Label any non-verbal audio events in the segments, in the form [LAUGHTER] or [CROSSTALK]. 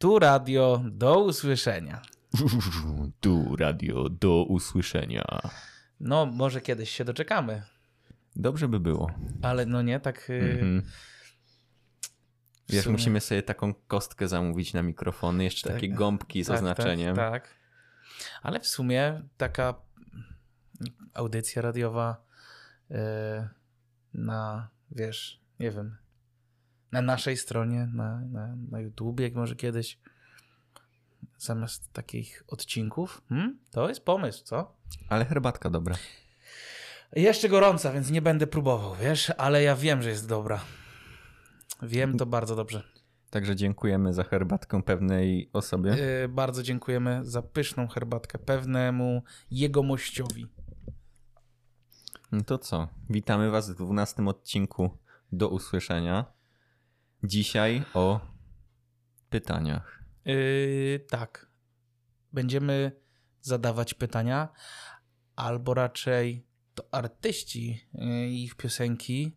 Tu radio, do usłyszenia. [LAUGHS] Tu radio do usłyszenia. No, może kiedyś się doczekamy, Dobrze by było. ale no nie, tak... Mhm. w Wiesz, sumie- musimy sobie taką kostkę zamówić na mikrofony, jeszcze Tak. takie gąbki z tak, oznaczeniem. Tak, tak. Ale w sumie taka audycja radiowa y, na, wiesz, nie wiem, na naszej stronie, na, na, na YouTubie, jak może kiedyś, zamiast takich odcinków, hmm? to jest pomysł, co? Ale herbatka dobra. Jeszcze gorąca, więc nie będę próbował, wiesz, ale ja wiem, że jest dobra. Wiem to bardzo dobrze. Także dziękujemy za herbatkę pewnej osobie. Yy, bardzo dziękujemy za pyszną herbatkę pewnemu jegomościowi. No to co? Witamy Was w 12 odcinku do usłyszenia. Dzisiaj o pytaniach. Yy, tak. Będziemy zadawać pytania, albo raczej to artyści yy, i ich piosenki,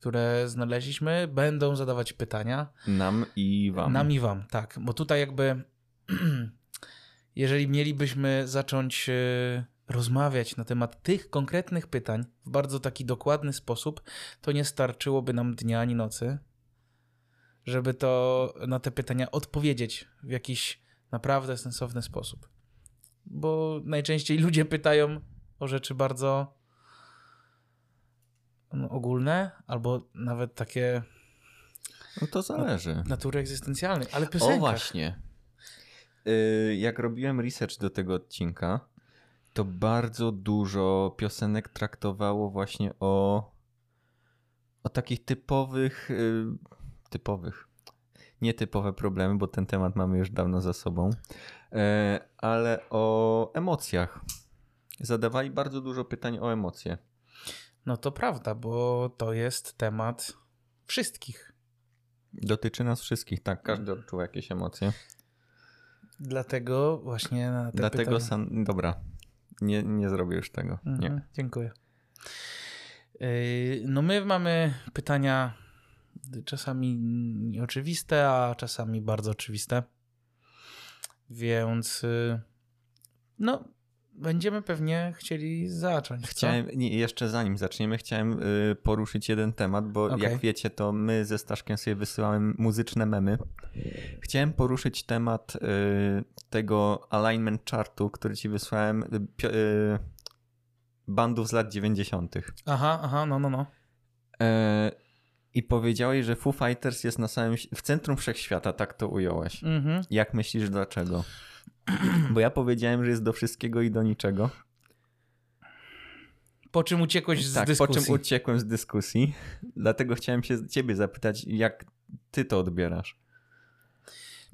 które znaleźliśmy, będą zadawać pytania. Nam i Wam. Nam i wam, tak. Bo tutaj jakby, [CLEARS THROAT] jeżeli mielibyśmy zacząć e, rozmawiać na temat tych konkretnych pytań w bardzo taki dokładny sposób, to nie starczyłoby nam dnia ani nocy, żeby to na te pytania odpowiedzieć w jakiś naprawdę sensowny sposób. Bo najczęściej ludzie pytają o rzeczy bardzo no, ogólne, albo nawet takie No to zależy. natury egzystencjalnej, ale O właśnie. Y, Jak robiłem research do tego odcinka, to bardzo dużo piosenek traktowało właśnie o, o takich typowych, y, typowych, nietypowe problemy, bo ten temat mamy już dawno za sobą, e, ale o emocjach. Zadawali bardzo dużo pytań o emocje. No to prawda, bo to jest temat wszystkich. Dotyczy nas wszystkich, tak, każdy odczuwa jakieś emocje. Dlatego właśnie na te Dlatego pytania... sam, dobra, nie, nie zrobię już tego. Nie. Mhm, dziękuję. Yy, No my mamy pytania czasami nieoczywiste, a czasami bardzo oczywiste. Więc yy, no będziemy pewnie chcieli zacząć. Chciałem, nie, jeszcze zanim zaczniemy, chciałem y, poruszyć jeden temat, bo Okej. jak wiecie, to my ze Staszkiem sobie wysyłamy muzyczne memy. Chciałem poruszyć temat y, tego alignment chartu, który ci wysłałem, y, y, bandów z lat 90. Aha, aha, no, no, no. E, I powiedziałeś, że Foo Fighters jest na samym, w centrum wszechświata, tak to ująłeś. Mhm. Jak myślisz, dlaczego? Bo ja powiedziałem, że jest do wszystkiego i do niczego. Po czym uciekłeś z tak, dyskusji. po czym uciekłem z dyskusji. Dlatego chciałem się ciebie zapytać, jak ty to odbierasz.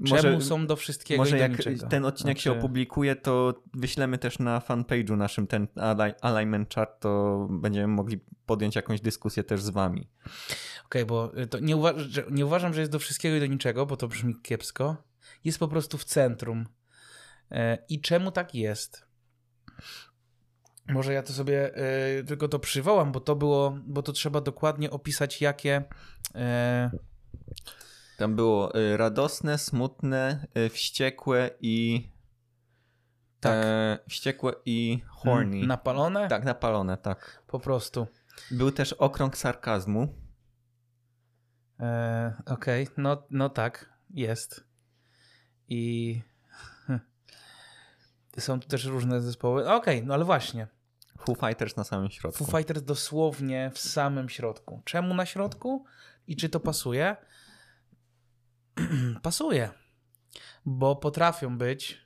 Czemu są do wszystkiego może i do jak niczego? ten odcinek się Znaczy- opublikuje, to wyślemy też na fanpage'u naszym ten ali- alignment chart, to będziemy mogli podjąć jakąś dyskusję też z wami. Okej, bo y, nie, uwa- nie uważam, że jest do wszystkiego i do niczego, bo to brzmi kiepsko. Jest po prostu w centrum. E, I czemu tak jest? Może ja to sobie e, tylko to przywołam, bo to było, bo to trzeba dokładnie opisać, jakie. Tam było y, radosne, smutne, y, wściekłe i Tak. e, wściekłe i horny. napalone? Tak, napalone, tak. Po prostu. Był też okrąg sarkazmu. E, Okej, no, no tak, jest. I. [LAUGHS] Są tu też różne zespoły. Okej, no ale właśnie. Foo Fighters na samym środku. Foo Fighters dosłownie w samym środku. Czemu na środku? I czy to pasuje? [CLEARS THROAT] pasuje. Bo potrafią być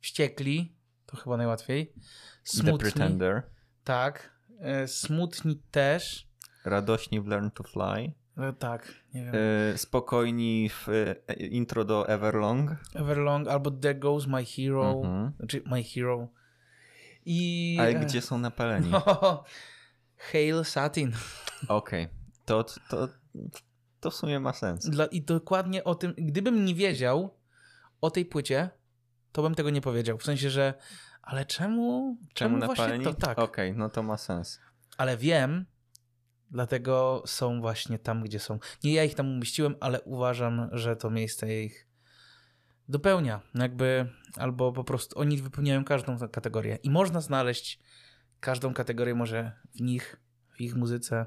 wściekli, to chyba najłatwiej. The Smutni. Pretender. Tak. E, Smutni też. Radośni w Learn to Fly. E, Tak, nie wiem. E, spokojni w e, intro do Everlong. Everlong albo There Goes My Hero. Mhm. Znaczy My Hero. I. Ale gdzie są napaleni? [LAUGHS] No, Hail Satin. Okej. To, to, to w sumie ma sens. Dla, I dokładnie o tym, gdybym nie wiedział o tej płycie, to bym tego nie powiedział. W sensie, że ale czemu? Czemu właśnie napaleni? to tak? Okej, no to ma sens. Ale wiem, dlatego są właśnie tam, gdzie są. Nie ja ich tam umieściłem, ale uważam, że to miejsce ich dopełnia, jakby, albo po prostu oni wypełniają każdą kategorię i można znaleźć każdą kategorię może w nich, w ich muzyce.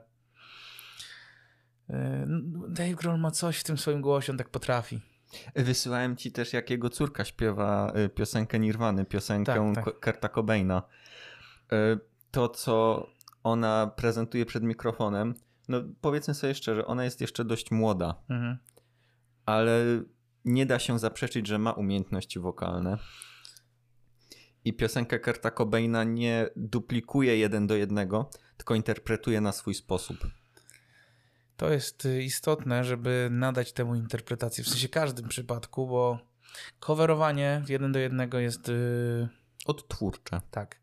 E, Dave Grohl ma coś w tym swoim głosie, on tak potrafi. Wysyłałem ci też, jak jego córka śpiewa y, piosenkę Nirwany, piosenkę tak, tak. Kurta Cobaina. Y, to, co ona prezentuje przed mikrofonem, no powiedzmy sobie szczerze, ona jest jeszcze dość młoda, mhm. ale nie da się zaprzeczyć, że ma umiejętności wokalne. I piosenkę Kurta Cobaina nie duplikuje jeden do jednego, tylko interpretuje na swój sposób. To jest y, istotne, żeby nadać temu interpretację, w sensie każdym przypadku, bo coverowanie w jeden do jednego jest... Yy... Odtwórcze. Tak.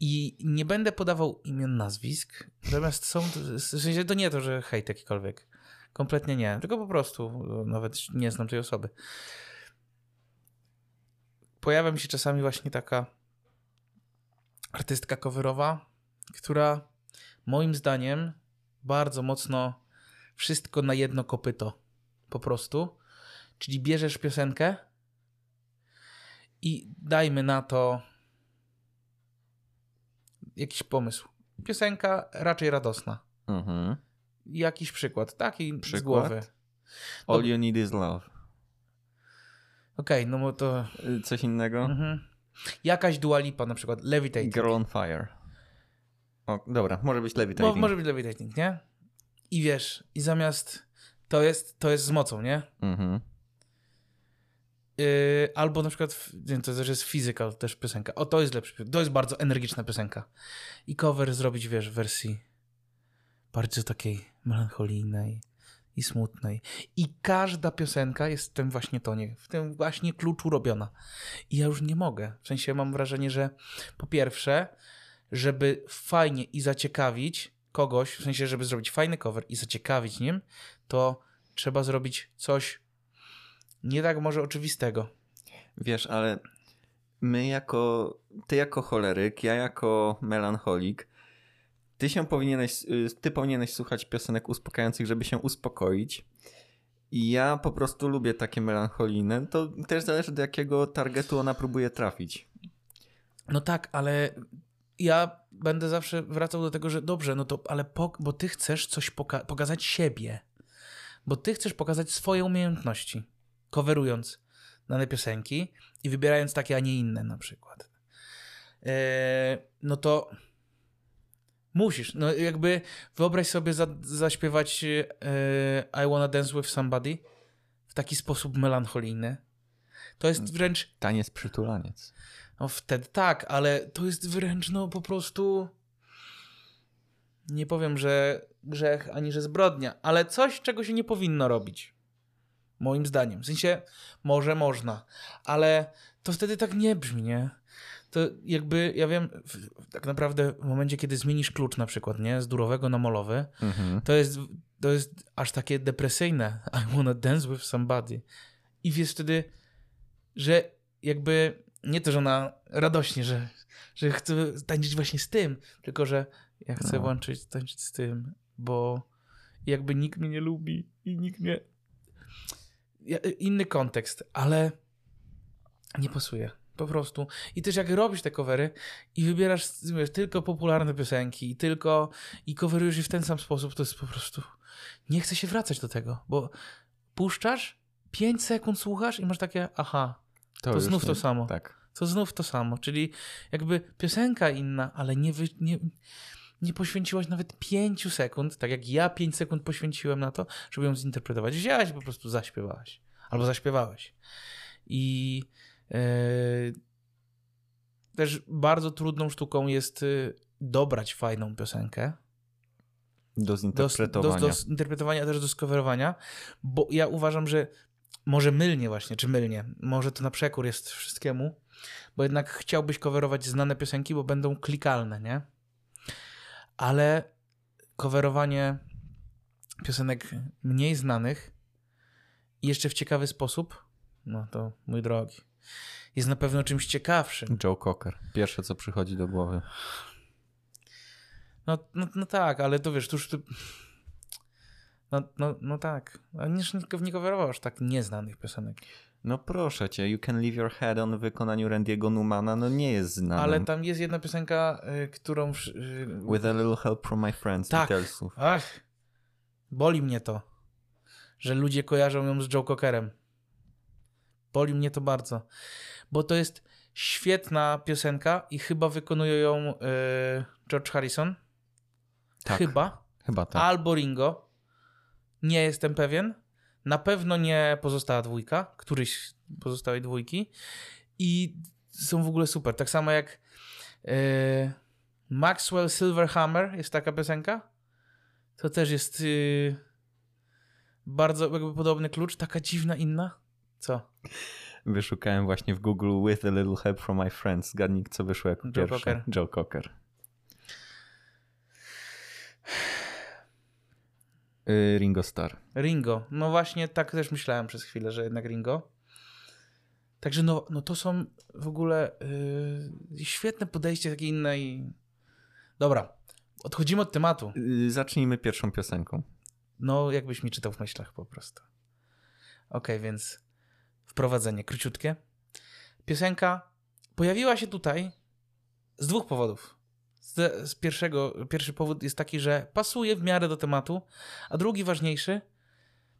I nie będę podawał imion, nazwisk, natomiast są, w sensie to nie to, że hejt jakikolwiek. Kompletnie nie, tylko po prostu nawet nie znam tej osoby. Pojawia mi się czasami właśnie taka artystka coverowa, która moim zdaniem bardzo mocno wszystko na jedno kopyto. Po prostu. Czyli bierzesz piosenkę i dajmy na to jakiś pomysł. Piosenka raczej radosna. Mhm. Jakiś przykład, taki przykład? z głowy. All you need is love. Okej, okay, no bo to... Y, coś innego? Mhm. Jakaś dualipa na przykład, Levitating. Girl on Fire. O, dobra, może być Levitating. Mo może być Levitating, nie? I wiesz, i zamiast to jest, to jest z mocą, nie? Mhm. Yy, albo na przykład, nie, to też jest physical też piosenka. O, to jest lepszy, to jest bardzo energiczna piosenka. I cover zrobić, wiesz, w wersji bardzo takiej melancholijnej i smutnej. I każda piosenka jest w tym właśnie tonie, w tym właśnie kluczu robiona. I ja już nie mogę. W sensie mam wrażenie, że po pierwsze, żeby fajnie i zaciekawić, kogoś, w sensie, żeby zrobić fajny cover i zaciekawić nim, to trzeba zrobić coś nie tak może oczywistego. Wiesz, ale my jako, ty jako choleryk, ja jako melancholik, ty się powinieneś, y, ty powinieneś słuchać piosenek uspokajających, żeby się uspokoić. I ja po prostu lubię takie melancholijne. To też zależy do jakiego targetu ona próbuje trafić. No tak, ale ja będę zawsze wracał do tego, że dobrze, no to, ale po, bo ty chcesz coś poka pokazać siebie. Bo ty chcesz pokazać swoje umiejętności, coverując dane piosenki i wybierając takie, a nie inne na przykład. Eee, no to musisz, no jakby wyobraź sobie za, zaśpiewać e, I Wanna Dance With Somebody w taki sposób melancholijny. To jest wręcz... Taniec przytulaniec. No wtedy tak, ale to jest wręcz no po prostu nie powiem, że grzech ani że zbrodnia, ale coś, czego się nie powinno robić. Moim zdaniem. W sensie, może można, ale to wtedy tak nie brzmi, nie? To jakby, ja wiem, tak naprawdę w momencie, kiedy zmienisz klucz na przykład, nie? Z durowego na molowy, mhm. to, jest, to jest aż takie depresyjne. [LAUGHS] I wanna dance with somebody. I wiesz wtedy, że jakby nie to, że ona radośnie, że, że chce tańczyć właśnie z tym, tylko że ja chcę no. włączyć, tańczyć z tym, bo jakby nikt mnie nie lubi i nikt mnie... Ja, inny kontekst, ale nie pasuje. Po prostu. I też jak robisz te covery i wybierasz wiesz, tylko popularne piosenki i tylko i coverujesz je w ten sam sposób, to jest po prostu nie chcę się wracać do tego, bo puszczasz, 5 sekund słuchasz i masz takie aha, to, to znów nie, to samo. Tak. To znów to samo. Czyli jakby piosenka inna, ale nie, wy, nie, nie poświęciłaś nawet pięciu sekund, tak jak ja pięć sekund poświęciłem na to, żeby ją zinterpretować. Wzięłaś po prostu zaśpiewałaś. Albo zaśpiewałeś. I yy, też bardzo trudną sztuką jest yy, dobrać fajną piosenkę. Do zinterpretowania. Do, do, do zinterpretowania, też do skowerowania, bo ja uważam, że może mylnie właśnie, czy mylnie, może to na przekór jest wszystkiemu, bo jednak chciałbyś coverować znane piosenki, bo będą klikalne, nie? Ale coverowanie piosenek mniej znanych i jeszcze w ciekawy sposób, no to mój drogi, jest na pewno czymś ciekawszym. Joe Cocker, pierwsze co przychodzi do głowy. No, no, no tak, ale to wiesz, tuż... No, no, no tak. A nie, nie coverował aż tak nieznanych piosenek. No proszę cię, You Can Leave Your Head on w wykonaniu Randy'ego Numana, no nie jest znany. Ale tam jest jedna piosenka, y, którą... Y, With a little help from my friends, tak. Beatlesów. Ach, boli mnie to, że ludzie kojarzą ją z Joe Cockerem. Boli mnie to bardzo, bo to jest świetna piosenka i chyba wykonuje ją y, George Harrison. Tak. Chyba. Chyba tak. Albo Ringo. Nie jestem pewien. Na pewno nie pozostała dwójka, któryś pozostałej dwójki. I są w ogóle super. Tak samo jak yy, Maxwell Silverhammer jest taka piosenka. To też jest yy, bardzo jakby podobny klucz, taka dziwna inna. Co? Wyszukałem właśnie w Google With a Little Help from My Friends. Zgadnij, co wyszło jako Joe pierwsze. Cocker. Joe Cocker. Ringo Starr. Ringo. No właśnie tak też myślałem przez chwilę, że jednak Ringo. Także no, no to są w ogóle yy, świetne podejście takie inne i... Dobra, odchodzimy od tematu. Y, Zacznijmy pierwszą piosenką. No jakbyś mi czytał w myślach po prostu. Okej, więc wprowadzenie króciutkie. Piosenka pojawiła się tutaj z dwóch powodów. Z, z pierwszego, pierwszy powód jest taki, że pasuje w miarę do tematu, a drugi ważniejszy,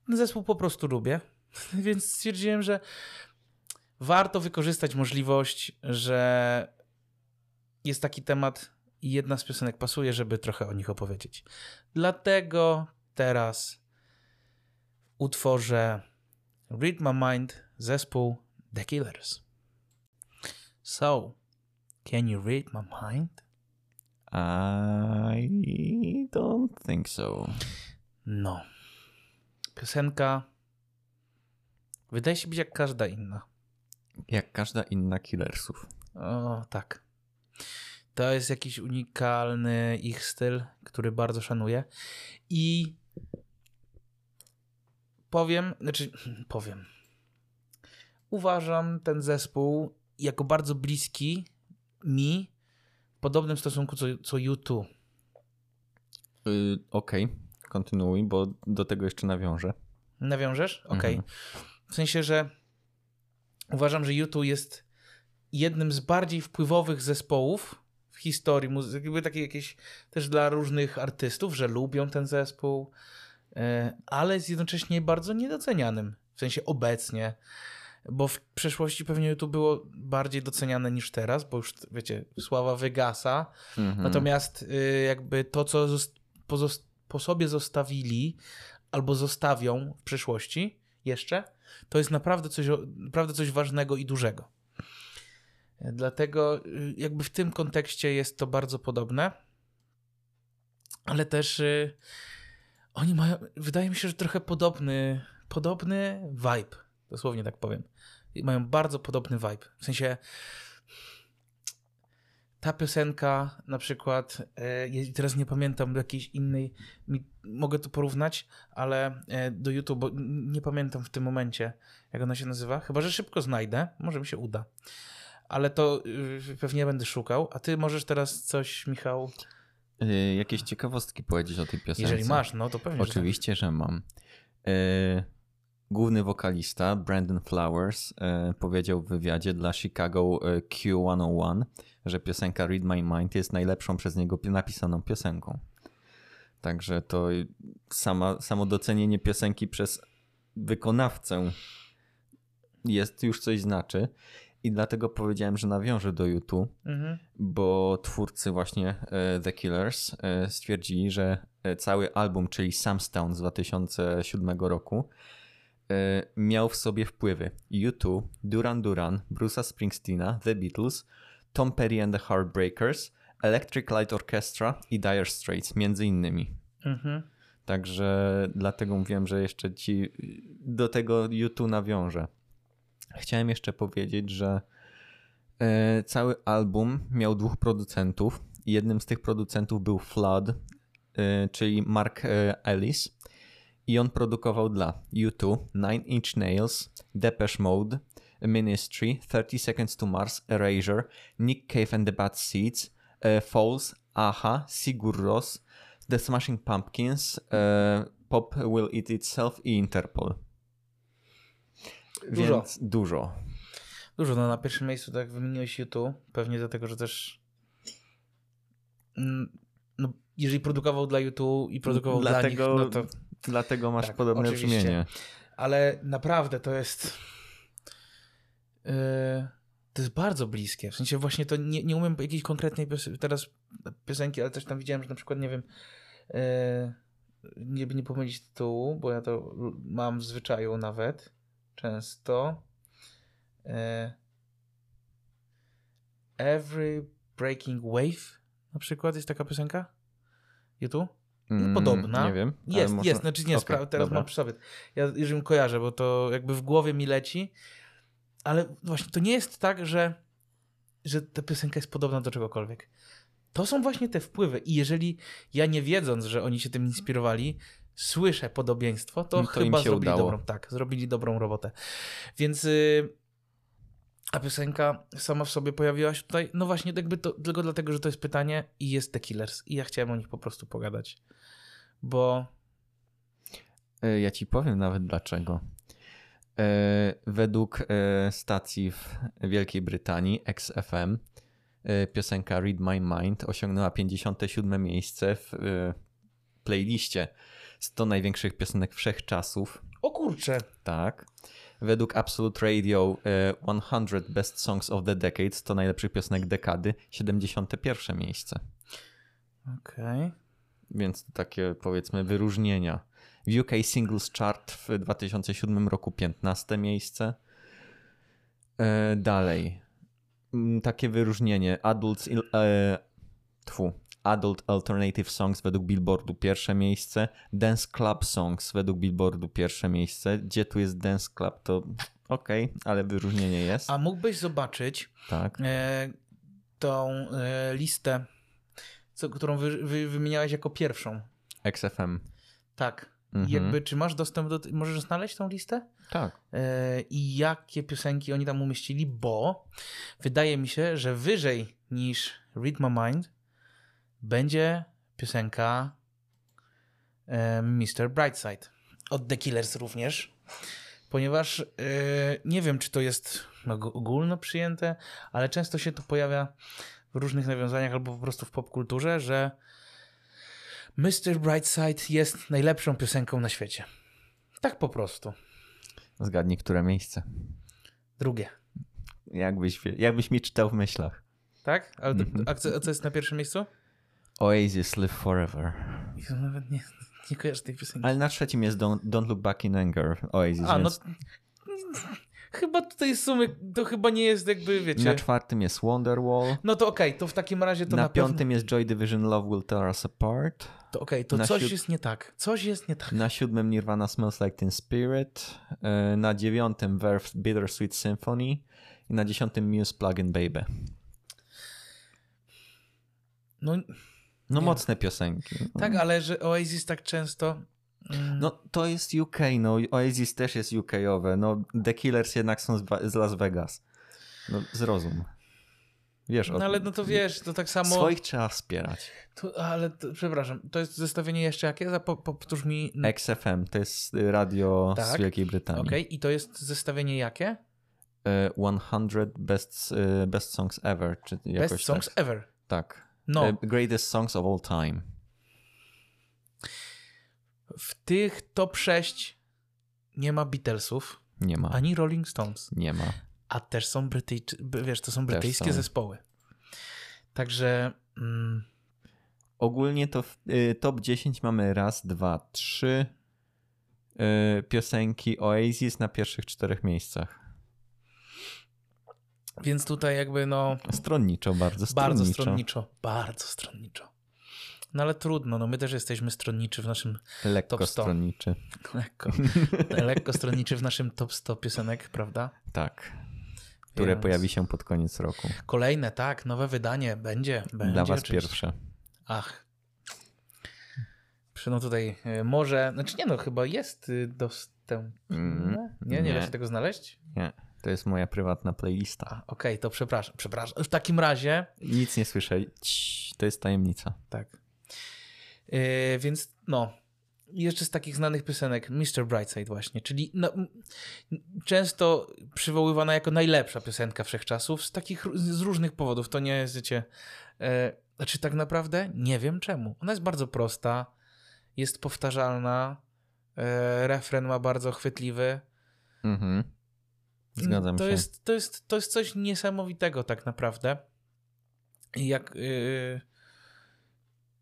zespół po prostu lubię, [LAUGHS] więc stwierdziłem, że warto wykorzystać możliwość, że jest taki temat i jedna z piosenek pasuje, żeby trochę o nich opowiedzieć. Dlatego teraz utworzę Read My Mind zespół The Killers. So, can you read my mind? I don't think so. No. Piosenka wydaje się być jak każda inna. Jak każda inna Killersów. O, tak. To jest jakiś unikalny ich styl, który bardzo szanuję. I powiem, znaczy [CLEARS THROAT] powiem. Uważam ten zespół jako bardzo bliski mi, podobnym stosunku co, co U2. Y, Okej, kontynuuj, bo do tego jeszcze nawiążę. Nawiążesz? Okej. Mhm. W sensie, że uważam, że U2 jest jednym z bardziej wpływowych zespołów w historii muzyki, jakby takie jakieś też dla różnych artystów, że lubią ten zespół, e, ale jest jednocześnie bardzo niedocenianym, w sensie obecnie, bo w przeszłości pewnie YouTube było bardziej doceniane niż teraz, bo już, wiecie, sława wygasa, Mhm. Natomiast y, jakby to, co po sobie zostawili albo zostawią w przyszłości jeszcze, to jest naprawdę coś, naprawdę coś ważnego i dużego. Dlatego y, jakby w tym kontekście jest to bardzo podobne, ale też y, oni mają, wydaje mi się, że trochę podobny, podobny vibe, dosłownie tak powiem. I Mają bardzo podobny vibe. W sensie ta piosenka na przykład, e, teraz nie pamiętam do jakiejś innej, mi, mogę to porównać, ale e, do YouTube, bo nie pamiętam w tym momencie, jak ona się nazywa. Chyba, że szybko znajdę, może mi się uda. Ale to y, pewnie będę szukał. A ty możesz teraz coś, Michał, Y, Jakieś ciekawostki powiedzieć o tej piosence? jeżeli masz, no to pewnie. że tak. Oczywiście, że mam. Y, Główny wokalista Brandon Flowers y, powiedział w wywiadzie dla Chicago y, Q101, że piosenka Read My Mind jest najlepszą przez niego pi- napisaną piosenką. Także to sama, samo docenienie piosenki przez wykonawcę jest już coś znaczy. I dlatego powiedziałem, że nawiążę do YouTube, Mhm. bo twórcy właśnie e, The Killers e, stwierdzili, że e, cały album, czyli Samstown z 2007 roku, e, miał w sobie wpływy U2, Duran Duran, Bruce'a Springsteena, The Beatles, Tom Petty and the Heartbreakers, Electric Light Orchestra i Dire Straits, między innymi. Mhm. Także dlatego mówiłem, że jeszcze ci do tego YouTube nawiążę. Chciałem jeszcze powiedzieć, że e, cały album miał dwóch producentów. Jednym z tych producentów był Flood, e, czyli Mark Ellis. I on produkował dla U2, Nine Inch Nails, Depeche Mode, Ministry, 30 Seconds to Mars, Erasure, Nick Cave and the Bad Seeds, e, Falls, Aha, Sigur Rós, The Smashing Pumpkins, e, Pop Will Eat Itself i Interpol. Dużo. Więc dużo. Dużo, no na pierwszym miejscu, tak wymieniłeś YouTube, pewnie dlatego, że też mm, no, jeżeli produkował dla YouTube i produkował Dlatego- dla nich, no to... Dlatego masz Tak, podobne oczywiście. brzmienie. Ale naprawdę to jest... Yy, to jest bardzo bliskie. W sensie właśnie to nie, nie umiem jakiejś konkretnej pios- teraz piosenki, ale też tam widziałem, że na przykład, nie wiem, yy, nie, nie pomylić tytułu, bo ja to mam w zwyczaju nawet często. Yy, Every Breaking Wave na przykład jest taka piosenka? YouTube? Mm, podobna. Nie wiem. Jest, można- jest, znaczy nie, spra- teraz dobra. mam przy sobie. Ja już ją kojarzę, bo to jakby w głowie mi leci, ale właśnie to nie jest tak, że, że ta piosenka jest podobna do czegokolwiek. To są właśnie te wpływy i jeżeli ja nie wiedząc, że oni się tym inspirowali, słyszę podobieństwo, to, No to im chyba zrobili udało. dobrą, tak, zrobili dobrą robotę. Więc y, a piosenka sama w sobie pojawiła się tutaj, no właśnie jakby to, tylko dlatego, że to jest pytanie i jest The Killers i ja chciałem o nich po prostu pogadać, bo E, Ja ci powiem nawet dlaczego. E, Według e, stacji w Wielkiej Brytanii, XFM, piosenka Read My Mind osiągnęła 57 miejsce w playliście 100 największych piosenek wszechczasów. O kurczę. Tak. Według Absolute Radio e, 100 Best Songs of the Decade, 100 najlepszych piosenek dekady, 71 miejsce. Okej. Więc takie powiedzmy wyróżnienia. W UK Singles Chart w 2007 roku 15 miejsce. E, dalej. Mm, Takie wyróżnienie. Adults, il- e, tfu, Adult Alternative Songs według Billboardu pierwsze miejsce. Dance Club Songs według Billboardu pierwsze miejsce. Gdzie tu jest Dance Club to okej, ale wyróżnienie jest. A mógłbyś zobaczyć Tak. e, tą e, listę, co, którą wy, wy, wymieniałeś jako pierwszą. XFM. Tak. Mhm. Jakby, czy masz dostęp do. Możesz znaleźć tą listę? Tak. E, I jakie piosenki oni tam umieścili, bo wydaje mi się, że wyżej niż Read My Mind będzie piosenka e, Mr. Brightside. Od The Killers również. Ponieważ e, nie wiem, czy to jest og- ogólno przyjęte, ale często się to pojawia różnych nawiązaniach albo po prostu w popkulturze, że Mr. Brightside jest najlepszą piosenką na świecie. Tak po prostu. Zgadnij, które miejsce. Drugie. Jakbyś, jakbyś mi czytał w myślach. Tak? Ale to, Mhm. a, co, a co jest na pierwszym miejscu? Oasis Live Forever. Ja nawet nie, nie kojarzę tej piosenki. Ale na trzecim jest Don't, Don't Look Back in Anger Oasis, A, no więc chyba tutaj w sumie to chyba nie jest jakby, wiecie... na czwartym jest Wonderwall. No to okej, to w takim razie to na na, pewno... piątym jest Joy Division Love Will Tear Us Apart. To okej, to na coś siód- jest nie tak. Coś jest nie tak. Na siódmym Nirvana Smells Like Teen Spirit. E, Na dziewiątym Verve Bittersweet Symphony. I na dziesiątym Muse Plugin Baby. No No Nie. mocne piosenki. tak, ale że Oasis tak często... mm, No to jest UK, no Oasis też jest UK-owe. No The Killers jednak są z, z Las Vegas. No zrozum. Wiesz no ale no to wiesz, to tak samo... Swoich trzeba wspierać. To, ale to, przepraszam, to jest zestawienie jeszcze jakie? Za- po- Powtórz mi... XFM to jest radio z Tak. Wielkiej Brytanii. Okej, i to jest zestawienie jakie? E, 100 best, e, best songs ever, czy jakoś Best Songs tak. Ever. Tak. No, Greatest songs of all time. W tych top 6 nie ma Beatlesów, Nie ma. ani Rolling Stones. Nie ma. A też są brytyjczy, wiesz, to są brytyjskie są. zespoły. Także mm, Ogólnie to w y, top 10 mamy raz, dwa, trzy y, piosenki Oasis na pierwszych czterech miejscach. więc tutaj jakby no Stronniczo, bardzo stronniczo. bardzo stronniczo, bardzo stronniczo. No ale trudno, no my też jesteśmy stronniczy w naszym Lekko Top 100. stronniczy. [LAUGHS] lekko, lekko stronniczy w naszym top 100 piosenek, prawda? Tak. Które Więc- pojawi się pod koniec roku. Kolejne, tak, nowe wydanie będzie, będzie. Dla was oczywiście. pierwsze. Ach. No tutaj y, może, znaczy nie no, chyba jest y, dostępne. Mm, nie, nie, da nie. się tego znaleźć? Nie, to jest moja prywatna playlista. Okej, to przepraszam, przepraszam. W takim razie, Nic nie słyszę. Cii, to jest tajemnica. tak. Yy, więc no, jeszcze z takich znanych piosenek Mr. Brightside właśnie, czyli no, często przywoływana jako najlepsza piosenka wszechczasów z takich z różnych powodów. To nie jest, wiecie, e, znaczy tak naprawdę nie wiem czemu. Ona jest bardzo prosta, jest powtarzalna, e, refren ma bardzo chwytliwy. Mhm. Zgadzam to się. Jest, to, jest, to jest coś niesamowitego tak naprawdę. Jak, yy,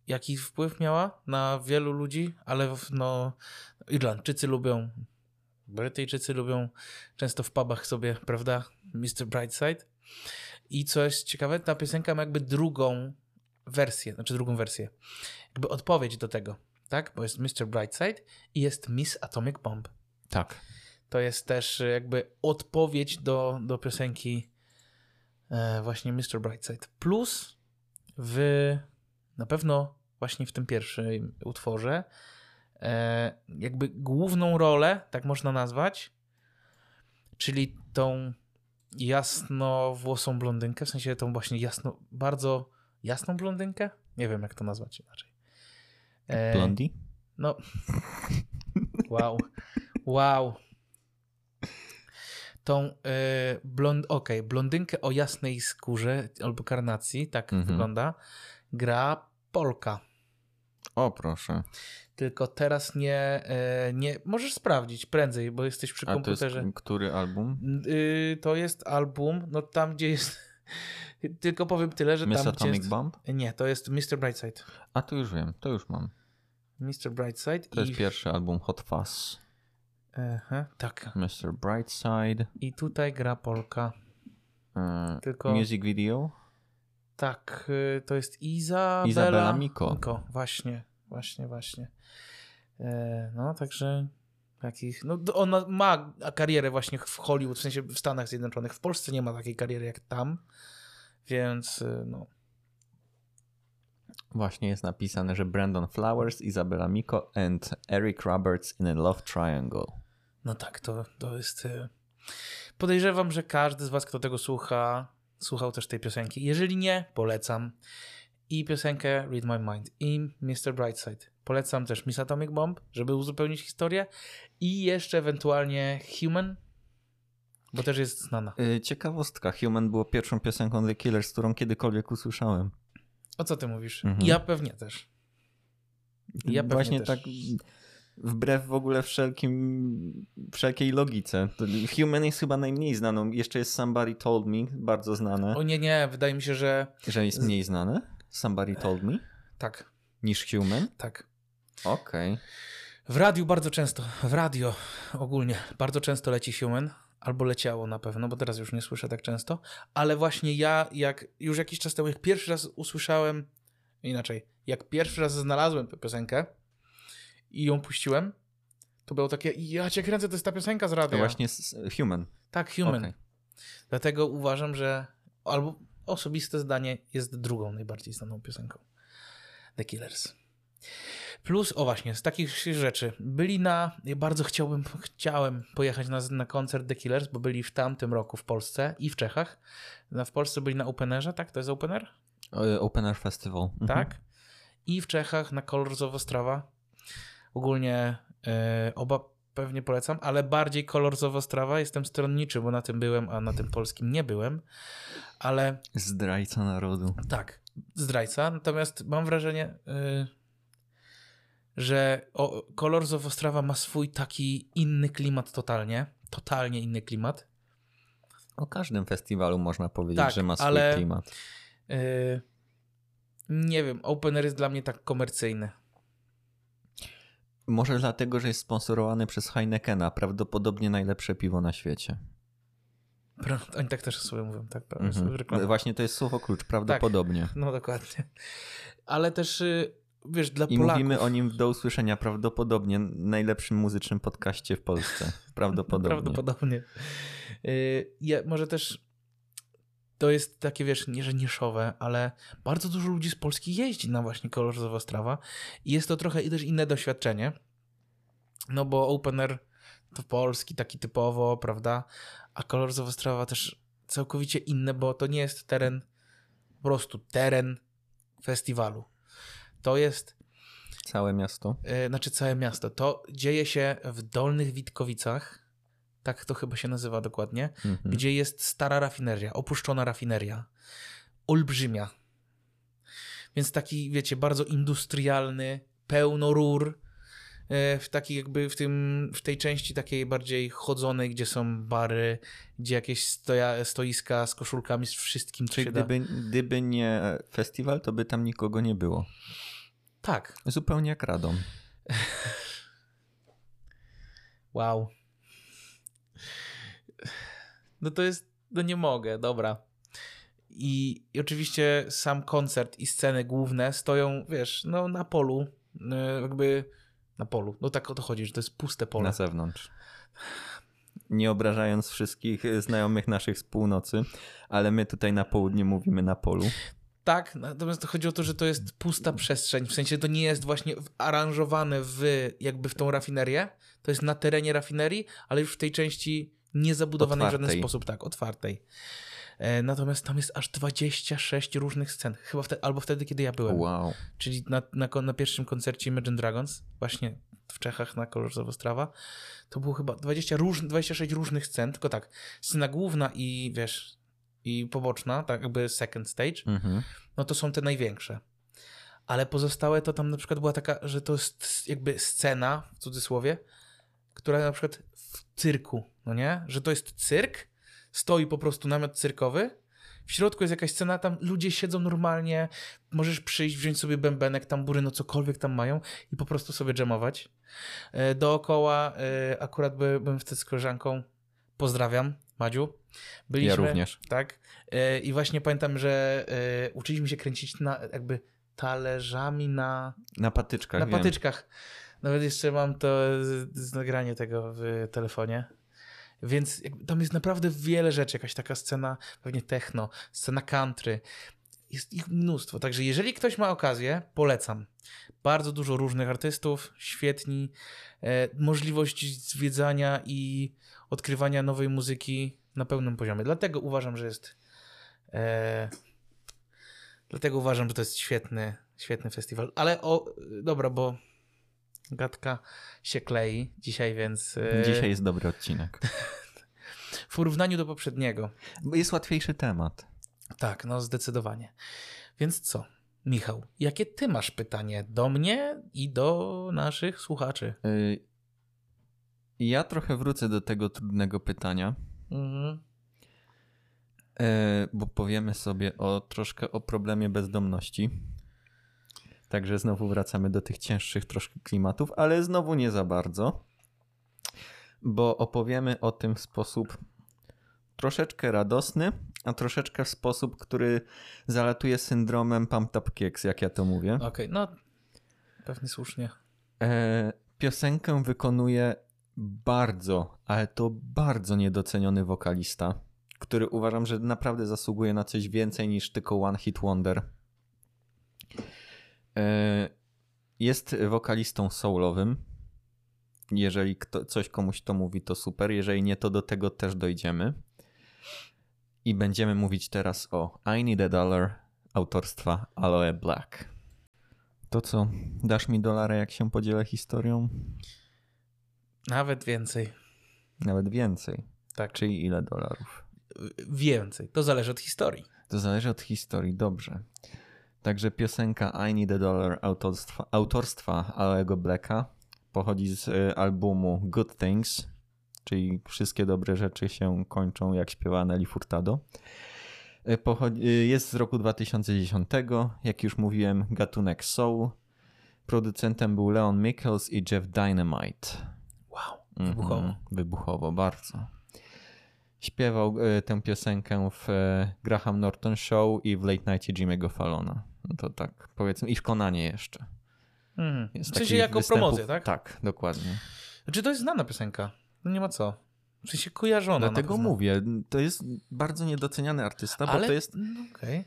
jaki wpływ miała na wielu ludzi, ale no, Irlandczycy lubią, Brytyjczycy lubią często w pubach sobie, prawda, Mr. Brightside. I co jest ciekawe, ta piosenka ma jakby drugą wersję, znaczy drugą wersję, jakby odpowiedź do tego, tak? Bo jest Mr. Brightside i jest Miss Atomic Bomb. Tak. To jest też jakby odpowiedź do, do piosenki e, właśnie Mr. Brightside. Plus w na pewno właśnie w tym pierwszym utworze e, jakby główną rolę, tak można nazwać, czyli tą jasnowłosą blondynkę, w sensie tą właśnie jasno, bardzo jasną blondynkę? Nie wiem, jak to nazwać inaczej. E, Blondie? no. Wow. Wow. Tą y, blond, okej, blondynkę o jasnej skórze albo karnacji, tak Mhm. wygląda, gra Polka. O, proszę. Tylko teraz nie, y, nie. Możesz sprawdzić prędzej, bo jesteś przy A to jest komputerze. który album? Y, to jest album, no tam gdzie jest. [LAUGHS] Tylko powiem tyle, że Miss tam Atomic jest... Bomb? Nie, to jest Mr. Brightside. A to już wiem, to już mam. Mr. Brightside To i... jest pierwszy album Hot Fuzz. Aha, tak. Mr. Brightside. I tutaj gra Polka. e, Tylko- Music video. Tak, y, to jest Izabela, Izabela Miko. Właśnie, właśnie, właśnie. E, no, także takich, no ona ma karierę właśnie w Hollywood, w sensie w Stanach Zjednoczonych. W Polsce nie ma takiej kariery jak tam, więc y, no. Właśnie jest napisane, że Brandon Flowers, Isabella Miko and Eric Roberts in a Love Triangle. No tak, to, to jest. y, Podejrzewam, że każdy z Was, kto tego słucha, słuchał też tej piosenki. Jeżeli nie, polecam. I piosenkę Read My Mind, i Mr. Brightside. Polecam też Miss Atomic Bomb, żeby uzupełnić historię. I jeszcze ewentualnie Human, bo też jest znana. Y, Ciekawostka, Human było pierwszą piosenką The Killers, którą kiedykolwiek usłyszałem. O co ty mówisz? Mhm. Ja pewnie też. Ja pewnie Właśnie też. tak wbrew w ogóle wszelkim, wszelkiej logice. Human jest chyba najmniej znaną. Jeszcze jest Somebody Told Me, bardzo znane. O nie, nie, wydaje mi się, że Że jest mniej znane? Somebody Told Me? tak, Niż Human? tak. Okej. W radiu bardzo często, w radio ogólnie bardzo często leci Human, albo leciało na pewno, bo teraz już nie słyszę tak często, ale właśnie ja, jak już jakiś czas temu, jak pierwszy raz usłyszałem, inaczej, jak pierwszy raz znalazłem tę piosenkę i ją puściłem, to było takie, ja cię kręcę, to jest ta piosenka z To radia. właśnie s- Human. Tak, Human. Okej. Dlatego uważam, że albo osobiste zdanie jest drugą najbardziej znaną piosenką. The Killers. Plus, o właśnie, z takich rzeczy. Byli na, ja bardzo chciałbym, chciałem pojechać na, na koncert The Killers, bo byli w tamtym roku w Polsce i w Czechach. W Polsce byli na Openerze, tak? To jest Opener? O, Open Air Festival. Mhm. Tak. I w Czechach na Colors of Ostrava. Ogólnie e, oba pewnie polecam, ale bardziej Colors of Ostrava jestem stronniczy, bo na tym byłem, a na tym polskim nie byłem. Ale Zdrajca narodu. tak, zdrajca. Natomiast mam wrażenie, y, że o, Colors of Ostrava ma swój taki inny klimat totalnie. Totalnie inny klimat. O każdym festiwalu można powiedzieć, Tak, że ma swój ale- klimat. Y, nie wiem, Opener jest dla mnie tak komercyjny. Może dlatego, że jest sponsorowany przez Heinekena, prawdopodobnie najlepsze piwo na świecie. Oni tak też sobie mówią, tak? Mhm. Właśnie to jest słowo klucz, prawdopodobnie. No dokładnie. Ale też, y, wiesz, dla I Polaków... mówimy o nim do usłyszenia prawdopodobnie najlepszym muzycznym podcaście w Polsce. [LAUGHS] Prawdopodobnie. Prawdopodobnie. Y, Ja, może też to jest takie, wiesz, nie że niszowe, ale bardzo dużo ludzi z Polski jeździ na właśnie kolorowa strawa i jest to trochę i też inne doświadczenie, no bo Open Air to polski, taki typowo, prawda, a kolorowa strawa też całkowicie inne, bo to nie jest teren, po prostu teren festiwalu. To jest Całe miasto. e, znaczy całe miasto. To dzieje się w Dolnych Witkowicach, tak to chyba się nazywa dokładnie, Mhm. gdzie jest stara rafineria, opuszczona rafineria. Olbrzymia. Więc taki, wiecie, bardzo industrialny, pełno rur, e, w takiej jakby w, tym, w tej części takiej bardziej chodzonej, gdzie są bary, gdzie jakieś stoja, stoiska z koszulkami, z wszystkim, co Czyli się da. gdyby, gdyby nie festiwal, to by tam nikogo nie było. Tak, Zupełnie jak Radom. [LAUGHS] Wow. No to jest, no nie mogę, dobra. I, I oczywiście sam koncert i sceny główne stoją, wiesz, no na polu, e, jakby na polu. No tak o to chodzi, że to jest puste pole. Na zewnątrz. Nie obrażając wszystkich znajomych naszych z północy, ale my tutaj na południe mówimy na polu. Tak, natomiast to chodzi o to, że to jest pusta przestrzeń, w sensie to nie jest właśnie aranżowane w, jakby w tą rafinerię, to jest na terenie rafinerii, ale już w tej części nie zabudowanej w żaden Otwartej. sposób, tak, otwartej. E, natomiast tam jest aż 26 różnych scen, chyba wtedy, albo wtedy, kiedy ja byłem, Wow. czyli na, na, na pierwszym koncercie Imagine Dragons, właśnie w Czechach na Kolorzowa Strawa, to było chyba 20 róż, 26 różnych scen, tylko tak, scena główna i wiesz, i poboczna, tak jakby second stage, Mhm. no to są te największe. Ale pozostałe to tam na przykład była taka, że to jest jakby scena, w cudzysłowie, która na przykład cyrku, no nie? Że to jest cyrk, stoi po prostu namiot cyrkowy, w środku jest jakaś scena, tam ludzie siedzą normalnie, możesz przyjść, wziąć sobie bębenek, tambury, no cokolwiek tam mają i po prostu sobie dżemować. E, Dookoła e, akurat by, byłem wtedy z koleżanką, pozdrawiam, Madziu. Byliśmy, Ja również. Tak. E, I właśnie pamiętam, że uczyliśmy się kręcić na jakby talerzami na, Na patyczkach, na wiem. Nawet jeszcze mam to z, nagranie tego w telefonie. Więc tam jest naprawdę wiele rzeczy. Jakaś taka scena, pewnie techno, scena country. Jest ich mnóstwo. Także jeżeli ktoś ma okazję, polecam. Bardzo dużo różnych artystów, świetni. E, możliwość zwiedzania i odkrywania nowej muzyki na pełnym poziomie. Dlatego uważam, że jest. E, dlatego uważam, że to jest świetny, świetny festiwal. Ale o, dobra, bo gadka się klei dzisiaj, więc. E, Dzisiaj jest dobry odcinek. [LAUGHS] W porównaniu do poprzedniego. Bo Jest łatwiejszy temat. Tak, no zdecydowanie. Więc co? Michał, jakie ty masz pytanie do mnie i do naszych słuchaczy? Y, Ja trochę wrócę do tego trudnego pytania, Mhm. e, bo powiemy sobie o troszkę o problemie bezdomności. Także znowu wracamy do tych cięższych troszkę klimatów, ale znowu nie za bardzo, bo opowiemy o tym w sposób troszeczkę radosny, a troszeczkę w sposób, który zalatuje syndromem Pumped Up Kicks, jak ja to mówię. Okej, no pewnie słusznie. E, piosenkę wykonuje bardzo, ale to bardzo niedoceniony wokalista, który uważam, że naprawdę zasługuje na coś więcej niż tylko One Hit Wonder. E, jest wokalistą soulowym. Jeżeli kto, coś komuś to mówi, to super. Jeżeli nie, to do tego też dojdziemy. I będziemy mówić teraz o I Need a Dollar autorstwa Aloe Black. To co, dasz mi dolara, jak się podzielę historią? Nawet więcej. Nawet więcej. Tak, Czyli ile dolarów? więcej. To zależy od historii. To zależy od historii, dobrze. Także piosenka I Need a Dollar autorstwa, autorstwa Aloego Blacka pochodzi z y, albumu Good Things, czyli wszystkie dobre rzeczy się kończą jak śpiewa Nelly Furtado. Y, Pochodzi, y, jest z roku 2010, jak już mówiłem, gatunek soul. Producentem był Leon Michaels i Jeff Dynamite. Wow, Mhm, wybuchowo. Wybuchowo, bardzo. Śpiewał tę piosenkę w Graham Norton Show i w Late Night Jimmy'ego Fallona. No to tak, powiedzmy, i w Konanie jeszcze. Mhm. Jest W sensie jako występów- promocja, tak? Tak, dokładnie. Czy to jest znana piosenka? No nie ma co. W sensie kojarzona. na Dlatego mówię, to jest bardzo niedoceniany artysta, bo Ale... to jest No, okej.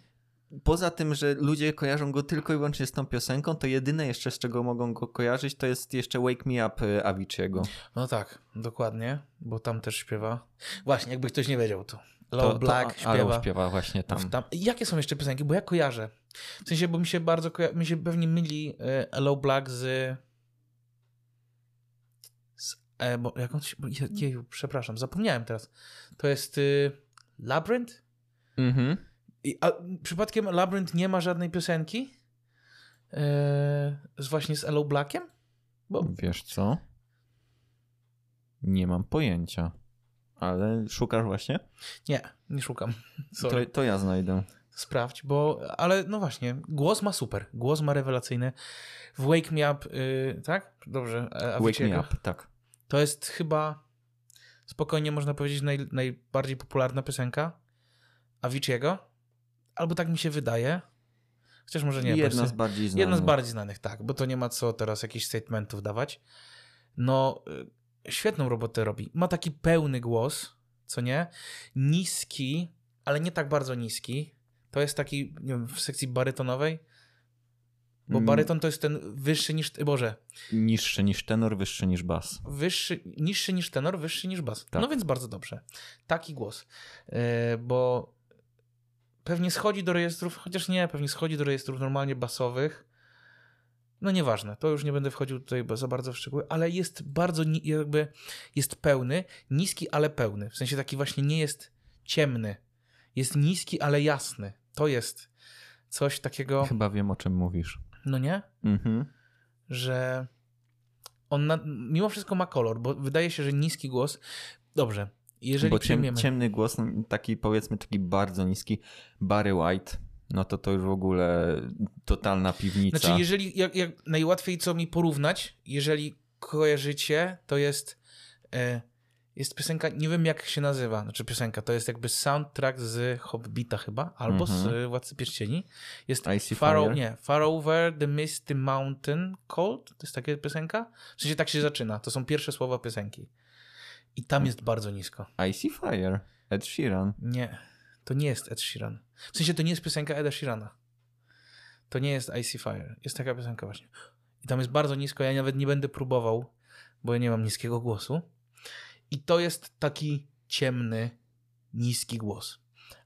poza tym, że ludzie kojarzą go tylko i wyłącznie z tą piosenką, to jedyne jeszcze z czego mogą go kojarzyć to jest jeszcze Wake Me Up y, Avicii'ego. No tak, dokładnie, bo tam też śpiewa. Właśnie, jakby ktoś nie wiedział, to Low To, Black to śpiewa. śpiewa właśnie tam. tam. Jakie są jeszcze piosenki? Bo ja kojarzę. W sensie, bo mi się bardzo koja- mi się pewnie myli e, Low Black z... z e, bo jak on się... Jeju, przepraszam, zapomniałem teraz. To jest y, Labyrinth? Mhm. I, a przypadkiem Labyrinth nie ma żadnej piosenki? E, z właśnie z Low Blackiem? Bo Wiesz co? Nie mam pojęcia. Ale szukasz właśnie? nie, nie szukam. Sorry. To, to ja znajdę. Sprawdź, bo, ale no właśnie, głos ma super, głos ma rewelacyjny. W Wake Me Up, y, tak? Dobrze, e, Wake. Me Up, tak. To jest chyba, spokojnie można powiedzieć, naj, najbardziej popularna piosenka Avicii'ego. Albo tak mi się wydaje. Chociaż może nie. Jedna z bardziej znanych. Jedna z bardziej znanych, tak, bo to nie ma co teraz jakichś statementów dawać. No, y, świetną robotę robi. Ma taki pełny głos, co nie? Niski, ale nie tak bardzo niski. To jest taki, nie wiem, w sekcji barytonowej, bo Mm. baryton to jest ten wyższy niż, Boże, Niższy niż tenor, wyższy niż bas. wyższy, niższy niż tenor, wyższy niż bas. Tak. No więc bardzo dobrze. Taki głos. E, bo pewnie schodzi do rejestrów, chociaż nie, pewnie schodzi do rejestrów normalnie basowych. No nieważne, to już nie będę wchodził tutaj za bardzo w szczegóły, ale jest bardzo, jakby, jest pełny, niski, ale pełny. W sensie taki właśnie nie jest ciemny. Jest niski, ale jasny. To jest coś takiego, Chyba wiem o czym mówisz. no nie? Mhm. że on na, mimo wszystko ma kolor, bo wydaje się, że niski głos. Dobrze, jeżeli Bo ciem, przyjmiemy. ciemny głos, taki powiedzmy taki bardzo niski, Barry White, no to to już w ogóle totalna piwnica. Znaczy, jeżeli jak, jak najłatwiej co mi porównać, jeżeli kojarzycie, to jest. E, jest piosenka, nie wiem jak się nazywa, znaczy piosenka, to jest jakby soundtrack z Hobbita chyba, albo Mhm. z Władcy Pierścieni. Jest Far, Fire? nie, Far Over the Misty Mountain Cold, to jest taka piosenka? W sensie tak się zaczyna, to są pierwsze słowa piosenki. I tam jest bardzo nisko. I See Fire, Ed Sheeran. Nie, to nie jest Ed Sheeran. W sensie to nie jest piosenka Eda Sheerana. To nie jest Icy Fire. Jest taka piosenka właśnie. I tam jest bardzo nisko, ja nawet nie będę próbował, bo ja nie mam niskiego głosu. I to jest taki ciemny, niski głos.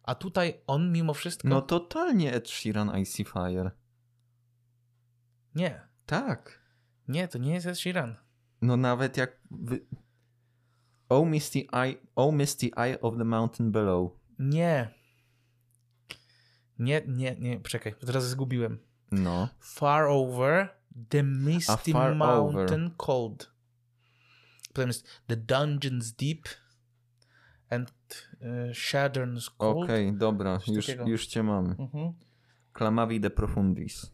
A tutaj on mimo wszystko... No totalnie Ed Sheeran, I See Fire. Nie, Tak. nie, to nie jest Ed Sheeran. No nawet jak... Wy... Oh Misty Eye, oh Misty Eye of the Mountain Below. Nie. Nie, nie, nie, czekaj, teraz zgubiłem. No. Far over the misty mountain cold. Potem jest The Dungeons Deep and uh, Shadow's Cold. Okej, dobra, Coś już, takiego. już cię mamy. Mhm. Clamavi de Profundis.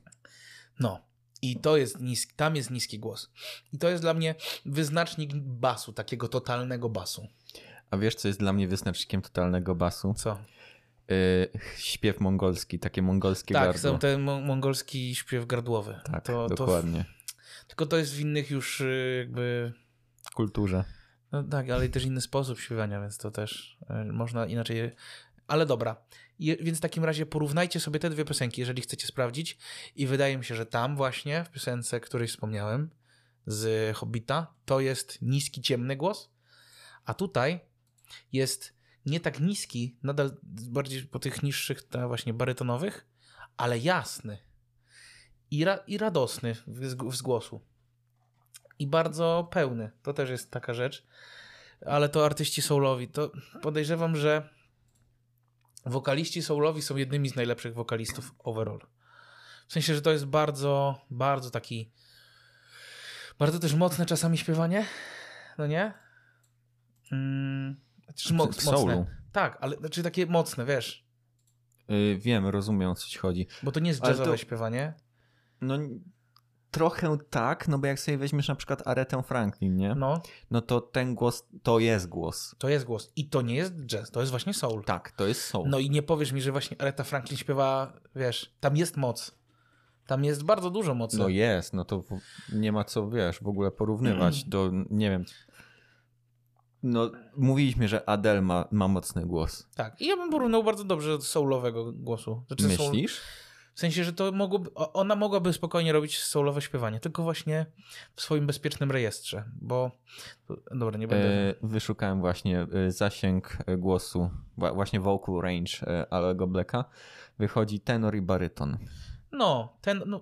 No. I to jest niski, tam jest niski głos. I to jest dla mnie wyznacznik basu, takiego totalnego basu. A wiesz, co jest dla mnie wyznacznikiem totalnego basu? Co? Yy, śpiew mongolski, takie mongolskie Tak, gardło. są ten mo- mongolski śpiew gardłowy. Tak, to, dokładnie. To, tylko to jest w innych już y, jakby kulturze. No tak, ale też inny sposób śpiewania, więc to też e, można inaczej. Ale dobra. Więc w takim razie porównajcie sobie te dwie piosenki, jeżeli chcecie sprawdzić. I wydaje mi się, że tam właśnie, w piosence, której wspomniałem, z Hobbita, to jest niski, ciemny głos. A tutaj jest nie tak niski, nadal bardziej po tych niższych, ta właśnie barytonowych, ale jasny i, ra, i radosny w, z- głosu. I bardzo pełny. To też jest taka rzecz. Ale to artyści soulowi. To podejrzewam, że wokaliści soulowi są jednymi z najlepszych wokalistów overall. W sensie, że to jest bardzo, bardzo taki. Bardzo też mocne czasami śpiewanie. No nie? Mm, czy mo- W soulu. mocne. Tak, ale znaczy takie mocne, wiesz. Yy, wiem, rozumiem o co ci chodzi. Bo to nie jest jazzowe to- śpiewanie. No trochę tak, no bo jak sobie weźmiesz na przykład Aretę Franklin, nie? No, No to ten głos, to jest głos. to jest głos. I to nie jest jazz, to jest właśnie soul. Tak, to jest soul. No i nie powiesz mi, że właśnie Aretha Franklin śpiewa, wiesz, tam jest moc. Tam jest bardzo dużo mocy. No jest, no to nie ma co, wiesz, w ogóle porównywać [CLEARS THROAT] do, nie wiem, no, mówiliśmy, że Adele ma, ma mocny głos. Tak. I ja bym porównał bardzo dobrze do soulowego głosu. Znaczy soul- Myślisz? W sensie, że to mogłoby, ona mogłaby spokojnie robić soulowe śpiewanie, tylko właśnie w swoim bezpiecznym rejestrze, bo... Dobra, nie będę... E, wyszukałem właśnie e, zasięg głosu, właśnie vocal range e, Alego Blacka. Wychodzi tenor i baryton. No, ten... No,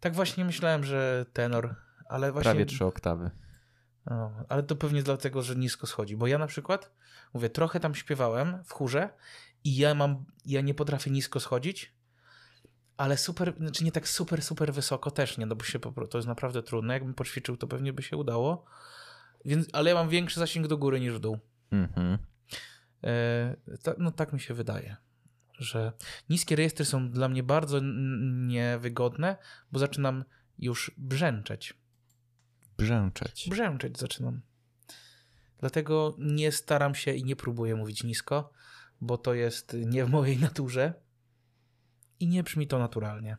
tak właśnie myślałem, że tenor, ale właśnie... Prawie trzy oktawy. O, ale to pewnie dlatego, że nisko schodzi. Bo ja na przykład, mówię, trochę tam śpiewałem w chórze i ja mam, ja nie potrafię nisko schodzić, ale super, znaczy nie tak super, super wysoko też nie, no bo się po to jest naprawdę trudne. Jakbym poćwiczył, to pewnie by się udało. Więc, ale ja mam większy zasięg do góry niż w dół. Mhm. E, ta, no tak mi się wydaje, że niskie rejestry są dla mnie bardzo niewygodne, bo zaczynam już brzęczeć. Brzęczeć. brzęczeć zaczynam. Dlatego nie staram się i nie próbuję mówić nisko, bo to jest nie w mojej naturze i nie brzmi to naturalnie.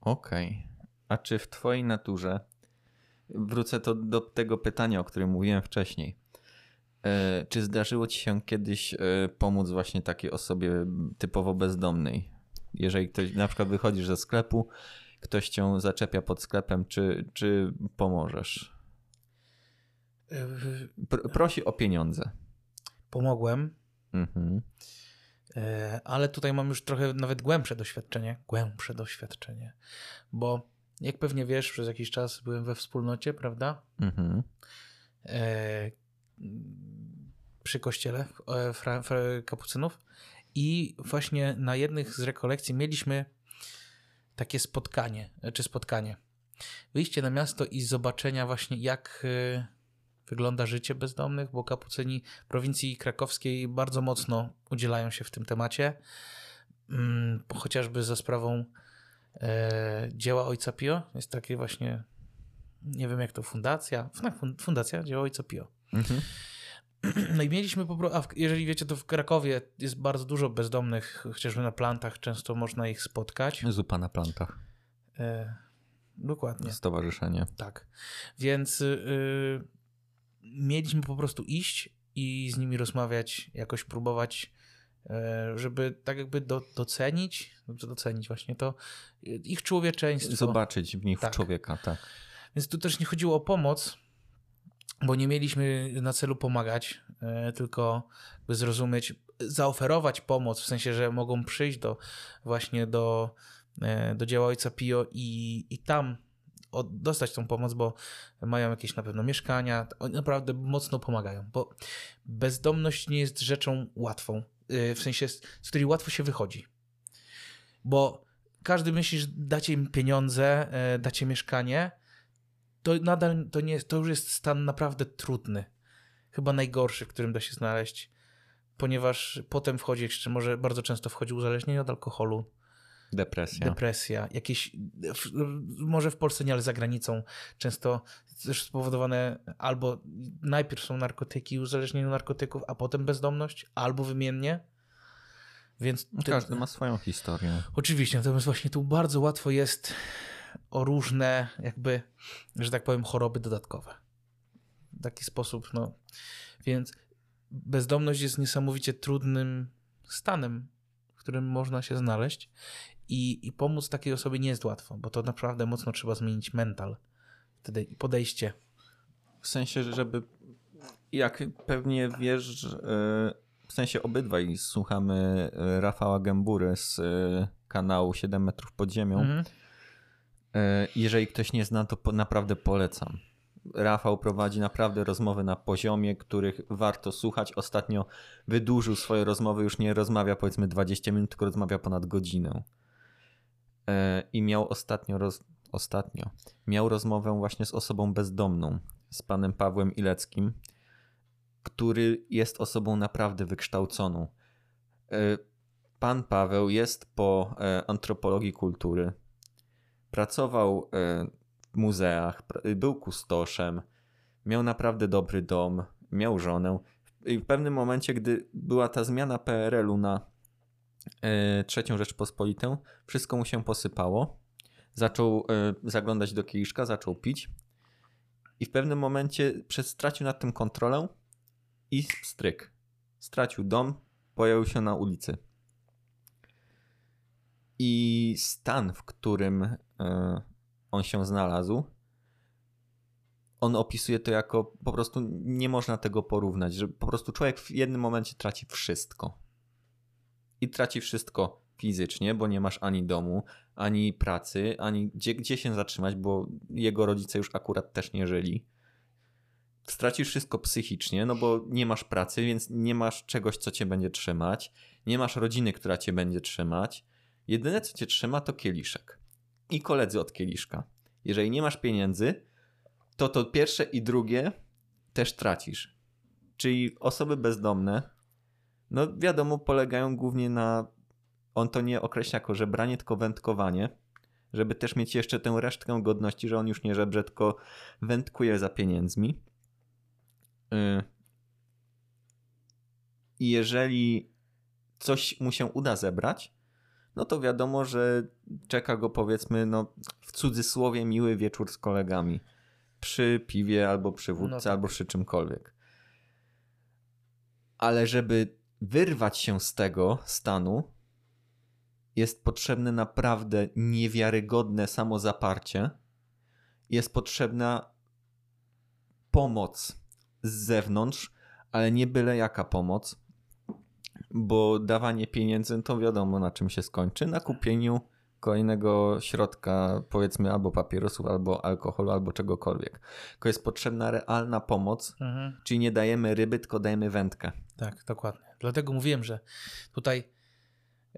Okej. A czy w twojej naturze, wrócę to do tego pytania, o którym mówiłem wcześniej. E, czy zdarzyło ci się kiedyś e, pomóc właśnie takiej osobie typowo bezdomnej? Jeżeli ktoś, na przykład wychodzisz ze sklepu, ktoś cię zaczepia pod sklepem, czy, czy pomożesz? Pr- prosi o pieniądze. Pomogłem, Mhm. yy, ale tutaj mam już trochę nawet głębsze doświadczenie. Głębsze doświadczenie, bo jak pewnie wiesz, przez jakiś czas byłem we wspólnocie, prawda? Mhm. e, przy kościele e, fra, fra, kapucynów i właśnie na jednych z rekolekcji mieliśmy takie spotkanie, czy spotkanie. Wyjście na miasto i zobaczenia właśnie jak e, wygląda życie bezdomnych, bo kapucyni prowincji krakowskiej bardzo mocno udzielają się w tym temacie, mm, chociażby za sprawą e, dzieła Ojca Pio. Jest takie właśnie, nie wiem jak to, fundacja, fun- fundacja dzieła Ojca Pio. Mhm. [CLEARS THROAT] No i mieliśmy po prostu, a w, jeżeli wiecie, to w Krakowie jest bardzo dużo bezdomnych, chociażby na plantach często można ich spotkać. Zupa na plantach. E, dokładnie, Stowarzyszenie. tak. Więc y, y, mieliśmy po prostu iść i z nimi rozmawiać, jakoś próbować, e, żeby tak jakby do, docenić, dobrze docenić właśnie to, y, ich człowieczeństwo. Zobaczyć w nich Tak. człowieka, tak. Więc tu też nie chodziło o pomoc, bo nie mieliśmy na celu pomagać, e, tylko by zrozumieć, zaoferować pomoc, w sensie, że mogą przyjść do właśnie do, e, do dzieła Ojca Pio i, i tam od, dostać tą pomoc, bo mają jakieś na pewno mieszkania, oni naprawdę mocno pomagają, bo bezdomność nie jest rzeczą łatwą, e, w sensie z, której łatwo się wychodzi, bo każdy myśli, że dacie im pieniądze, dacie mieszkanie, to nadal to, nie, to już jest stan naprawdę trudny. Chyba najgorszy, w którym da się znaleźć, ponieważ potem wchodzi jeszcze, może bardzo często wchodzi uzależnienie od alkoholu, Depresja. depresja, jakieś, może w Polsce nie, ale za granicą, często też spowodowane albo najpierw są narkotyki, uzależnienie od narkotyków, a potem bezdomność, albo wymiennie. Więc ty- Każdy ma swoją historię. Oczywiście, natomiast właśnie tu bardzo łatwo jest o różne, jakby, że tak powiem, choroby dodatkowe. W taki sposób, no. Więc bezdomność jest niesamowicie trudnym stanem, w którym można się znaleźć i, i pomóc takiej osobie nie jest łatwo, bo to naprawdę mocno trzeba zmienić mental, wtedy podejście. W sensie, żeby jak pewnie wiesz, e, w sensie obydwaj słuchamy e, Rafała Gębury z e, kanału 7 metrów pod ziemią. Mhm. E, Jeżeli ktoś nie zna, to po, naprawdę polecam. Rafał prowadzi naprawdę rozmowy na poziomie, których warto słuchać. Ostatnio wydłużył swoje rozmowy, już nie rozmawia powiedzmy 20 minut, tylko rozmawia ponad godzinę. E, I miał ostatnio, roz... ostatnio miał rozmowę właśnie z osobą bezdomną, z panem Pawłem Ileckim, który jest osobą naprawdę wykształconą. E, Pan Paweł jest po antropologii kultury. Pracował e, w muzeach, był kustoszem, miał naprawdę dobry dom, miał żonę. I w pewnym momencie, gdy była ta zmiana PRL-u na e, trzecią Rzeczpospolitą, wszystko mu się posypało. Zaczął e, zaglądać do kieliszka, zaczął pić I w pewnym momencie stracił nad tym kontrolę i stryk. Stracił dom, pojawił się na ulicy. I stan, w którym on się znalazł, on opisuje to jako po prostu nie można tego porównać, że po prostu człowiek w jednym momencie traci wszystko. I traci wszystko fizycznie, bo nie masz ani domu, ani pracy, ani gdzie, gdzie się zatrzymać, bo jego rodzice już akurat też nie żyli. Stracisz wszystko psychicznie, no bo nie masz pracy, więc nie masz czegoś, co cię będzie trzymać. Nie masz rodziny, która cię będzie trzymać. Jedyne, co cię trzyma, to kieliszek. I koledzy od kieliszka. Jeżeli nie masz pieniędzy, to to pierwsze i drugie też tracisz. Czyli osoby bezdomne, no wiadomo, polegają głównie na. On to nie określa jako żebranie, tylko wędkowanie. Żeby też mieć jeszcze tę resztkę godności, że on już nie żebrze, tylko wędkuje za pieniędzmi. Y. I jeżeli coś mu się uda zebrać, no to wiadomo, że czeka go powiedzmy, no w cudzysłowie miły wieczór z kolegami przy piwie, albo przy wódce, no tak. albo przy czymkolwiek. Ale żeby wyrwać się z tego stanu, jest potrzebne naprawdę niewiarygodne samozaparcie. Jest potrzebna pomoc z zewnątrz, ale nie byle jaka pomoc, bo dawanie pieniędzy to wiadomo na czym się skończy na kupieniu kolejnego środka, powiedzmy albo papierosów, albo alkoholu, albo czegokolwiek. Tylko jest potrzebna realna pomoc, mhm. czyli nie dajemy ryby, tylko dajemy wędkę. Tak, dokładnie. Dlatego mówiłem, że tutaj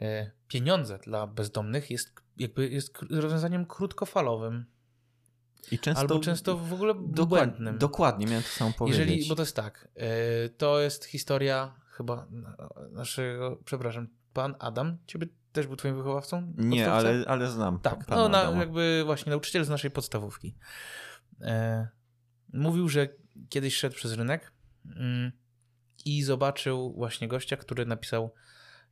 e, pieniądze dla bezdomnych jest jakby jest rozwiązaniem krótkofalowym. I często, Albo często w ogóle błędnym. Dokładnie, miałem to samo powiedzieć. Jeżeli, bo to jest tak, e, to jest historia chyba naszego, przepraszam, pan Adam, ciebie też był twoim wychowawcą? Nie, ale, ale znam. Tak, no na, jakby właśnie nauczyciel z naszej podstawówki. E, mówił, że kiedyś szedł przez rynek mm, i zobaczył właśnie gościa, który napisał,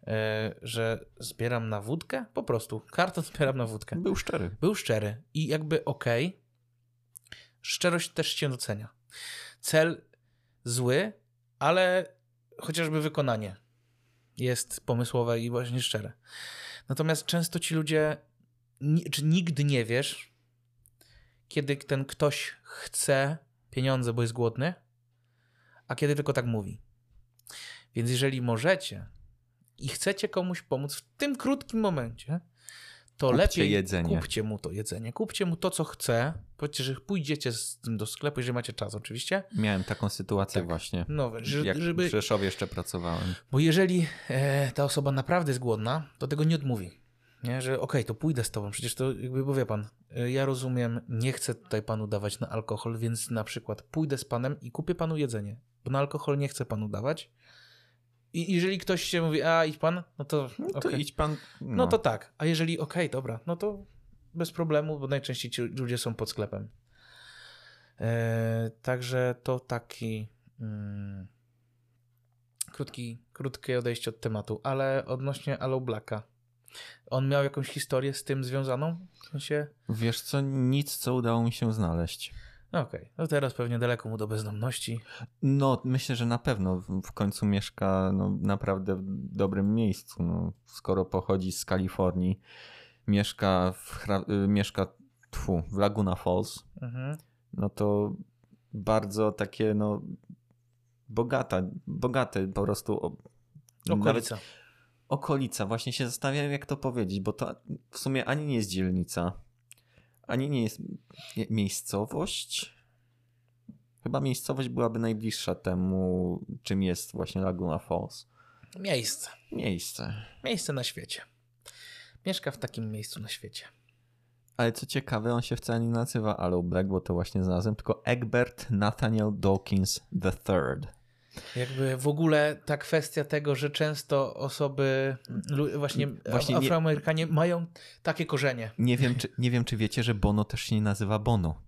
e, że zbieram na wódkę, po prostu, karton zbieram na wódkę. Był szczery. Był szczery i jakby okej, okay, szczerość też się docenia. Cel zły, ale chociażby wykonanie jest pomysłowe i właśnie szczere. Natomiast często ci ludzie, czy nigdy nie wiesz, kiedy ten ktoś chce pieniądze, bo jest głodny, a kiedy tylko tak mówi. Więc jeżeli możecie i chcecie komuś pomóc w tym krótkim momencie, to kupcie lepiej jedzenie. kupcie mu to jedzenie, kupcie mu to, co chce. Powiedzcie, że pójdziecie z tym do sklepu, jeżeli macie czas oczywiście. Miałem taką sytuację tak. właśnie, no, że, jak żeby... w Rzeszowie jeszcze pracowałem. Bo jeżeli e, ta osoba naprawdę jest głodna, to tego nie odmówi. Nie? Że okej, okay, to pójdę z tobą, przecież to jakby, bo wie pan, e, ja rozumiem, nie chcę tutaj panu dawać na alkohol, więc na przykład pójdę z panem i kupię panu jedzenie, bo na alkohol nie chcę panu dawać, i jeżeli ktoś się mówi, a idź pan, no to. No to okay. idź pan. No. no. to tak. A jeżeli okej, okay, dobra, no to bez problemu, bo najczęściej ci ludzie są pod sklepem. E, także to taki mm, krótki, krótkie odejście od tematu, ale odnośnie Allo Blacka. On miał jakąś historię z tym związaną? W sensie... Wiesz co, nic co udało mi się znaleźć. Okej, okay. no teraz pewnie daleko mu do bezdomności. No, myślę, że na pewno w końcu mieszka no, naprawdę w dobrym miejscu. No, skoro pochodzi z Kalifornii, mieszka w, y, mieszka tfu, w Laguna Falls, mhm. no to bardzo takie no bogata, bogate po prostu okolica. okolica. Właśnie się zastanawiam, jak to powiedzieć, bo to w sumie ani nie jest dzielnica, ani nie jest miejscowość. Chyba miejscowość byłaby najbliższa temu, czym jest właśnie Laguna Falls. Miejsce. Miejsce. Miejsce na świecie. Mieszka w takim miejscu na świecie. Ale co ciekawe, on się wcale nie nazywa Aloe Black, bo to właśnie znalazłem, tylko Egbert Nathaniel Dawkins III. Jakby w ogóle ta kwestia tego, że często osoby, właśnie, właśnie Afroamerykanie nie, mają takie korzenie. Nie wiem, czy, nie wiem, czy wiecie, że Bono też się nie nazywa Bono.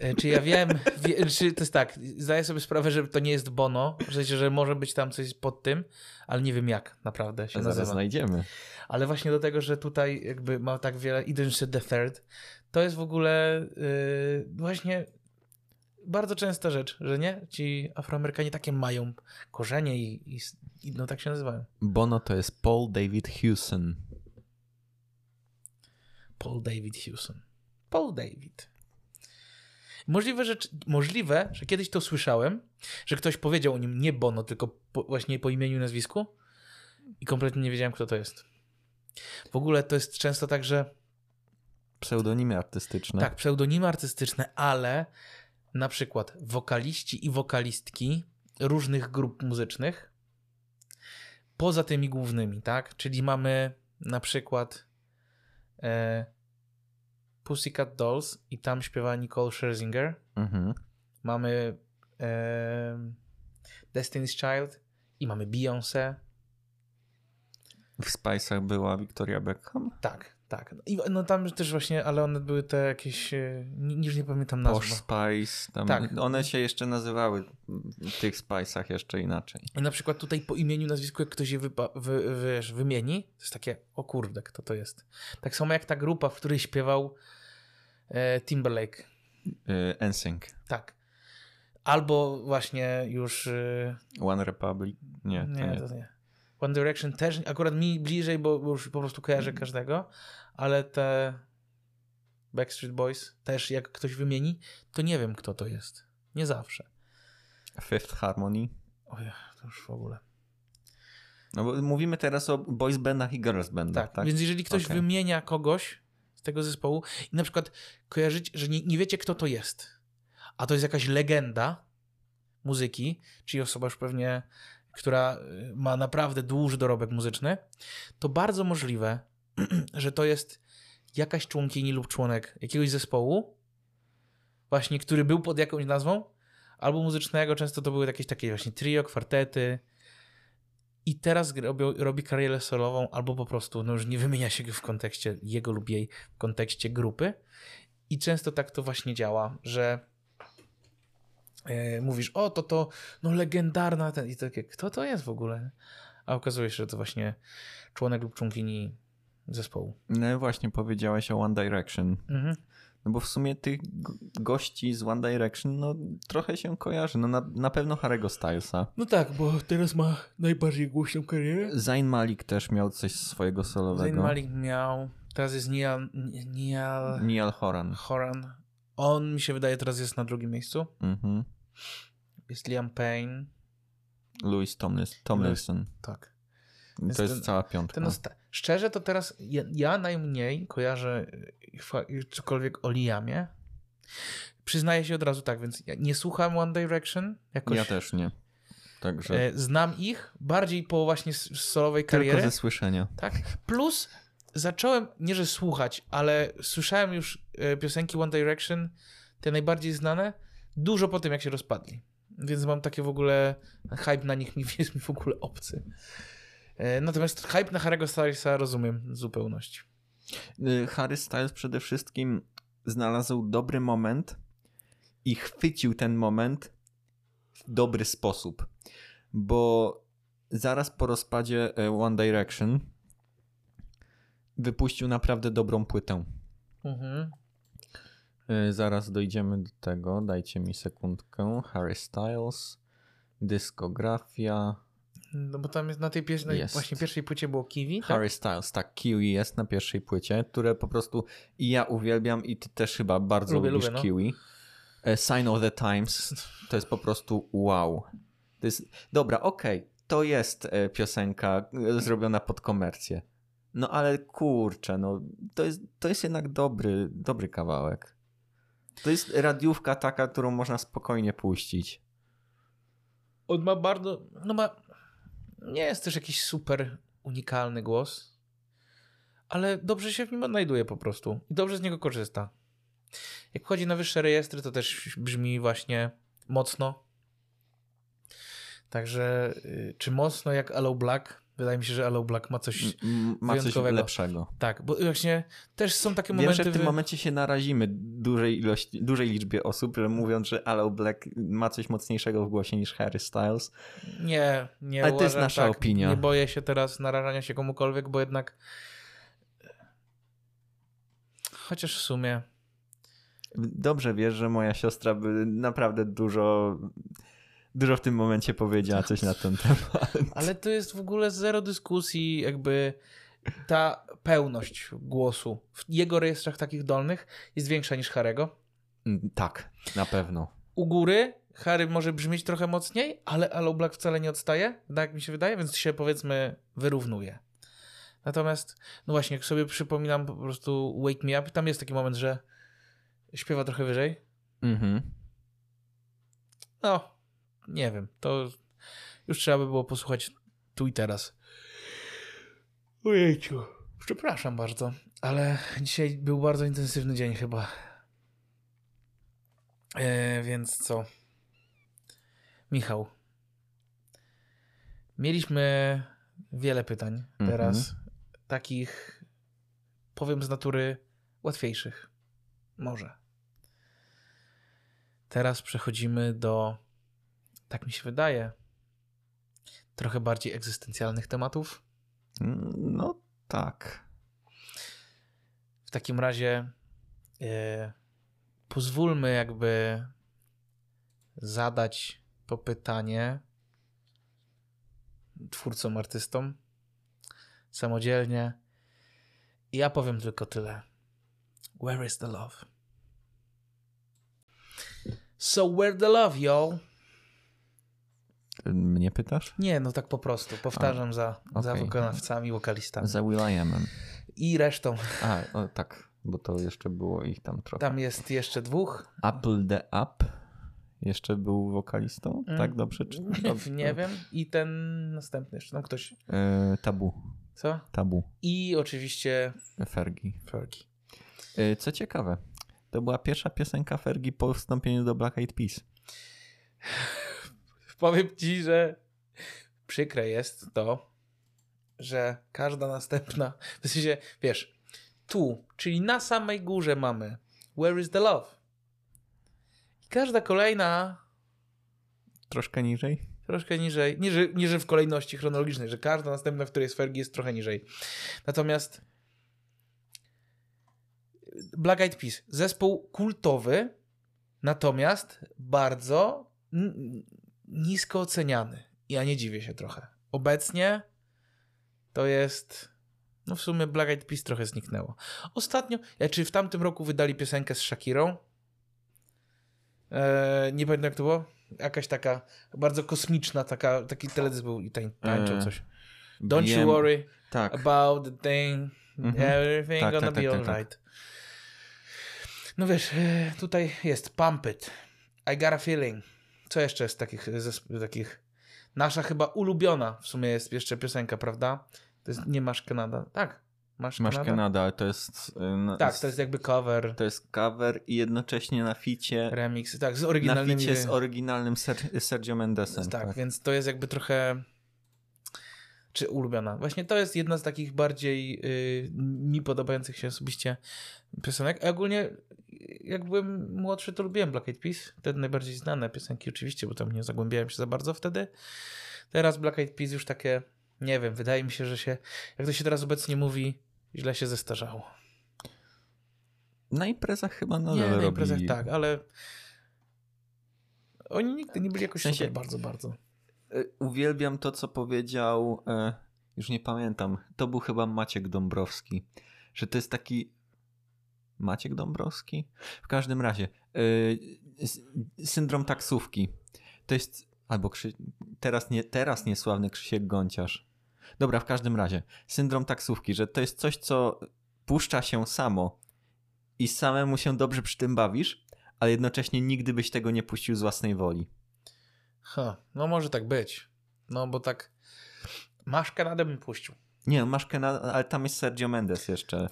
E, czy ja wiem, wie, czy to jest tak, zdaję sobie sprawę, że to nie jest Bono, w sensie, że może być tam coś pod tym, ale nie wiem jak naprawdę się Zaraz nazywa. znajdziemy. Ale właśnie do tego, że tutaj jakby ma tak wiele, idąc the third, to jest w ogóle yy, właśnie bardzo częsta rzecz, że nie? Ci Afroamerykanie takie mają korzenie i, i, i no tak się nazywają. Bono to jest Paul David Hewson. Paul David Hewson. Paul David. Możliwe że, możliwe, że kiedyś to słyszałem, że ktoś powiedział o nim nie Bono, tylko po, właśnie po imieniu i nazwisku i kompletnie nie wiedziałem, kto to jest. W ogóle to jest często tak, że Pseudonimy artystyczne. tak, pseudonimy artystyczne, ale na przykład wokaliści i wokalistki różnych grup muzycznych poza tymi głównymi, tak? Czyli mamy na przykład e, Pussycat Dolls i tam śpiewa Nicole Scherzinger. Mhm. Mamy e, Destiny's Child i mamy Beyoncé. W Spice'ach była Victoria Beckham. Tak, tak. I no tam też właśnie, ale one były te jakieś, e, już nie pamiętam nazwy. Posh Spice. Tam Tak. One się jeszcze nazywały w tych Spice'ach jeszcze inaczej. I na przykład tutaj po imieniu, nazwisku, jak ktoś je wy, wiesz, wymieni, to jest takie, o kurde, kto to jest. Tak samo jak ta grupa, w której śpiewał e, Timberlake. Y, NSYNC. Tak. Albo właśnie już... E, One Republic. Nie, to nie, nie. to nie. One Direction też, akurat mi bliżej, bo już po prostu kojarzę każdego, ale te Backstreet Boys też, jak ktoś wymieni, to nie wiem, kto to jest. Nie zawsze. Fifth Harmony. Oj, to już w ogóle. No bo mówimy teraz o boys bandach i girls bandach, Tak, tak? więc jeżeli ktoś Okej. wymienia kogoś z tego zespołu i na przykład kojarzycie, że nie, nie wiecie, kto to jest, a to jest jakaś legenda muzyki, czyli osoba już pewnie, która y, ma naprawdę duży dorobek muzyczny, to bardzo możliwe, [CLEARS THROAT] że to jest jakaś członkini lub członek jakiegoś zespołu, właśnie, który był pod jakąś nazwą, albo muzycznego, często to były jakieś takie właśnie trio, kwartety, i teraz robi, robi karierę solową, albo po prostu no już nie wymienia się w kontekście jego lub jej, w kontekście grupy. I często tak to właśnie działa, że mówisz, o to to, no legendarna, ten, i takie, kto to jest w ogóle? A okazuje się, że to właśnie członek lub członkini zespołu. No właśnie powiedziałeś o One Direction. Mhm. No bo w sumie tych go- gości z One Direction no trochę się kojarzy. No na, na pewno Harry'ego Stylesa. No tak, bo teraz ma najbardziej głośną karierę. Zayn Malik też miał coś swojego solowego. Zayn Malik miał, teraz jest Niall, Niall Niall Horan. Horan. On mi się wydaje teraz jest na drugim miejscu. Mhm. Jest Liam Payne. Louis Tomlis, Tomlinson. Tak. To Jest jest ten- cała piątka. Szczerze to teraz ja, ja najmniej kojarzę y, y, cokolwiek o Liamie. Przyznaję się od razu tak, więc ja nie słucham One Direction. Jakoś, Ja też nie. Także e, znam ich bardziej po właśnie solowej tylko karierze. ze słyszenia. Tak. Plus zacząłem, nie że słuchać, ale słyszałem już e, piosenki One Direction, te najbardziej znane, dużo po tym, jak się rozpadli. Więc mam takie w ogóle, hype na nich mi [LAUGHS] jest mi w ogóle obcy. E, Natomiast hype na Harry'ego Stylesa rozumiem w zupełności. Y, Harry Styles przede wszystkim znalazł dobry moment i chwycił ten moment w dobry sposób. Bo zaraz po rozpadzie e, One Direction wypuścił naprawdę dobrą płytę. Mhm. Y, Zaraz dojdziemy do tego. Dajcie mi sekundkę. Harry Styles, dyskografia. No bo tam jest na tej pier- na Jest. właśnie pierwszej płycie było Kiwi. Tak? Harry Styles, tak, Kiwi jest na pierwszej płycie, które po prostu i ja uwielbiam i ty też chyba bardzo Lubię, lubisz lubię, no. Kiwi. E, Sign of the Times to jest po prostu wow. To jest, dobra, okej, to jest e, piosenka e, zrobiona pod komercję. No ale kurczę, no to jest, to jest jednak dobry, dobry kawałek. To jest radiówka taka, którą można spokojnie puścić. On ma bardzo, no ma, nie jest też jakiś super unikalny głos, ale dobrze się w nim odnajduje po prostu i dobrze z niego korzysta. Jak wchodzi na wyższe rejestry, to też brzmi właśnie mocno. Także, y, czy mocno jak Allo Black? Wydaje mi się, że Allo Black ma coś, Ma coś wyjątkowego. lepszego. tak, bo właśnie też są takie Wiem, momenty... że w tym momencie się narazimy dużej ilości, dużej liczbie osób, że mówiąc, że Allo Black ma coś mocniejszego w głosie niż Harry Styles. Nie, nie Ale to jest uważam nasza tak. opinia. Nie boję się teraz narażania się komukolwiek, bo jednak chociaż w sumie Dobrze wiesz, że moja siostra by naprawdę dużo, dużo w tym momencie powiedziała coś na ten temat. Ale to jest w ogóle zero dyskusji, jakby ta pełność głosu w jego rejestrach takich dolnych jest większa niż Harego. Mm, Tak, na pewno. U góry Harry może brzmieć trochę mocniej, ale Aloe Black wcale nie odstaje, tak mi się wydaje, więc się powiedzmy wyrównuje. Natomiast, no właśnie, jak sobie przypominam po prostu Wake Me Up, tam jest taki moment, że śpiewa trochę wyżej. Mhm. No, nie wiem, to już trzeba by było posłuchać tu i teraz. Ojejciu, przepraszam bardzo, ale dzisiaj był bardzo intensywny dzień chyba. E, więc co? Michał. Mieliśmy wiele pytań teraz, takich powiem z natury łatwiejszych. Może. Teraz przechodzimy do, tak mi się wydaje, trochę bardziej egzystencjalnych tematów. Mm, No tak. W takim razie e, pozwólmy jakby zadać to pytanie twórcom, artystom samodzielnie. I ja powiem tylko tyle. Where is the love? So where the love, y'all? Mnie pytasz? Nie, no tak po prostu. Powtarzam za, za okej. wykonawcami, wokalistami. Za Will.i.amem. I resztą. A, o, tak, bo to jeszcze było ich tam trochę. Tam jest jeszcze dwóch. Apple the Up jeszcze był wokalistą? Mm. Tak, dobrze? Czy... [LAUGHS] Nie, nie wiem. I ten następny jeszcze. Tam ktoś. E, tabu, Co? tabu, I oczywiście Fergie. Fergie. E, co ciekawe, to była pierwsza piosenka Fergie po wstąpieniu do Black Eyed Peas. Powiem ci, że przykre jest to, że każda następna, w sensie, wiesz, tu, czyli na samej górze mamy Where is the love? I każda kolejna Troszkę niżej? troszkę niżej, nie że, nie że w kolejności chronologicznej, że każda następna, w której jest Fergie jest trochę niżej. Natomiast Black Eyed Peas, zespół kultowy, natomiast bardzo nisko oceniany. Ja nie dziwię się trochę. Obecnie to jest no w sumie Black Eyed Peas trochę zniknęło. Ostatnio, czy w tamtym roku wydali piosenkę z Shakirą? Eee, nie pamiętam jak to było. Jakaś taka bardzo kosmiczna, taka, taki teledysk był i tań, tańczył Eee, coś. Don't Wiem- you worry Tak. about the thing, Mhm. everything Tak, gonna tak, be tak, tak, alright. No wiesz, e, tutaj jest Pump It, I Got a Feeling. Co jeszcze jest takich, takich... Nasza chyba ulubiona w sumie jest jeszcze piosenka, prawda? To jest Nie Masz Kanada. Tak, Masz, Masz Kanada. Kanada, ale to jest... na- Tak, to jest jakby cover, To jest cover i jednocześnie na ficie, remix, tak, z na oryginalnymi... ficie z oryginalnym Ser- Sergio Mendesem. tak, Tak, więc to jest jakby trochę... Czy ulubiona? Właśnie to jest jedna z takich bardziej y, mi podobających się osobiście piosenek. A ogólnie, jak byłem młodszy, to lubiłem Black Eyed Peas. Wtedy najbardziej znane piosenki oczywiście, bo tam nie zagłębiałem się za bardzo wtedy. Teraz Black Eyed Peas już takie, nie wiem, wydaje mi się, że się, jak to się teraz obecnie mówi, źle się zestarzało. Na imprezach chyba nadal nie, na robi... imprezach tak, ale oni nigdy nie byli jakoś W sensie- super bardzo, bardzo. Y, Uwielbiam to, co powiedział, e, już nie pamiętam, to był chyba Maciek Dąbrowski, że to jest taki... Maciek Dąbrowski? W każdym razie, s- syndrom taksówki. To jest, albo Krzy... teraz, nie, teraz niesławny Krzysiek Gąciarz. Dobra, w każdym razie, syndrom taksówki, że to jest coś, co puszcza się samo i samemu się dobrze przy tym bawisz, ale jednocześnie nigdy byś tego nie puścił z własnej woli. Ha, no może tak być. No bo tak masz Kanadę bym puścił. Nie, masz Kena, ale tam jest Sergio Mendes jeszcze.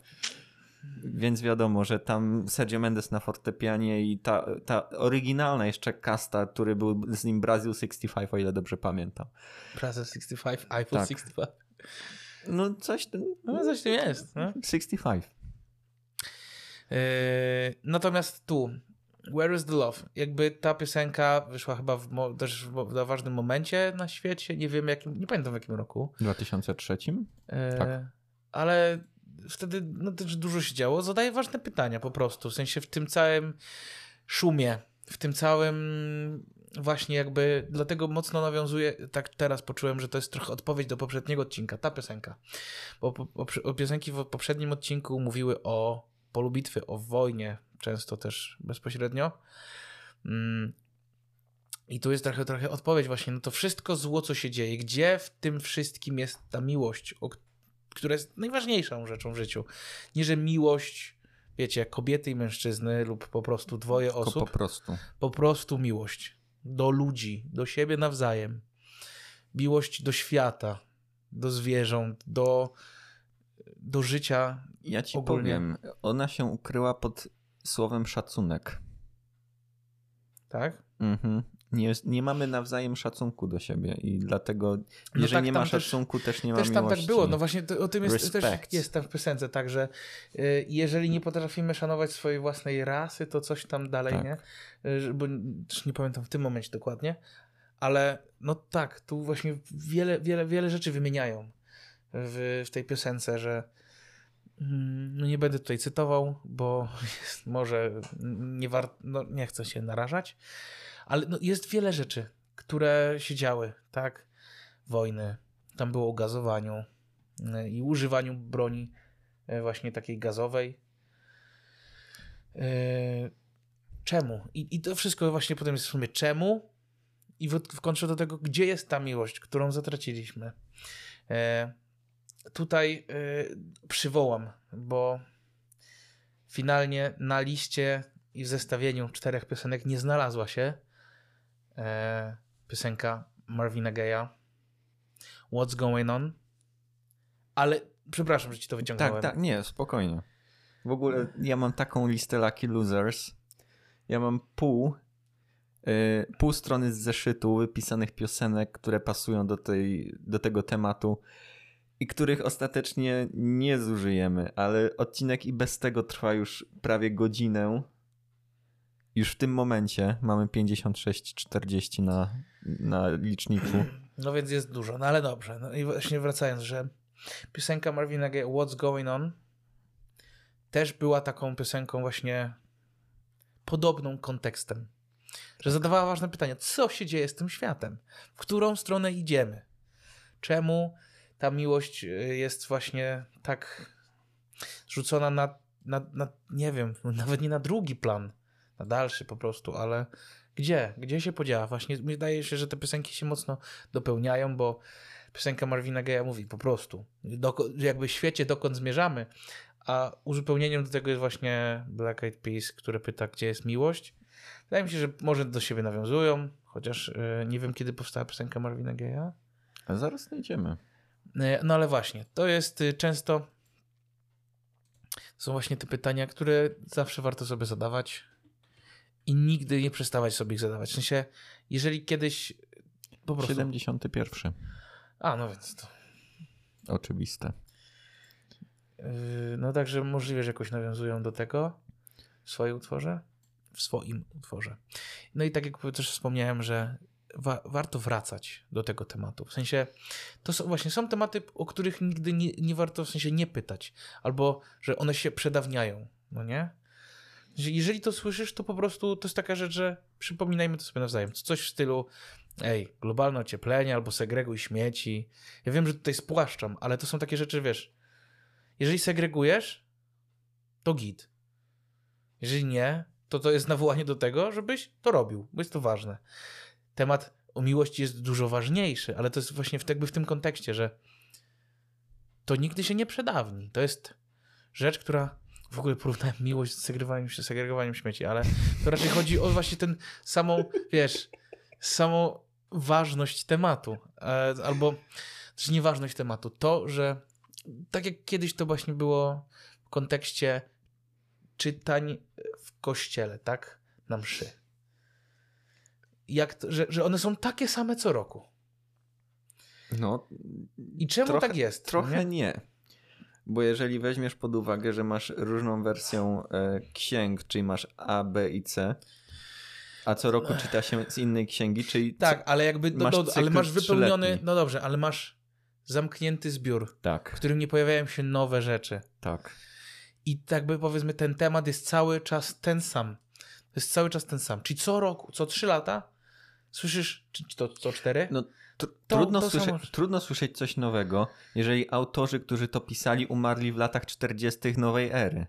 Więc wiadomo, że tam Sergio Mendes na fortepianie i ta, ta oryginalna jeszcze kasta, który był z nim Brazil 65, o ile dobrze pamiętam. Prasa 65, iPhone Tak. 65. No coś, No coś tym jest. No. 65. Yy, natomiast tu, Where is the Love? Jakby ta piosenka wyszła chyba w, też w, ważnym momencie na świecie. Nie wiem jakim, nie pamiętam w jakim roku. W 2003? Yy, Tak. Ale wtedy no, też dużo się działo, zadaję ważne pytania po prostu, w sensie w tym całym szumie, w tym całym właśnie jakby, dlatego mocno nawiązuję, tak teraz poczułem, że to jest trochę odpowiedź do poprzedniego odcinka, ta piosenka, bo po, po, o piosenki w poprzednim odcinku mówiły o polu bitwy, o wojnie, często też bezpośrednio, mm. I tu jest trochę, trochę odpowiedź właśnie na to wszystko zło, co się dzieje. Gdzie w tym wszystkim jest ta miłość, która jest najważniejszą rzeczą w życiu. Nie, że miłość, wiecie, kobiety i mężczyzny lub po prostu dwoje Tylko osób. po prostu. Po prostu miłość do ludzi, do siebie nawzajem. Miłość do świata, do zwierząt, do, do życia. Ja ci ogólnie. powiem, ona się ukryła pod słowem szacunek. Tak? Mhm. Nie, nie mamy nawzajem szacunku do siebie i dlatego, jeżeli tak, nie ma tam też- szacunku, też, nie ma Też tam miłości. tak było, no właśnie to, o tym jest, też jest tam w piosence, tak, że y, jeżeli nie potrafimy szanować swojej własnej rasy, to coś tam dalej, Tak. nie? Y, bo też nie pamiętam w tym momencie dokładnie, ale no tak, tu właśnie wiele, wiele, wiele rzeczy wymieniają w, w tej piosence, że no nie będę tutaj cytował, bo może nie warto, no nie chcę się narażać, ale no jest wiele rzeczy, które się działy, tak? Wojny, tam było o gazowaniu y, i używaniu broni y, właśnie takiej gazowej. Y, Czemu? I, I to wszystko właśnie potem jest w sumie czemu i w, w do tego, gdzie jest ta miłość, którą zatraciliśmy. Tutaj y, przywołam, bo finalnie na liście i w zestawieniu czterech piosenek nie znalazła się e, piosenka Marvina Gaye'a What's Going On, ale przepraszam, że ci to wyciągnąłem. Tak, tak, nie, spokojnie. W ogóle ja mam taką listę Lucky Losers. Ja mam pół, y, pół strony z zeszytu wypisanych piosenek, które pasują do, tej, do tego tematu i których ostatecznie nie zużyjemy, ale odcinek i bez tego trwa już prawie godzinę. Już w tym momencie mamy 56-40 na, na liczniku. [CLEARS THROAT] No więc jest dużo, no ale dobrze. No i właśnie wracając, że piosenka Marvina Gaye What's Going On też była taką piosenką właśnie podobną kontekstem. Że zadawała ważne pytania, co się dzieje z tym światem? W którą stronę idziemy? Czemu ta miłość y, jest właśnie tak rzucona na, na, na nie wiem, [LAUGHS] nawet nie na drugi plan, na dalszy po prostu, ale gdzie? Gdzie się podziała? Właśnie wydaje się, że te piosenki się mocno dopełniają, bo piosenka Marvina Gaye'a mówi po prostu, doko- jakby świecie dokąd zmierzamy, a uzupełnieniem do tego jest właśnie Black Eyed Peas, które pyta, gdzie jest miłość. Wydaje mi się, że może do siebie nawiązują, chociaż yy, nie wiem, kiedy powstała piosenka Marvina Gaye'a. A zaraz znajdziemy. Yy, No ale właśnie, to jest yy, często to są właśnie te pytania, które zawsze warto sobie zadawać i nigdy nie przestawać sobie ich zadawać. W sensie, jeżeli kiedyś po prostu... 71. A, no więc to... Oczywiste. Yy, No także możliwe, że jakoś nawiązują do tego w swoim utworze. W swoim utworze. No i tak jak też wspomniałem, że wa- warto wracać do tego tematu. W sensie, to są właśnie są tematy, o których nigdy nie, nie warto w sensie nie pytać, albo że one się przedawniają, no nie? Że Jeżeli to słyszysz, to po prostu to jest taka rzecz, że przypominajmy to sobie nawzajem. Coś w stylu, ej, globalne ocieplenie albo segreguj śmieci. Ja wiem, że tutaj spłaszczam, ale to są takie rzeczy, wiesz, jeżeli segregujesz, to git. Jeżeli nie, to to jest nawołanie do tego, żebyś to robił, bo jest to ważne. Temat o miłości jest dużo ważniejszy, ale to jest właśnie w, jakby w tym kontekście, że to nigdy się nie przedawni. To jest rzecz, która w ogóle porównałem miłość z segregowaniem, segregowaniem śmieci, ale to raczej chodzi o właśnie ten samą, wiesz, samą ważność tematu, e, albo też nieważność tematu. To, że tak jak kiedyś to właśnie było w kontekście czytań w kościele, tak? Na mszy. Jak to, że, że one są takie same co roku. No, I czemu Trochę- tak jest? trochę nie? nie. Bo jeżeli weźmiesz pod uwagę, że masz różną wersję e, księg, czyli masz A, B i C, a co roku czyta się z innej księgi, czyli Tak, ale jakby, no, masz no, ale masz wypełniony, no dobrze, ale masz zamknięty zbiór, Tak, w którym nie pojawiają się nowe rzeczy. tak. I tak by powiedzmy, ten temat jest cały czas ten sam. To jest cały czas ten sam. Czyli co roku, co trzy lata słyszysz, czy, to co cztery? No, tr- To- trudno, to słysze- samo. trudno słyszeć coś nowego, jeżeli autorzy, którzy to pisali, umarli w latach 40. nowej ery.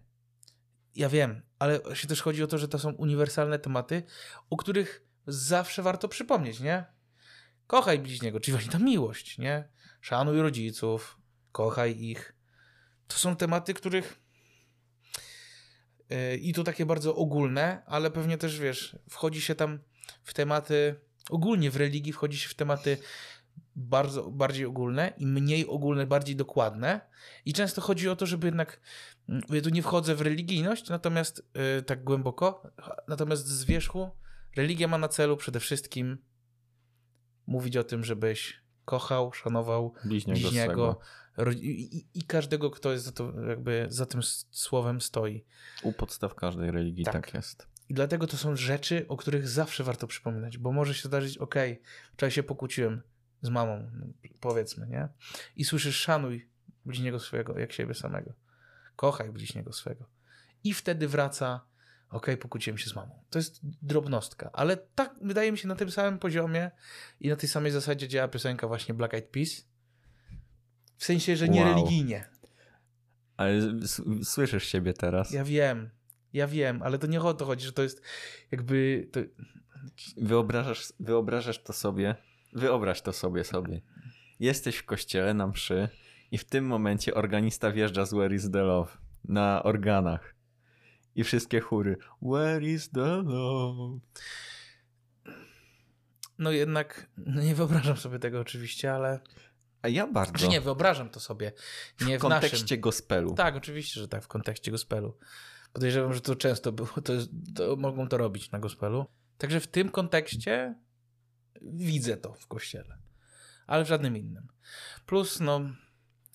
Ja wiem, ale się też chodzi o to, że to są uniwersalne tematy, o których zawsze warto przypomnieć, nie? Kochaj bliźniego, czyli właśnie ta miłość, nie? Szanuj rodziców, kochaj ich. To są tematy, których yy, i to takie bardzo ogólne, ale pewnie też, wiesz, wchodzi się tam w tematy, ogólnie w religii wchodzi się w tematy bardzo, bardziej ogólne i mniej ogólne, bardziej dokładne. I często chodzi o to, żeby jednak, mm, ja tu nie wchodzę w religijność, natomiast yy, tak głęboko, natomiast z wierzchu religia ma na celu przede wszystkim mówić o tym, żebyś kochał, szanował Bliźniego, bliźniego i, i, każdego, kto jest za, to, jakby za tym słowem stoi. U podstaw każdej religii Tak. tak, jest. I dlatego to są rzeczy, o których zawsze warto przypominać, bo może się zdarzyć, okej, wczoraj się pokłóciłem z mamą, powiedzmy, nie? I słyszysz, szanuj bliźniego swojego, jak siebie samego. Kochaj bliźniego swego. I wtedy wraca, okej, pokłóciłem się z mamą. To jest drobnostka, ale tak, wydaje mi się, na tym samym poziomie i na tej samej zasadzie działa piosenka właśnie Black Eyed Peas. W sensie, że nie Wow. religijnie. Ale słyszysz siebie teraz. Ja wiem, ja wiem, ale to nie o to chodzi, że to jest jakby... To... Wyobrażasz, wyobrażasz to sobie, wyobraź to sobie sobie. Jesteś w kościele na mszy i w tym momencie organista wjeżdża z Where is the Love na organach. I wszystkie chóry Where is the love? No jednak no nie wyobrażam sobie tego oczywiście, ale... A ja bardzo. Czy nie, wyobrażam to sobie. Nie w w, kontekście naszym. gospelu. Tak, oczywiście, że tak, w kontekście gospelu. Podejrzewam, że to często było, to, jest, to mogą to robić na gospelu. Także w tym kontekście widzę to w kościele, ale w żadnym innym. Plus, no,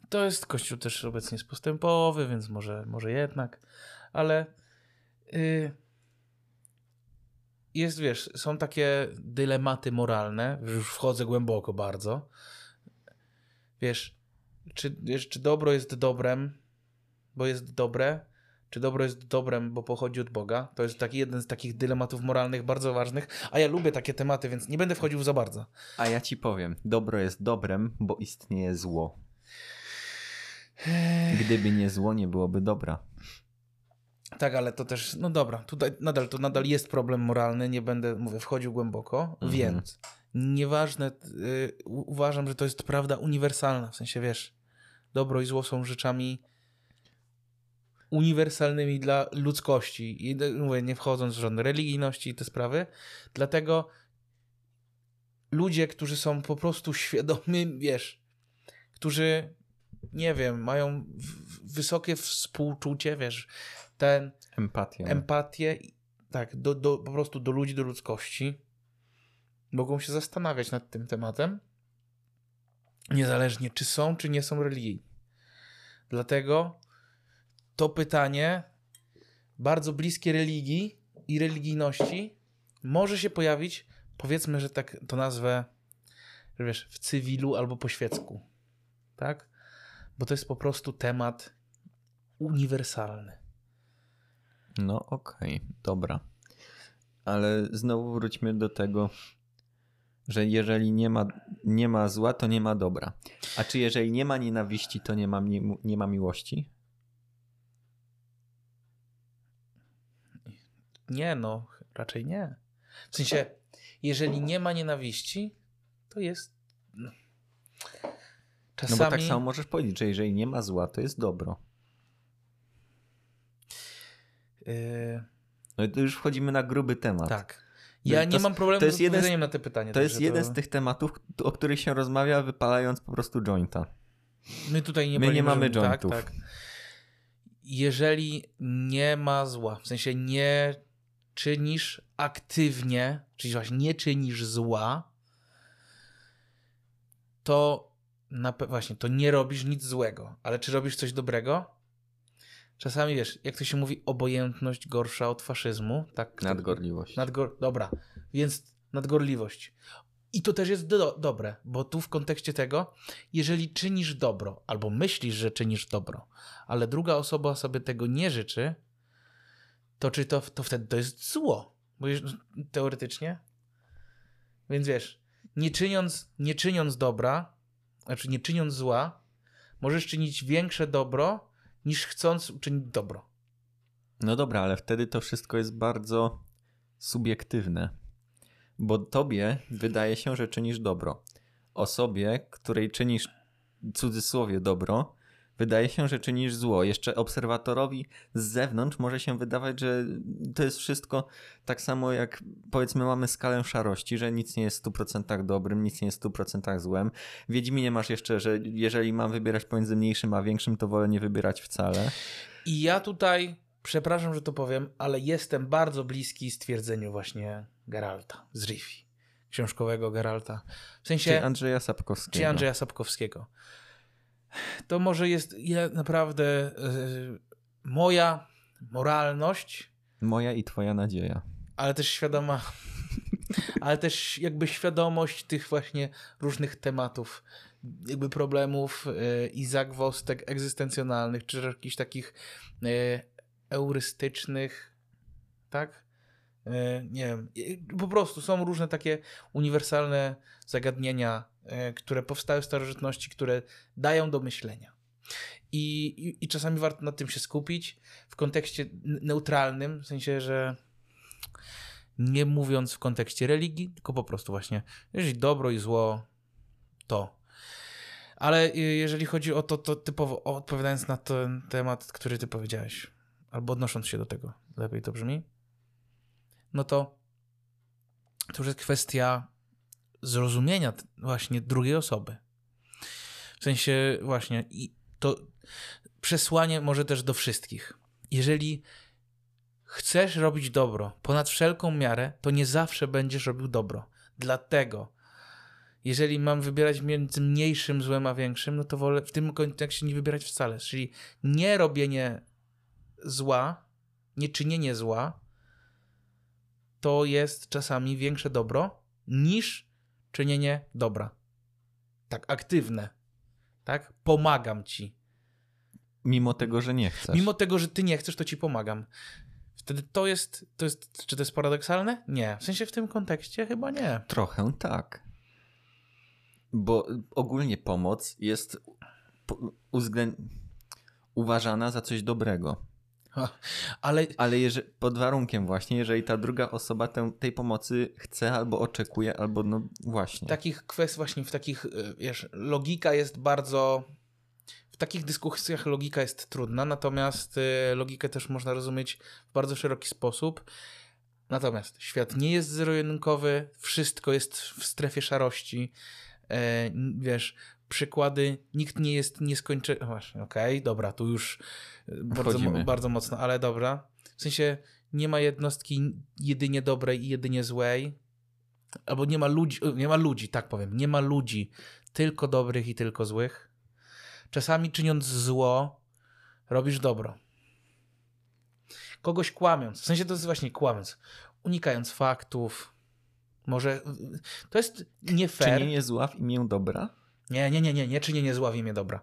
to jest kościół też obecnie jest postępowy, więc może, może jednak, ale y, jest, wiesz, są takie dylematy moralne, już wchodzę głęboko bardzo. Wiesz, czy, wiesz, czy dobro jest dobrem, bo jest dobre, czy dobro jest dobrem, bo pochodzi od Boga. To jest taki jeden z takich dylematów moralnych bardzo ważnych, a ja lubię takie tematy, więc nie będę wchodził za bardzo. A ja ci powiem, dobro jest dobrem, bo istnieje zło. Gdyby nie zło, nie byłoby dobra. Tak, ale to też, no dobra, tutaj nadal to nadal jest problem moralny, nie będę, mówię, wchodził głęboko, Mhm. więc nieważne, y, u- uważam, że to jest prawda uniwersalna, w sensie, wiesz, dobro i zło są rzeczami uniwersalnymi dla ludzkości. I mówię, nie wchodząc w żadne religijności i te sprawy, dlatego ludzie, którzy są po prostu świadomi, wiesz, którzy, nie wiem, mają wysokie współczucie, wiesz, ten empatię, i- tak, do, do, po prostu do ludzi, do ludzkości, mogą się zastanawiać nad tym tematem, niezależnie czy są, czy nie są religijni. Dlatego to pytanie, bardzo bliskie religii i religijności, może się pojawić, powiedzmy, że tak to nazwę, że wiesz, w cywilu albo po świecku. Tak? Bo to jest po prostu temat uniwersalny. No okej, dobra. Ale znowu wróćmy do tego, że jeżeli nie ma, nie ma zła, to nie ma dobra. A czy jeżeli nie ma nienawiści, to nie ma, mi- nie ma miłości? Nie, no, raczej nie. W sensie, jeżeli nie ma nienawiści, to jest. no, No Czasami. bo tak samo możesz powiedzieć, że jeżeli nie ma zła, to jest dobro. yy, No i tu już wchodzimy na gruby temat. tak. Ja To nie mam problemu to jest z odpowiedzeniem na te pytanie. To jest jeden z tych tematów, o których się rozmawia, wypalając po prostu jointa. My tutaj nie, My nie mamy tak, jointów. tak. Jeżeli nie ma zła, w sensie nie czynisz aktywnie, czyli właśnie nie czynisz zła, to na, właśnie to nie robisz nic złego. Ale czy robisz coś dobrego? Czasami wiesz, jak to się mówi, obojętność gorsza od faszyzmu. Tak, Nadgorliwość. Nadgor... Dobra, więc nadgorliwość. I to też jest do, dobre, bo tu w kontekście tego, jeżeli czynisz dobro, albo myślisz, że czynisz dobro, ale druga osoba sobie tego nie życzy, to czy to, to wtedy to jest zło? Bo teoretycznie. Więc wiesz, nie czyniąc, nie czyniąc dobra, znaczy nie czyniąc zła, możesz czynić większe dobro, niż chcąc uczynić dobro. No dobra, ale wtedy to wszystko jest bardzo subiektywne. Bo tobie wydaje się, że czynisz dobro. Osobie, której czynisz w cudzysłowie dobro, wydaje się, że czynisz zło. Jeszcze obserwatorowi z zewnątrz może się wydawać, że to jest wszystko tak samo jak powiedzmy mamy skalę szarości, że nic nie jest w 100% dobrym, nic nie jest w 100% złem. W Wiedźminie masz jeszcze, że jeżeli mam wybierać pomiędzy mniejszym a większym, to wolę nie wybierać wcale. I ja tutaj, przepraszam, że to powiem, ale jestem bardzo bliski stwierdzeniu właśnie Geralta z Riffi, książkowego Geralta. W sensie... Czy Andrzeja Sapkowskiego. Czy Andrzeja Sapkowskiego to może jest naprawdę yy, moja moralność. Moja i twoja nadzieja. Ale też świadoma, ale też jakby świadomość tych właśnie różnych tematów, jakby problemów yy, i zagwostek egzystencjonalnych, czy jakichś takich yy, eurystycznych, tak? nie wiem, po prostu są różne takie uniwersalne zagadnienia E, które powstały w starożytności, które dają do myślenia. I, i, I, czasami warto nad tym się skupić w kontekście neutralnym, w sensie, że nie mówiąc w kontekście religii, tylko po prostu właśnie, jeżeli dobro i zło, to. Ale jeżeli chodzi o to, to typowo odpowiadając na ten temat, który ty powiedziałeś, albo odnosząc się do tego, lepiej to brzmi, no to to już jest kwestia zrozumienia właśnie drugiej osoby. W sensie właśnie i to przesłanie może też do wszystkich. Jeżeli chcesz robić dobro ponad wszelką miarę, to nie zawsze będziesz robił dobro. Dlatego, jeżeli mam wybierać między mniejszym złem a większym, no to wolę w tym kontekście nie wybierać wcale. Czyli nie robienie zła, nie czynienie zła, to jest czasami większe dobro niż czynienie dobra. Tak, aktywne. Tak? Pomagam ci. Mimo tego, że nie chcesz. Mimo tego, że ty nie chcesz, to ci pomagam. Wtedy to jest, to jest, czy to jest paradoksalne? Nie. W sensie w tym kontekście chyba nie. Trochę tak. Bo ogólnie pomoc jest uważana za coś dobrego. [LAUGHS] Ale, Ale jeżeli, pod warunkiem właśnie, jeżeli ta druga osoba tę, tej pomocy chce albo oczekuje, albo no właśnie. W takich kwestii właśnie, w takich, y, wiesz, logika jest bardzo... W takich dyskusjach logika jest trudna, natomiast y, logikę też można rozumieć w bardzo szeroki sposób. Natomiast świat nie jest zero-jedynkowy, wszystko jest w strefie szarości. E, wiesz, przykłady, nikt nie jest nieskończony. Właśnie, okej, okay, dobra, tu już bardzo, bardzo mocno, ale dobra. W sensie nie ma jednostki jedynie dobrej i jedynie złej. Albo nie ma ludzi, nie ma ludzi, tak powiem, nie ma ludzi tylko dobrych i tylko złych. Czasami czyniąc zło, robisz dobro. Kogoś kłamiąc, w sensie to jest właśnie kłamiąc, unikając faktów. Może to jest nie fair. Czynienie zła w imię dobra? Nie, nie, nie, nie, nie czynienie zła w imię dobra.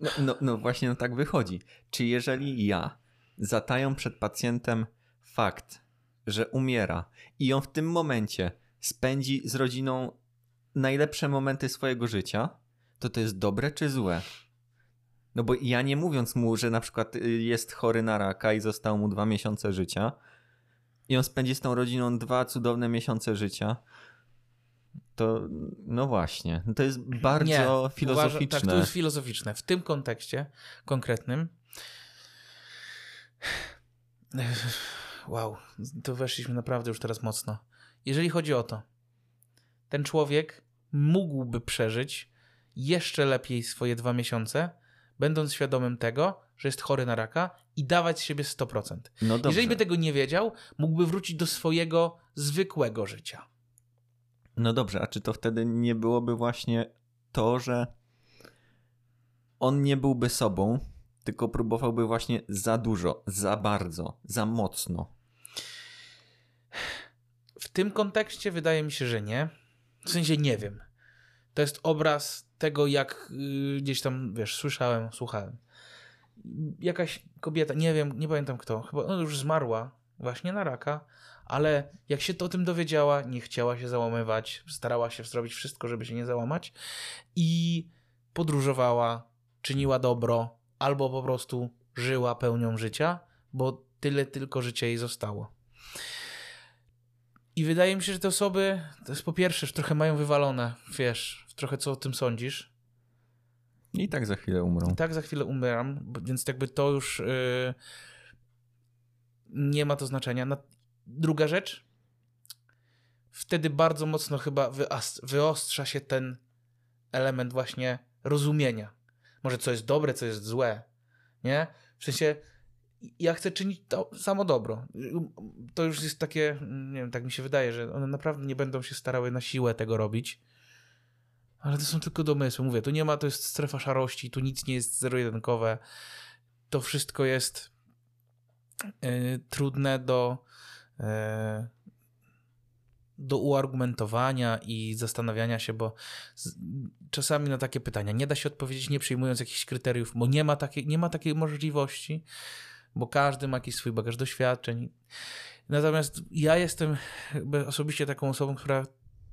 No, no, no właśnie no tak wychodzi. Czy jeżeli ja zataję przed pacjentem fakt, że umiera i on w tym momencie spędzi z rodziną najlepsze momenty swojego życia, to to jest dobre czy złe? No bo ja nie mówiąc mu, że na przykład y, jest chory na raka i zostało mu dwa miesiące życia i on spędzi z tą rodziną dwa cudowne miesiące życia, to no właśnie, to jest bardzo Nie, filozoficzne. Uważam, tak, to jest filozoficzne. W tym kontekście konkretnym [SIGHS] wow, to weszliśmy naprawdę już teraz mocno. Jeżeli chodzi o to, ten człowiek mógłby przeżyć jeszcze lepiej swoje dwa miesiące, będąc świadomym tego, że jest chory na raka i dawać z siebie 100%. No Jeżeli by tego nie wiedział, mógłby wrócić do swojego zwykłego życia. No dobrze, a czy to wtedy nie byłoby właśnie to, że on nie byłby sobą, tylko próbowałby właśnie za dużo, za bardzo, za mocno? W tym kontekście wydaje mi się, że nie. W sensie nie wiem. To jest obraz tego, jak yy, gdzieś tam, wiesz, słyszałem, słuchałem. Jakaś kobieta, nie wiem, nie pamiętam kto, chyba ona już zmarła właśnie na raka, ale jak się to o tym dowiedziała, nie chciała się załamywać, starała się zrobić wszystko, żeby się nie załamać i podróżowała, czyniła dobro, albo po prostu żyła pełnią życia, bo tyle tylko życia jej zostało. I wydaje mi się, że te osoby, to jest po pierwsze, że trochę mają wywalone, wiesz, trochę co o tym sądzisz. I tak za chwilę umrą. I tak za chwilę umieram, więc jakby to już yy, nie ma to znaczenia. Druga rzecz, wtedy bardzo mocno chyba wyostrza się ten element właśnie rozumienia. Może co jest dobre, co jest złe, nie? W sensie ja chcę czynić to samo dobro. To już jest takie, nie wiem, tak mi się wydaje, że one naprawdę nie będą się starały na siłę tego robić. Ale to są tylko domysły. Mówię, tu nie ma, to jest strefa szarości, tu nic nie jest zero-jedynkowe. To wszystko jest yy, trudne do, do uargumentowania i zastanawiania się, bo czasami na takie pytania nie da się odpowiedzieć, nie przyjmując jakichś kryteriów, bo nie ma, takiej, nie ma takiej możliwości bo każdy ma jakiś swój bagaż doświadczeń. Natomiast ja jestem osobiście taką osobą, która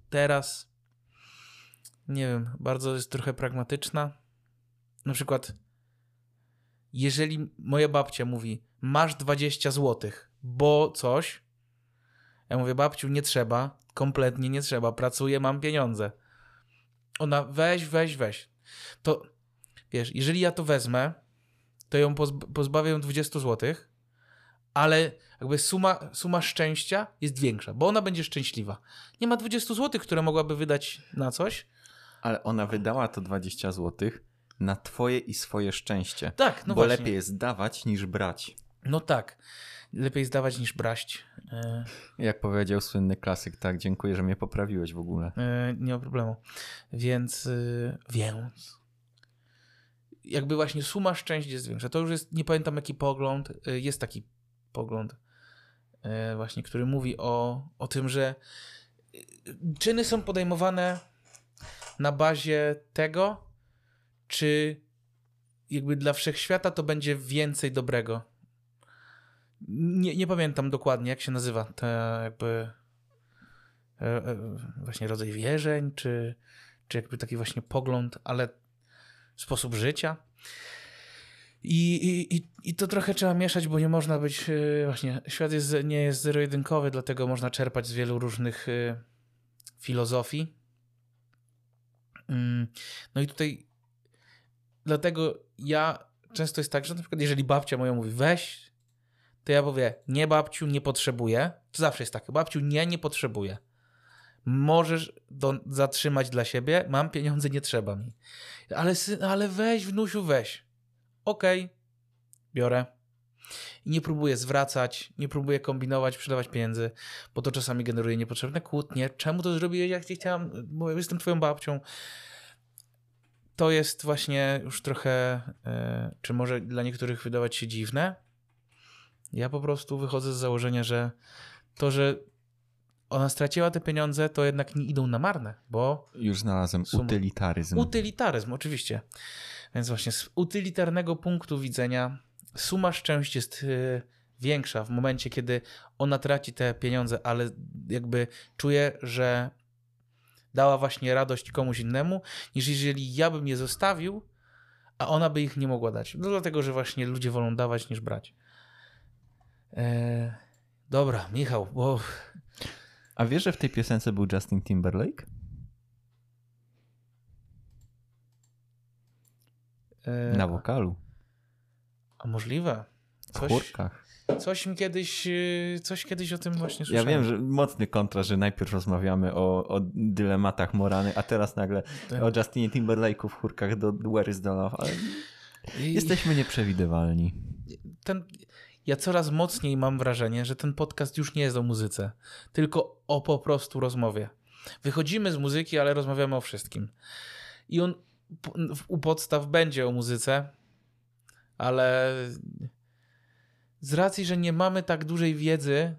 teraz, nie wiem, bardzo jest trochę pragmatyczna. Na przykład, jeżeli moja babcia mówi, masz 20 zł, bo coś, ja mówię, babciu, nie trzeba, kompletnie nie trzeba, pracuję, mam pieniądze. Ona, weź, weź, weź. To, wiesz, jeżeli ja to wezmę, to ją pozbawię 20 zł, ale jakby suma, suma szczęścia jest większa, bo ona będzie szczęśliwa. Nie ma 20 zł, które mogłaby wydać na coś. Ale ona wydała to 20 zł na twoje i swoje szczęście. Tak, no Bo właśnie. lepiej jest dawać niż brać. No tak. Lepiej zdawać niż braść. E... Jak powiedział słynny klasyk, tak, dziękuję, że mnie poprawiłeś w ogóle. E, nie ma problemu. Więc, e, więc jakby właśnie suma szczęść jest większa. To już jest, nie pamiętam jaki pogląd, jest taki pogląd właśnie, który mówi o, o tym, że czyny są podejmowane na bazie tego, czy jakby dla wszechświata to będzie więcej dobrego. Nie, nie pamiętam dokładnie, jak się nazywa ta jakby e, e, właśnie rodzaj wierzeń, czy, czy jakby taki właśnie pogląd, ale sposób życia. I, i, I to trochę trzeba mieszać, bo nie można być. E, właśnie, świat jest, nie jest zero-jedynkowy, dlatego można czerpać z wielu różnych filozofii. Mm, no i tutaj, dlatego ja często jest tak, że na przykład, jeżeli babcia moja mówi, weź, to ja mówię, nie babciu, nie potrzebuję. To zawsze jest tak, babciu, nie, nie potrzebuję możesz do, zatrzymać dla siebie, mam pieniądze, nie trzeba mi. Ale, ale weź, wnusiu, weź. Okej, okay. biorę. I nie próbuję zwracać, nie próbuję kombinować, przydawać pieniędzy, bo to czasami generuje niepotrzebne kłótnie. Czemu to zrobiłeś, jak nie chciałam, bo jestem twoją babcią. To jest właśnie już trochę, yy, czy może dla niektórych wydawać się dziwne. Ja po prostu wychodzę z założenia, że to, że ona straciła te pieniądze, to jednak nie idą na marne, bo... Już znalazłem utylitaryzm. Utylitaryzm, oczywiście. Więc właśnie z utylitarnego punktu widzenia suma szczęść jest y, większa w momencie, kiedy ona traci te pieniądze, ale jakby czuje, że dała właśnie radość komuś innemu, niż jeżeli ja bym je zostawił, a ona by ich nie mogła dać. No dlatego, że właśnie ludzie wolą dawać niż brać. Eee, dobra, Michał, bo a wiesz, że w tej piosence był Justin Timberlake? E... Na wokalu. A możliwe. Coś, w chórkach. Coś mi kiedyś, y, coś kiedyś o tym właśnie słyszałem. Ja wiem, że mocny kontrast, że najpierw rozmawiamy o, o dylematach moralnych, a teraz nagle tak. o Justinie Timberlake'u w chórkach do Where is the Love, ale I... jesteśmy nieprzewidywalni. Ten, ja coraz mocniej mam wrażenie, że ten podcast już nie jest o muzyce, tylko o po prostu rozmowie. Wychodzimy z muzyki, ale rozmawiamy o wszystkim. I on u podstaw będzie o muzyce, ale z racji, że nie mamy tak dużej wiedzy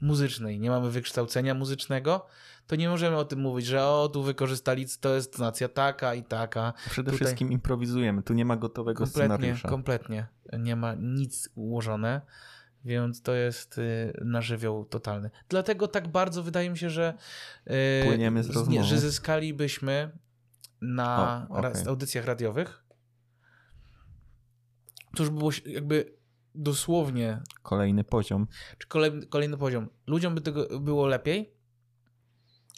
muzycznej, nie mamy wykształcenia muzycznego, to nie możemy o tym mówić, że o, tu wykorzystali, to jest nacja taka i taka. Przede Tutaj- wszystkim improwizujemy, tu nie ma gotowego Kompletnie, scenariusza. kompletnie. Nie ma nic ułożone, więc to jest y, na żywioł totalny. Dlatego tak bardzo wydaje mi się, że, y, Płyniemy z rozmowy. że zyskalibyśmy na O, ra- audycjach radiowych. To już było jakby dosłownie, Kolejny poziom. czy kolejny, kolejny poziom. Ludziom by tego było lepiej.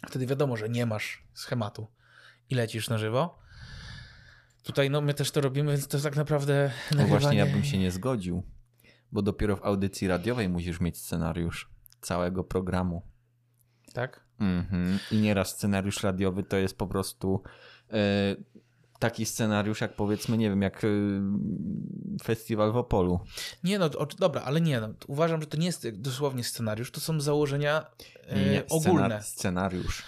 Wtedy wiadomo, że nie masz schematu i lecisz na żywo. Tutaj no my też to robimy, więc to tak naprawdę No właśnie, ja bym się nie zgodził, bo dopiero w audycji radiowej musisz mieć scenariusz całego programu. Tak? Mhm. I nieraz scenariusz radiowy to jest po prostu e, taki scenariusz, jak powiedzmy, nie wiem, jak e, festiwal w Opolu. Nie no, o, dobra, ale nie no. Uważam, że to nie jest dosłownie scenariusz, to są założenia e, Nie, nie, ogólne. scenar- scenariusz.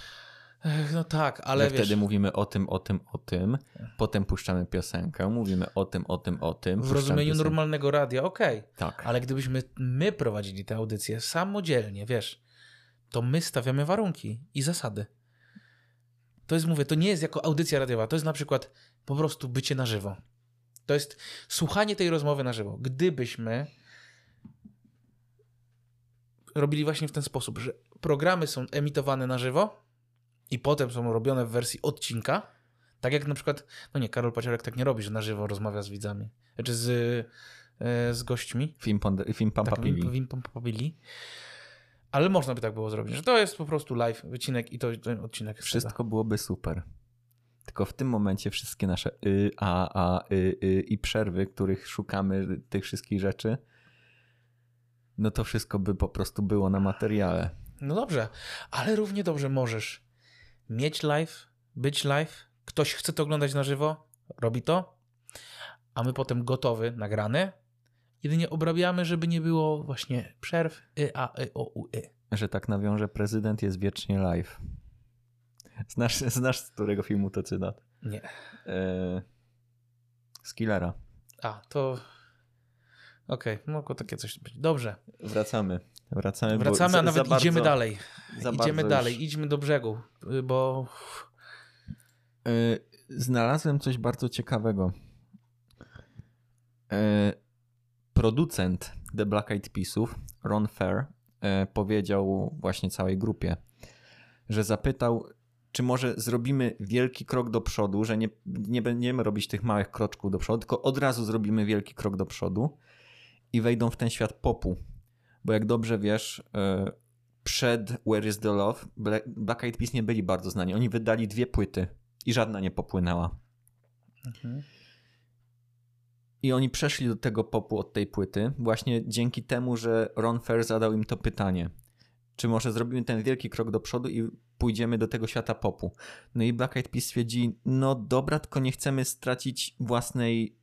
Ech, no tak, ale wiesz, wtedy mówimy o tym, o tym, o tym, potem puszczamy piosenkę, mówimy o tym, o tym, o tym. w rozumieniu piosenkę. normalnego radia, okej. Tak. Ale gdybyśmy my prowadzili te audycje samodzielnie, wiesz, to my stawiamy warunki i zasady. To jest, mówię, to nie jest jako audycja radiowa, to jest na przykład po prostu bycie na żywo. To jest słuchanie tej rozmowy na żywo. Gdybyśmy robili właśnie w ten sposób, że programy są emitowane na żywo i potem są robione w wersji odcinka, tak jak na przykład, no nie, Karol Paciorek tak nie robi, że na żywo rozmawia z widzami, czy z, e, z gośćmi. Film, pond- film Pampa Tak, Pili. Wim, Wim Pompili. Ale można by tak było zrobić, że to jest po prostu live, wycinek i to ten odcinek. z tego. Wszystko byłoby super. Tylko w tym momencie wszystkie nasze y, a, a, y, y i przerwy, których szukamy tych wszystkich rzeczy, no to wszystko by po prostu było na materiale. No dobrze, ale równie dobrze możesz mieć live, być live, ktoś chce to oglądać na żywo, robi to, a my potem gotowy, nagrany, jedynie obrabiamy, żeby nie było właśnie przerw, y, a, y, o, u, y. Że tak nawiążę, prezydent jest wiecznie live. Znasz, [LAUGHS] znasz z którego filmu to cytat? Nie. E, z Killera. A, to... Okej, mogło takie coś być. Dobrze, Wracamy. Wracamy, wracamy, a nawet idziemy dalej. Idziemy dalej, już- idźmy do brzegu, y, bo... Y, Znalazłem coś bardzo ciekawego. Y, Producent The Black Eyed Peasów, Ron Fair, y, powiedział właśnie całej grupie, że zapytał, czy może zrobimy wielki krok do przodu, że nie, nie będziemy robić tych małych kroczków do przodu, tylko od razu zrobimy wielki krok do przodu i wejdą w ten świat popu. Bo jak dobrze wiesz, y, przed Where is the Love Black Eyed Peas nie byli bardzo znani. Oni wydali dwie płyty i żadna nie popłynęła. Mhm. I oni przeszli do tego popu od tej płyty właśnie dzięki temu, że Ron Fair zadał im to pytanie. Czy może zrobimy ten wielki krok do przodu i pójdziemy do tego świata popu? No i Black Eyed Peas stwierdzi, no dobra, tylko nie chcemy stracić własnej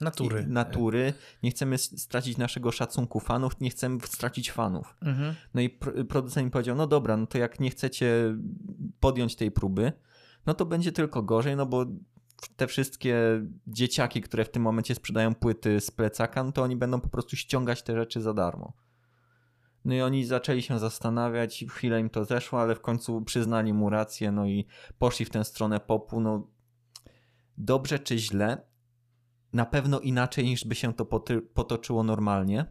Natury. natury, nie chcemy stracić naszego szacunku fanów, nie chcemy stracić fanów. Mhm. No i pr- producent mi powiedział, no dobra, no to jak nie chcecie podjąć tej próby, no to będzie tylko gorzej, no bo te wszystkie dzieciaki, które w tym momencie sprzedają płyty z plecaka, no to oni będą po prostu ściągać te rzeczy za darmo. No i oni zaczęli się zastanawiać, chwilę im to zeszło, ale w końcu przyznali mu rację, no i poszli w tę stronę popu, no dobrze czy źle, na pewno inaczej niż by się to potoczyło normalnie,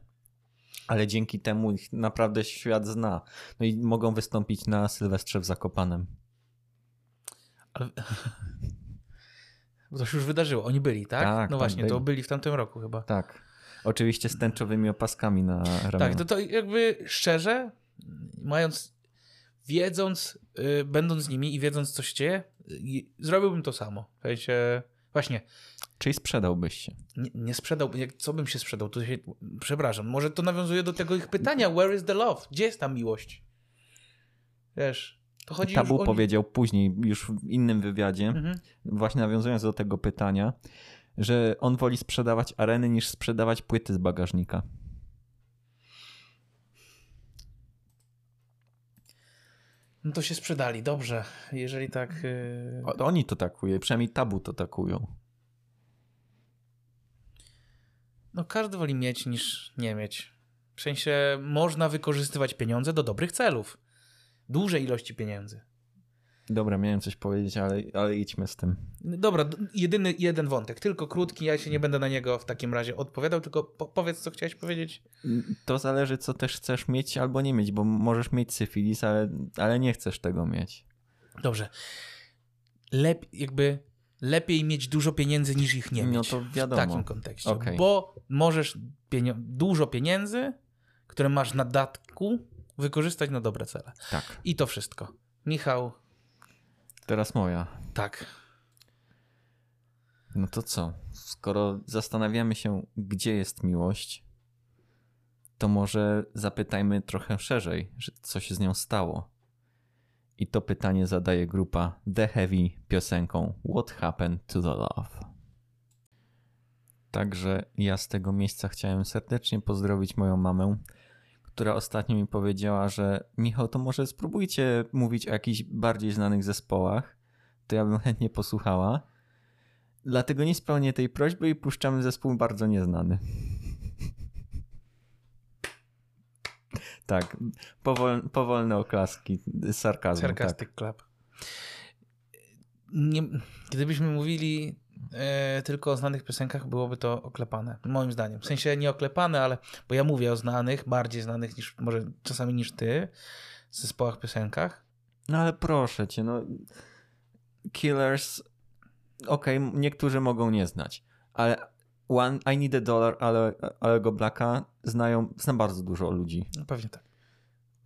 ale dzięki temu ich naprawdę świat zna. No i mogą wystąpić na Sylwestrze w Zakopanem. [LAUGHS] Bo to się już wydarzyło. Oni byli, tak? Tak, no właśnie, to byli. byli w tamtym roku chyba. Tak. Oczywiście z tęczowymi opaskami na ramionach. Tak, to, to jakby szczerze, mając, wiedząc, y, będąc z nimi i wiedząc, co się dzieje, y, zrobiłbym to samo. W sensie, właśnie, Czyli sprzedałbyś się. nie, nie sprzedał, co bym się sprzedał? To się, przepraszam, może to nawiązuje do tego ich pytania, where is the love? Gdzie jest ta miłość? Wiesz, Tabu o... powiedział później, już w innym wywiadzie, Mhm. właśnie nawiązując do tego pytania, że on woli sprzedawać areny niż sprzedawać płyty z bagażnika. No to się sprzedali, dobrze. Jeżeli tak... y, O- Oni to takują, przynajmniej tabu to takują. No każdy woli mieć niż nie mieć. W sensie można wykorzystywać pieniądze do dobrych celów. Duże ilości pieniędzy. Dobra, miałem coś powiedzieć, ale, ale idźmy z tym. Dobra, jedyny jeden wątek, tylko krótki, ja się nie będę na niego w takim razie odpowiadał, tylko po powiedz, co chciałeś powiedzieć. To zależy, co też chcesz mieć albo nie mieć, bo możesz mieć syfilis, ale, ale nie chcesz tego mieć. Dobrze. Lep, jakby lepiej mieć dużo pieniędzy niż ich nie No mieć. to W wiadomo. takim kontekście. Okej. Bo możesz pienio- dużo pieniędzy, które masz na datku, wykorzystać na dobre cele. Tak. I to wszystko. Michał, Teraz moja. tak. No to co? Skoro zastanawiamy się, gdzie jest miłość, to może zapytajmy trochę szerzej, że co się z nią stało. I to pytanie zadaje grupa The Heavy piosenką What Happened to the Love. Także ja z tego miejsca chciałem serdecznie pozdrowić moją mamę, która ostatnio mi powiedziała, że Michał, to może spróbujcie mówić o jakichś bardziej znanych zespołach, to ja bym chętnie posłuchała. Dlatego nie spełnię tej prośby i puszczamy zespół bardzo nieznany. [LAUGHS] Tak, powol, powolne oklaski, sarkazm. Tak. Club. Nie, gdybyśmy mówili e, tylko o znanych piosenkach, byłoby to oklepane. Moim zdaniem. W sensie nie oklepane, ale bo ja mówię o znanych, bardziej znanych niż może czasami niż ty, zespołach piosenkach. No ale proszę cię, no. Killers. Okej, niektórzy mogą nie znać, ale One, I Need a Dollar, ale, ale go Blacka znają, zna bardzo dużo ludzi. No pewnie tak.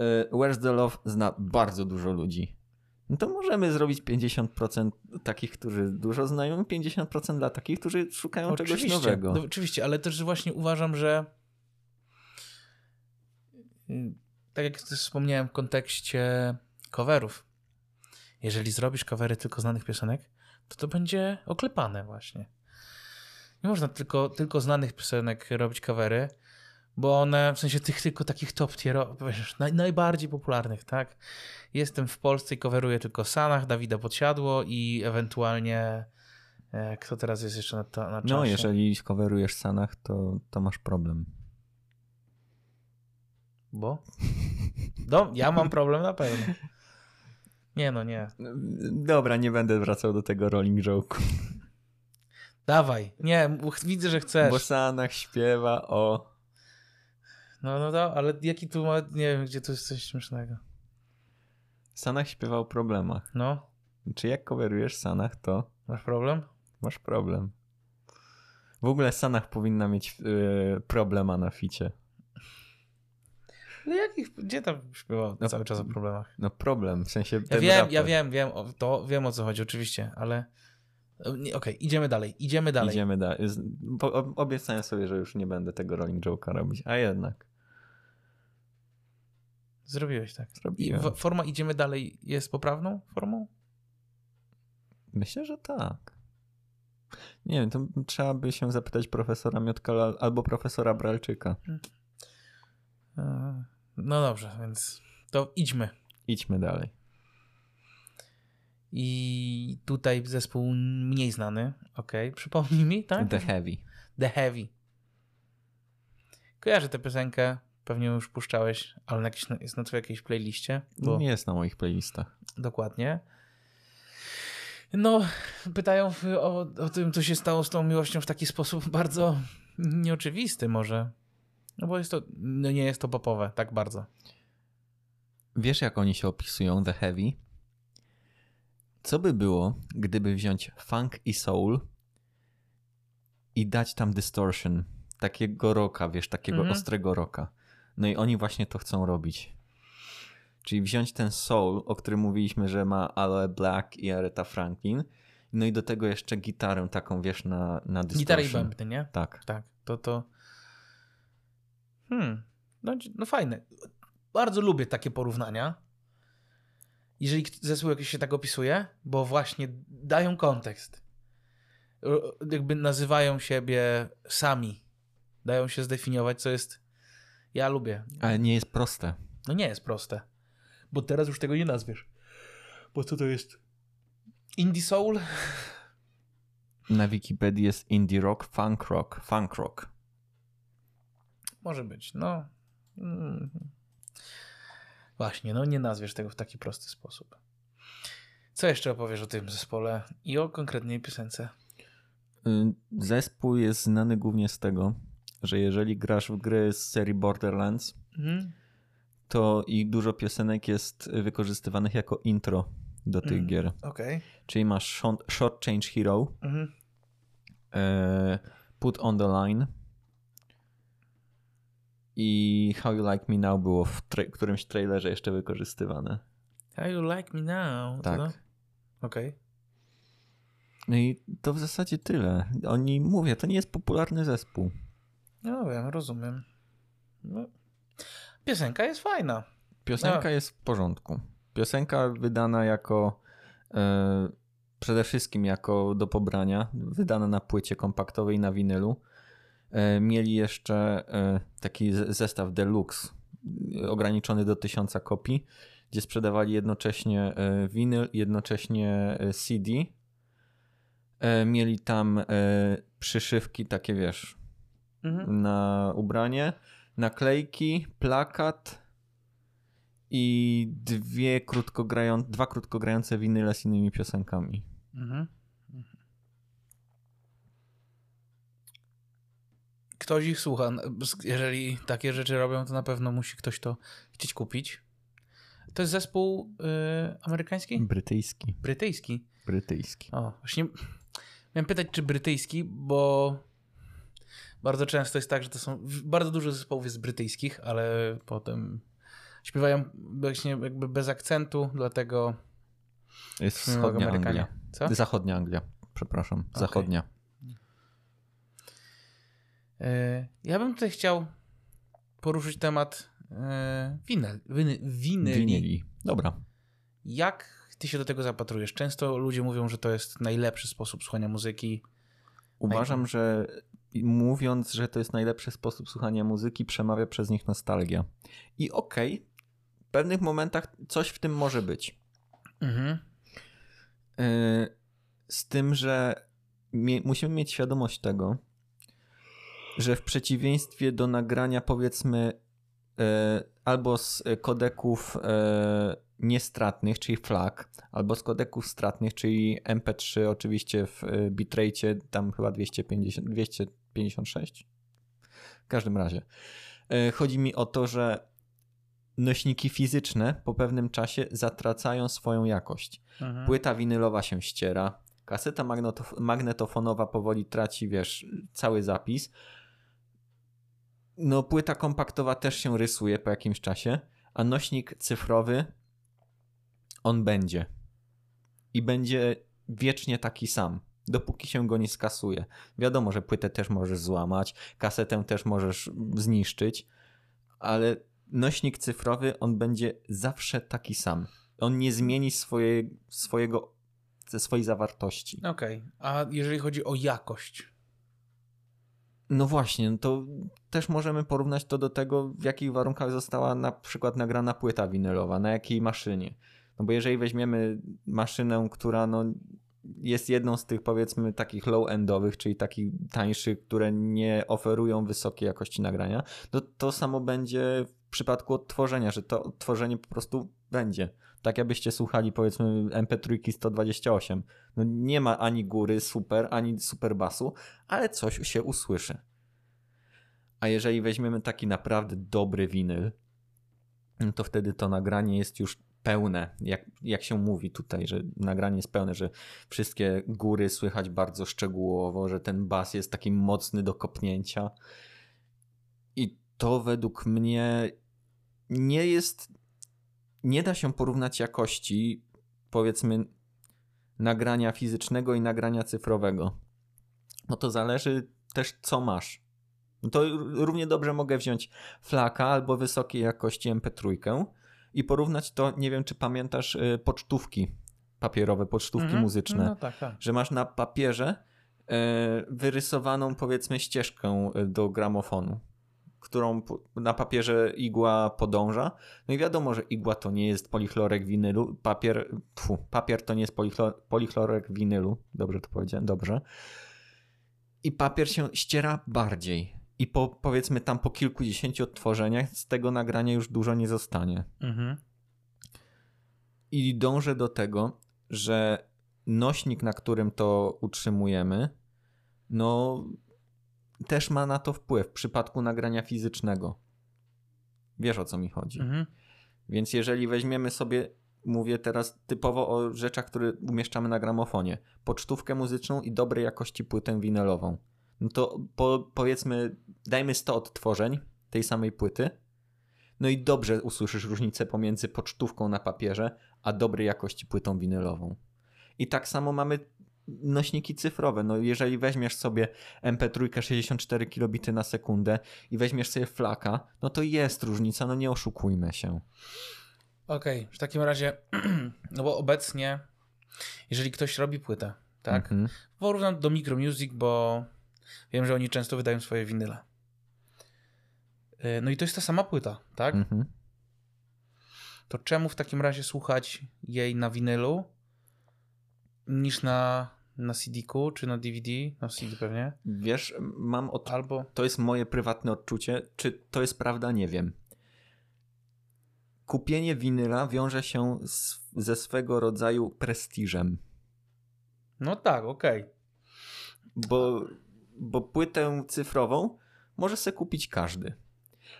Y, Where's the Love zna bardzo dużo ludzi. No to możemy zrobić 50% takich, którzy dużo znają, i 50% dla takich, którzy szukają czegoś nowego. No, oczywiście, ale też właśnie uważam, że y, tak jak też wspomniałem w kontekście coverów, jeżeli zrobisz covery tylko znanych piosenek, to to będzie oklepane właśnie. Nie można tylko, tylko znanych piosenek robić covery, bo one, w sensie tych tylko takich top tier, wiesz, naj, najbardziej popularnych, tak? Jestem w Polsce i coveruję tylko Sanach, Dawida Podsiadło i ewentualnie e, kto teraz jest jeszcze na, to, na czasie? No, jeżeli coverujesz Sanach, to, to masz problem. Bo? No, ja mam problem na pewno. Nie no, nie. Dobra, nie będę wracał do tego rolling joke. Dawaj. Nie, widzę, że chcesz. Bo Sanach śpiewa o... No, no, no, ale jaki tu ma, nie wiem, gdzie tu jest coś śmiesznego. Sanach śpiewa o problemach. No, Czy jak coverujesz Sanach, to masz problem? masz problem. W ogóle Sanach powinna mieć yy, problema na ficie. No jakich, gdzie tam śpiewał No, cały czas o problemach? No problem, w sensie Ja wiem, ja wiem, wiem, o, to wiem o co chodzi, oczywiście, ale e, okej, idziemy dalej, idziemy dalej. Idziemy dalej. Obiecałem sobie, że już nie będę tego rolling joke'a robić, a jednak Zrobiłeś tak. Zrobiłem. forma idziemy dalej jest poprawną formą? Myślę, że tak. Nie wiem, to trzeba by się zapytać profesora Miotkala albo profesora Bralczyka. E, No dobrze, więc to idźmy. Idźmy dalej. I tutaj zespół mniej znany, okej, przypomnij mi, tak? The Heavy. The Heavy. Kojarzę tę piosenkę, pewnie już puszczałeś, ale na jakiejś, jest na twojej jakiejś playliście, bo Nie jest na moich playlistach. dokładnie. No, pytają o, o tym, co się stało z tą miłością w taki sposób [LAUGHS] bardzo nieoczywisty może. No bo jest to, no nie jest to popowe tak bardzo. Wiesz, jak oni się opisują, The Heavy? Co by było, gdyby wziąć funk i soul i dać tam distortion, takiego rocka, wiesz, takiego Mhm. ostrego rocka. No i oni właśnie to chcą robić. Czyli wziąć ten soul, o którym mówiliśmy, że ma Aloe Black i Aretha Franklin, no i do tego jeszcze gitarę taką, wiesz, na, na distortion. Gitara i bębny, nie? Tak. Tak, to to. Hmm, no, no fajne. Bardzo lubię takie porównania. Jeżeli zespół jakiś się tak opisuje, bo właśnie dają kontekst. Jakby nazywają siebie sami. Dają się zdefiniować, co jest. Ja lubię. Ale nie jest proste. No nie jest proste. Bo teraz już tego nie nazwiesz. Bo co to jest? Indie Soul? Na Wikipedii jest indie rock, funk rock, funk rock. Może być, no. Mm. Właśnie, no nie nazwiesz tego w taki prosty sposób. Co jeszcze opowiesz o tym zespole i o konkretnej piosence? Y, zespół jest znany głównie z tego, że jeżeli grasz w gry z serii Borderlands, Mhm. to i dużo piosenek jest wykorzystywanych jako intro do tych Mm. gier. Okej. Czyli masz Short- Change Hero, Mhm. e, Put on the Line i How You Like Me Now było w tra- którymś trailerze jeszcze wykorzystywane. How you like me now? Tak. To? Okej. No i to w zasadzie tyle. Oni, mówię, to nie jest popularny zespół. No wiem, rozumiem. No. Piosenka jest fajna. Piosenka No. jest w porządku. Piosenka wydana jako e, przede wszystkim jako do pobrania, wydana na płycie kompaktowej na winylu. E, mieli jeszcze e, taki zestaw deluxe, ograniczony do tysiąca kopii, gdzie sprzedawali jednocześnie e, winyl, jednocześnie e, CD. E, mieli tam przyszywki takie, wiesz, Mhm. na ubranie, naklejki, plakat i dwie krótko grają, dwa krótko grające winyle z innymi piosenkami. Mhm. Ktoś ich słucha. Jeżeli takie rzeczy robią, to na pewno musi ktoś to chcieć kupić. To jest zespół y, amerykański? Brytyjski. Brytyjski. Brytyjski. O, właśnie miałem pytać, czy brytyjski, bo bardzo często jest tak, że to są bardzo dużo zespołów jest brytyjskich, ale potem śpiewają właśnie jakby bez akcentu, dlatego Jest wschodnia Amerykanie. Anglia. Co? Zachodnia Anglia, przepraszam. Okej. Zachodnia. E, Ja bym tutaj chciał poruszyć temat e, winel, winy, winyli. Winyli. Dobra. Jak ty się do tego zapatrujesz? Często ludzie mówią, że to jest najlepszy sposób słuchania muzyki. Uważam, że mówiąc, że to jest najlepszy sposób słuchania muzyki, przemawia przez nich nostalgia. I okej, w pewnych momentach coś w tym może być. Mhm. Yy, Z tym, że musimy mieć świadomość tego, że w przeciwieństwie do nagrania, powiedzmy, yy, albo z e, kodeków yy, niestratnych, czyli FLAC, albo z kodeków stratnych, czyli MP3, oczywiście w bitrate tam chyba 250, 256. W każdym razie. Yy, Chodzi mi o to, że nośniki fizyczne po pewnym czasie zatracają swoją jakość. Mhm. Płyta winylowa się ściera, kaseta magnetof- magnetofonowa powoli traci, wiesz, cały zapis. No, płyta kompaktowa też się rysuje po jakimś czasie, a nośnik cyfrowy on będzie. I będzie wiecznie taki sam, dopóki się go nie skasuje. Wiadomo, że płytę też możesz złamać, kasetę też możesz zniszczyć, ale nośnik cyfrowy on będzie zawsze taki sam. On nie zmieni swoje, swojego, ze swojej zawartości. Okej, a jeżeli chodzi o jakość? No właśnie, no to też możemy porównać to do tego, w jakich warunkach została na przykład nagrana płyta winylowa, na jakiej maszynie. No bo jeżeli weźmiemy maszynę, która no jest jedną z tych powiedzmy takich low-endowych, czyli takich tańszych, które nie oferują wysokiej jakości nagrania, to to samo będzie w przypadku odtworzenia, że to odtworzenie po prostu będzie. Tak jakbyście słuchali powiedzmy MP3 128. No nie ma ani góry super, ani super basu, ale coś się usłyszy. A jeżeli weźmiemy taki naprawdę dobry winyl, no to wtedy to nagranie jest już pełne, jak, jak się mówi tutaj, że nagranie jest pełne, że wszystkie góry słychać bardzo szczegółowo, że ten bas jest taki mocny do kopnięcia. I to według mnie nie jest. Nie da się porównać jakości, powiedzmy, nagrania fizycznego i nagrania cyfrowego. No to zależy też, co masz. No to równie dobrze mogę wziąć flaka albo wysokiej jakości MP3 i porównać to, nie wiem, czy pamiętasz, y, pocztówki papierowe, pocztówki Mhm. muzyczne No tak, tak. że masz na papierze e, wyrysowaną powiedzmy ścieżkę e, do gramofonu, którą na papierze igła podąża. No i wiadomo, że igła to nie jest polichlorek winylu, papier, tfu, papier to nie jest polichlor, polichlorek winylu, dobrze to powiedziałem, dobrze. I papier się ściera bardziej. I po, powiedzmy tam po kilkudziesięciu odtworzeniach z tego nagrania już dużo nie zostanie. Mhm. I dążę do tego, że nośnik, na którym to utrzymujemy, no też ma na to wpływ w przypadku nagrania fizycznego. Wiesz o co mi chodzi. Mhm. Więc jeżeli weźmiemy sobie, mówię teraz typowo o rzeczach, które umieszczamy na gramofonie, pocztówkę muzyczną i dobrej jakości płytę winylową, no to po, powiedzmy, dajmy 100 odtworzeń tej samej płyty, no i dobrze usłyszysz różnicę pomiędzy pocztówką na papierze, a dobrej jakości płytą winylową. I tak samo mamy nośniki cyfrowe. No jeżeli weźmiesz sobie MP3 64 kilobity na sekundę i weźmiesz sobie flaka, no to jest różnica, no nie oszukujmy się. Okej, w takim razie, [CLEARS THROAT] no bo obecnie, jeżeli ktoś robi płytę, tak, Mhm. porównam do Micromusic, bo wiem, że oni często wydają swoje winyle. Y, No i to jest ta sama płyta, tak? Mhm. To czemu w takim razie słuchać jej na winylu niż na, na CD-ku czy na DVD? Na CD pewnie. Wiesz, mam od... Albo. To jest moje prywatne odczucie. Czy to jest prawda? Nie wiem. Kupienie winyla wiąże się z, ze swego rodzaju prestiżem. No tak, okej. Bo, bo płytę cyfrową może sobie kupić każdy.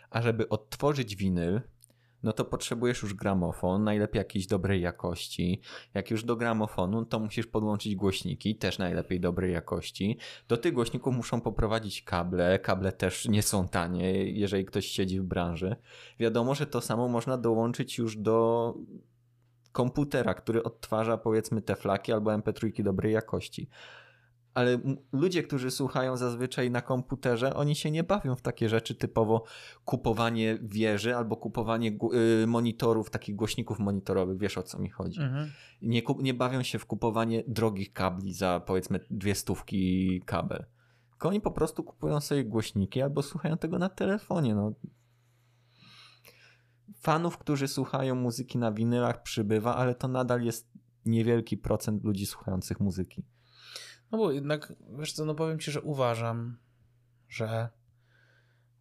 A żeby odtworzyć winyl, no to potrzebujesz już gramofon, najlepiej jakiejś dobrej jakości. Jak już do gramofonu, to musisz podłączyć głośniki, też najlepiej dobrej jakości. Do tych głośników muszą poprowadzić kable. Kable też nie są tanie, jeżeli ktoś siedzi w branży. Wiadomo, że to samo można dołączyć już do komputera, który odtwarza powiedzmy te flaki albo MP3 dobrej jakości. Ale ludzie, którzy słuchają zazwyczaj na komputerze, oni się nie bawią w takie rzeczy typowo kupowanie wieży albo kupowanie y, monitorów, takich głośników monitorowych. Wiesz o co mi chodzi. Mhm. Nie, nie bawią się w kupowanie drogich kabli za powiedzmy dwie stówki kabel. Tylko oni po prostu kupują sobie głośniki albo słuchają tego na telefonie. No. Fanów, którzy słuchają muzyki na winylach przybywa, ale to nadal jest niewielki procent ludzi słuchających muzyki. No bo jednak, wiesz co, no powiem ci, że uważam, że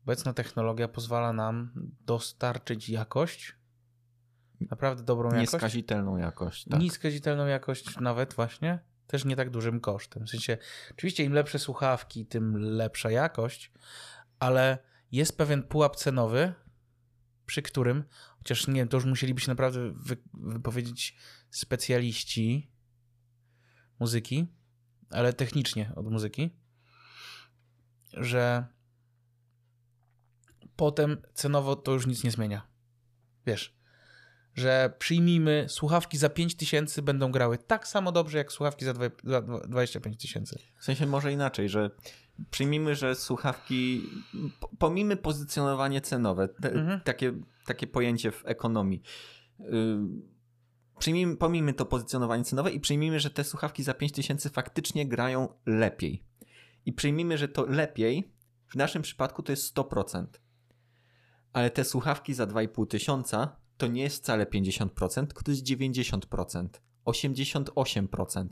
obecna technologia pozwala nam dostarczyć jakość, naprawdę dobrą jakość, Nieskazitelną jakość. Tak. niskazitelną jakość nawet właśnie, też nie tak dużym kosztem. W sensie, oczywiście im lepsze słuchawki, tym lepsza jakość, ale jest pewien pułap cenowy, przy którym, chociaż nie wiem, to już musieliby się naprawdę wy, wypowiedzieć specjaliści muzyki, ale technicznie od muzyki, że potem cenowo to już nic nie zmienia. Wiesz, że przyjmijmy, słuchawki za 5000 będą grały tak samo dobrze jak słuchawki za dwa- za 25 tysięcy. W sensie może inaczej, że przyjmijmy, że słuchawki, po- pomijmy pozycjonowanie cenowe, te, Mhm. takie, takie pojęcie w ekonomii. Yy, Przyjmijmy, pomijmy to pozycjonowanie cenowe i przyjmijmy, że te słuchawki za 5000 faktycznie grają lepiej. I przyjmijmy, że to lepiej w naszym przypadku to jest 100%. Ale te słuchawki za 2,5 tysiąca to nie jest wcale 50%, tylko to jest 90%, 88%.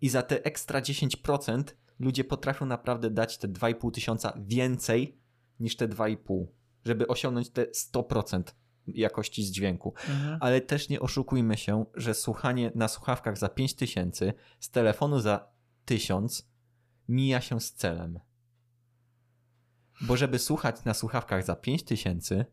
I za te ekstra 10% ludzie potrafią naprawdę dać te 2,5 tysiąca więcej niż te 2,5, żeby osiągnąć te 100% jakości z dźwięku. Ale też nie oszukujmy się, że słuchanie na słuchawkach za 5000 z telefonu za 1000 mija się z celem. Bo żeby słuchać na słuchawkach za 5000,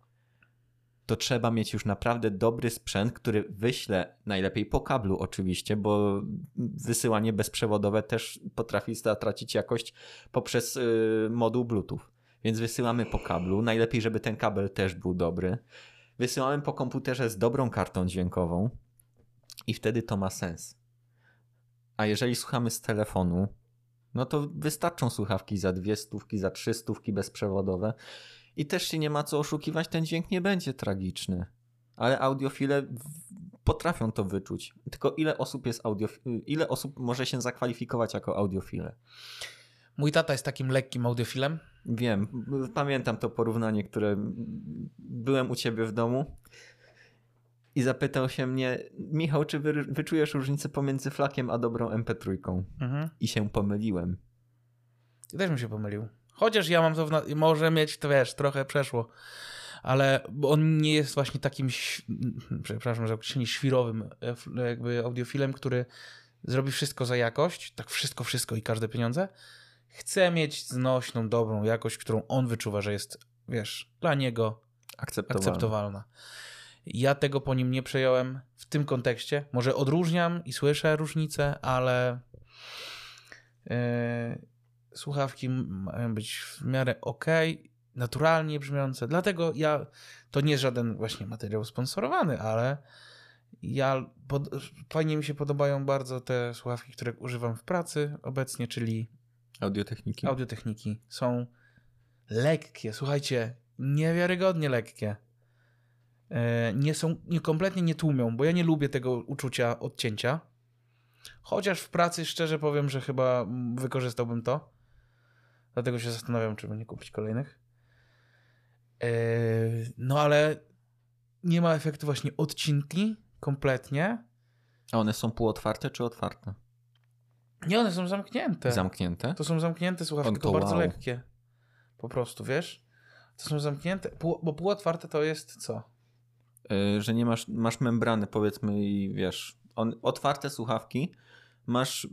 to trzeba mieć już naprawdę dobry sprzęt, który wyśle najlepiej po kablu oczywiście, bo wysyłanie bezprzewodowe też potrafi zatracić jakość poprzez yy, moduł Bluetooth. Więc wysyłamy po kablu, najlepiej żeby ten kabel też był dobry. Wysyłamy po komputerze z dobrą kartą dźwiękową i wtedy to ma sens. A jeżeli słuchamy z telefonu, no to wystarczą słuchawki za dwie stówki, za trzy stówki bezprzewodowe i też się nie ma co oszukiwać, ten dźwięk nie będzie tragiczny. Ale audiofile potrafią to wyczuć. Tylko ile osób jest audiof- ile osób może się zakwalifikować jako audiofile? Mój tata jest takim lekkim audiofilem. Wiem, pamiętam to porównanie, które byłem u ciebie w domu i zapytał się mnie, Michał, czy wy, wyczujesz różnicę pomiędzy flakiem a dobrą MP3? Mhm. I się pomyliłem. I też mi się pomylił. Chociaż ja mam to, w może mieć, to wiesz, trochę przeszło. ale on nie jest właśnie takim, przepraszam za określenie, świrowym e, jakby audiofilem, który zrobi wszystko za jakość, tak wszystko, wszystko i każde pieniądze. Chce mieć znośną, dobrą jakość, którą on wyczuwa, że jest, wiesz, dla niego akceptowalna. akceptowalna. Ja tego po nim nie przejąłem w tym kontekście. Może odróżniam i słyszę różnice, ale yy, słuchawki mają być w miarę ok, naturalnie brzmiące. Dlatego ja, to nie jest żaden właśnie materiał sponsorowany, ale ja, pod, fajnie mi się podobają bardzo te słuchawki, które używam w pracy obecnie, czyli audiotechniki. Audiotechniki są lekkie, słuchajcie, niewiarygodnie lekkie. E, nie są, nie, kompletnie nie tłumią, bo ja nie lubię tego uczucia odcięcia. Chociaż w pracy szczerze powiem, że chyba wykorzystałbym to. Dlatego się zastanawiam, czy nie kupić kolejnych. E, no ale nie ma efektu właśnie odcinki kompletnie. A one są półotwarte czy otwarte? Nie, one są zamknięte. Zamknięte? To są zamknięte słuchawki, tylko wow. bardzo lekkie. Po prostu, wiesz? To są zamknięte, pół, bo półotwarte to jest co? Yy, że nie masz, masz membrany powiedzmy i wiesz, on, otwarte słuchawki masz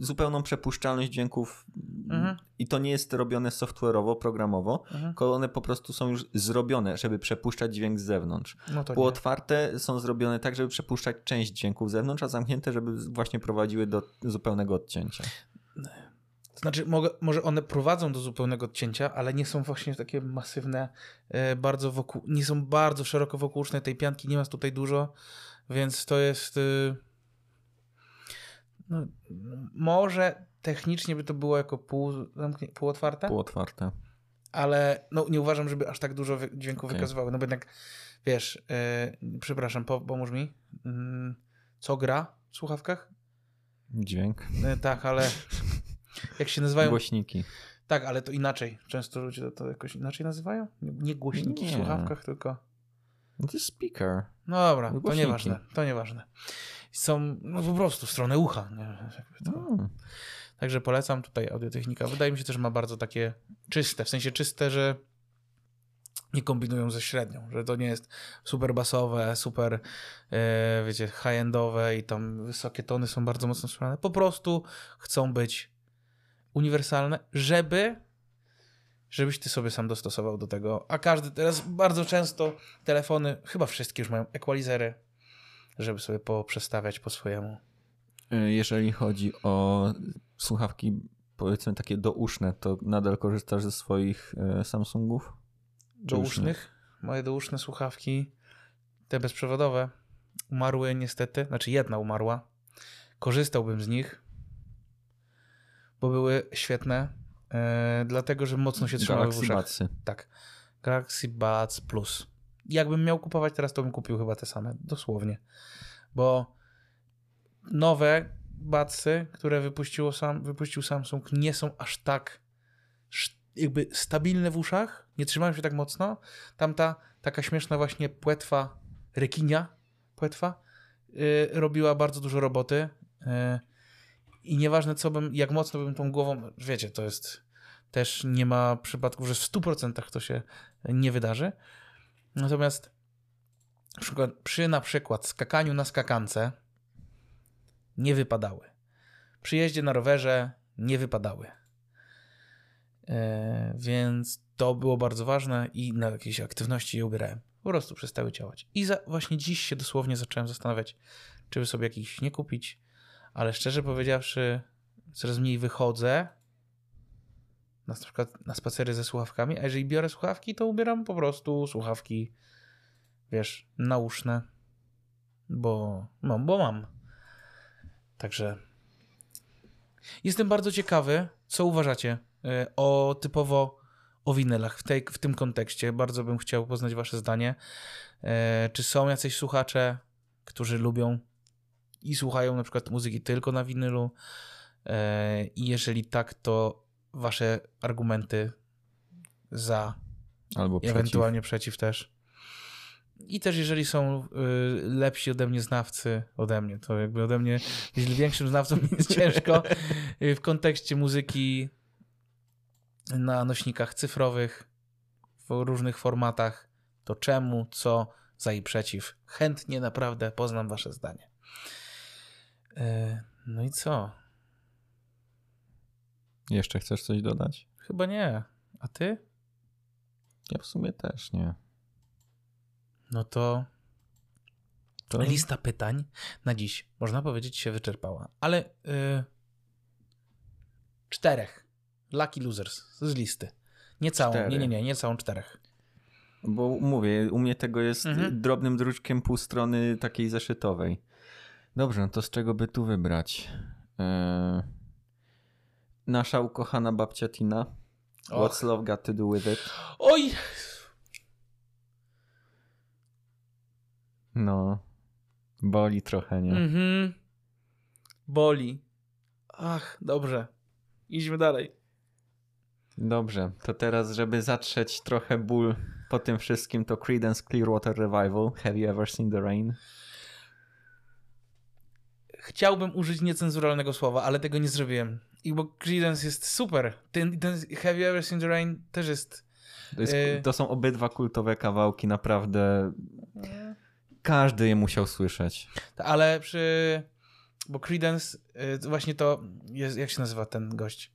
zupełną przepuszczalność dźwięków mhm. i to nie jest robione software'owo, programowo, mhm. tylko one po prostu są już zrobione, żeby przepuszczać dźwięk z zewnątrz. No Półotwarte są zrobione tak, żeby przepuszczać część dźwięków z zewnątrz, a zamknięte, żeby właśnie prowadziły do zupełnego odcięcia. Znaczy, może one prowadzą do zupełnego odcięcia, ale nie są właśnie takie masywne, e, bardzo wokół, nie są bardzo szeroko wokółczne, tej pianki nie ma tutaj dużo, więc to jest... No, może technicznie by to było jako pół, półotwarte? Półotwarte. Ale no, nie uważam, żeby aż tak dużo dźwięku okay. wykazywały. No bo jednak, wiesz, yy, przepraszam, po, pomóż mi. Yy, co gra w słuchawkach? Dźwięk. Yy, tak, ale jak się nazywają? Głośniki. Tak, ale to inaczej. Często ludzie to, to jakoś inaczej nazywają? Nie głośniki nie. w słuchawkach, tylko... To jest speaker. No dobra, to nieważne. To nieważne są no, po prostu w stronę ucha. Hmm. Także polecam tutaj audiotechnika. Wydaje mi się też, że ma bardzo takie czyste, w sensie czyste, że nie kombinują ze średnią, że to nie jest super basowe, super, e, wiecie, high-endowe i tam wysokie tony są bardzo mocno słuchane. Po prostu chcą być uniwersalne, żeby żebyś ty sobie sam dostosował do tego. A każdy teraz bardzo często telefony, chyba wszystkie już mają equalizery, żeby sobie poprzestawiać po swojemu. E, jeżeli chodzi o słuchawki, powiedzmy takie douszne, to nadal korzystasz ze swoich e, Samsungów? Dousznych? Moje douszne słuchawki, te bezprzewodowe, umarły niestety. Znaczy jedna umarła. Korzystałbym z nich, bo były świetne, e, dlatego że mocno się trzymały Galaxy w uszach. Tak. Galaxy Buds Plus jakbym miał kupować teraz, to bym kupił chyba te same, dosłownie. Bo nowe Batsy, które wypuściło sam, wypuścił Samsung, nie są aż tak jakby stabilne w uszach, nie trzymają się tak mocno. Tamta taka śmieszna właśnie płetwa rekinia, płetwa, yy, robiła bardzo dużo roboty. Yy, I nieważne co bym, jak mocno bym tą głową, wiecie, to jest też nie ma przypadków, że w 100% to się nie wydarzy. Natomiast przy na przykład skakaniu na skakance nie wypadały. Przy jeździe na rowerze nie wypadały. E, więc to było bardzo ważne i na jakieś aktywności je ubierałem. Po prostu przestały działać. I za, właśnie dziś się dosłownie zacząłem zastanawiać, czy by sobie jakiś nie kupić, ale szczerze powiedziawszy, coraz mniej wychodzę na przykład na spacery ze słuchawkami, a jeżeli biorę słuchawki, to ubieram po prostu słuchawki, wiesz, nauszne, bo, no, bo mam. Także jestem bardzo ciekawy, co uważacie e, o typowo o winylach w, tej, w tym kontekście. Bardzo bym chciał poznać wasze zdanie. E, czy są jacyś słuchacze, którzy lubią i słuchają na przykład muzyki tylko na winylu? E, I jeżeli tak, to wasze argumenty za albo ewentualnie przeciw też. I też jeżeli są y, lepsi ode mnie znawcy, ode mnie, to jakby ode mnie, większym znawcą [LAUGHS] jest ciężko y, w kontekście muzyki na nośnikach cyfrowych, w różnych formatach, to czemu, co, za i przeciw. Chętnie naprawdę poznam wasze zdanie. E, no i co? Jeszcze chcesz coś dodać? Chyba nie. A ty? Ja w sumie też nie. No to To... lista pytań na dziś, można powiedzieć, się wyczerpała. Ale yy, czterech. Lucky losers z listy. Nie całą, Cztery. nie, nie, nie, nie całą czterech. Bo mówię, u mnie tego jest Mhm. drobnym druczkiem pół strony takiej zeszytowej. Dobrze, no to z czego by tu wybrać? Eee, nasza ukochana babcia Tina. Och. What's love got to do with it? Oj! No, boli trochę, nie? Mhm. Boli. Ach, dobrze. Idźmy dalej. Dobrze, to teraz, żeby zatrzeć trochę ból po tym wszystkim, to Creedence Clearwater Revival. Have you ever seen the rain? Chciałbym użyć niecenzuralnego słowa, ale tego nie zrobiłem. I bo Creedence jest super. Ten, ten Have You Ever Seen The Rain też jest... To, jest, Y- to są obydwa kultowe kawałki, naprawdę każdy je musiał słyszeć. Ale przy... Bo Creedence, y, właśnie to jest... Jak się nazywa ten gość?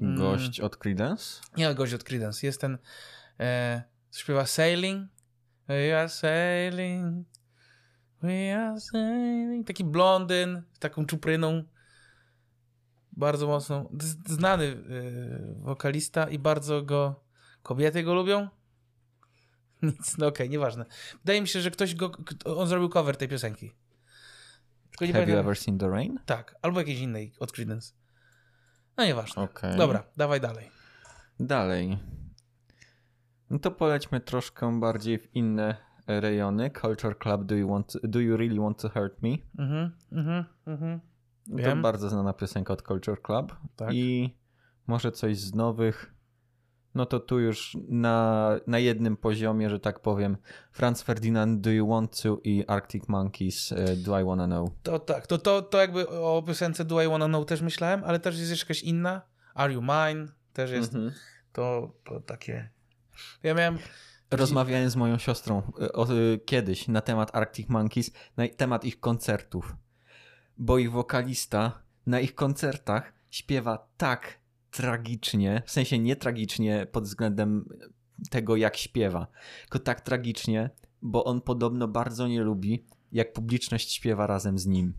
Mm. Gość od Creedence? Nie, gość od Creedence. Jest ten... E, śpiewa Sailing. We are sailing. We are sailing. Taki blondyn z taką czupryną. Bardzo mocno. Znany y, wokalista i bardzo go. Kobiety go lubią? [LAUGHS] Nic, no okej, nieważne. Wydaje mi się, że ktoś go. On zrobił cover tej piosenki. Tylko nie Have you pamiętam. ever seen the rain? Tak, albo jakiejś innej od Creedence. No nieważne. Okej. Dobra, dawaj dalej. Dalej. No to polećmy troszkę bardziej w inne rejony. Culture Club, do you, want, do you really want to hurt me? Mhm, mhm, mhm. To Wiem. bardzo znana piosenka od Culture Club. Tak. I może coś z nowych. No to tu już na, na jednym poziomie, że tak powiem. Franz Ferdinand, Do You Want To i Arctic Monkeys, e, Do I Wanna Know. To tak, to, to, to jakby o piosence Do I Wanna Know też myślałem, ale też jest jeszcze jakaś inna. Are You Mine? Też jest Mhm. to, to takie... Ja miałem... Rozmawiałem z moją siostrą e, o, e, kiedyś na temat Arctic Monkeys, na temat ich koncertów. Bo ich wokalista na ich koncertach śpiewa tak tragicznie, w sensie nie tragicznie pod względem tego, jak śpiewa, tylko tak tragicznie, bo on podobno bardzo nie lubi, jak publiczność śpiewa razem z nim.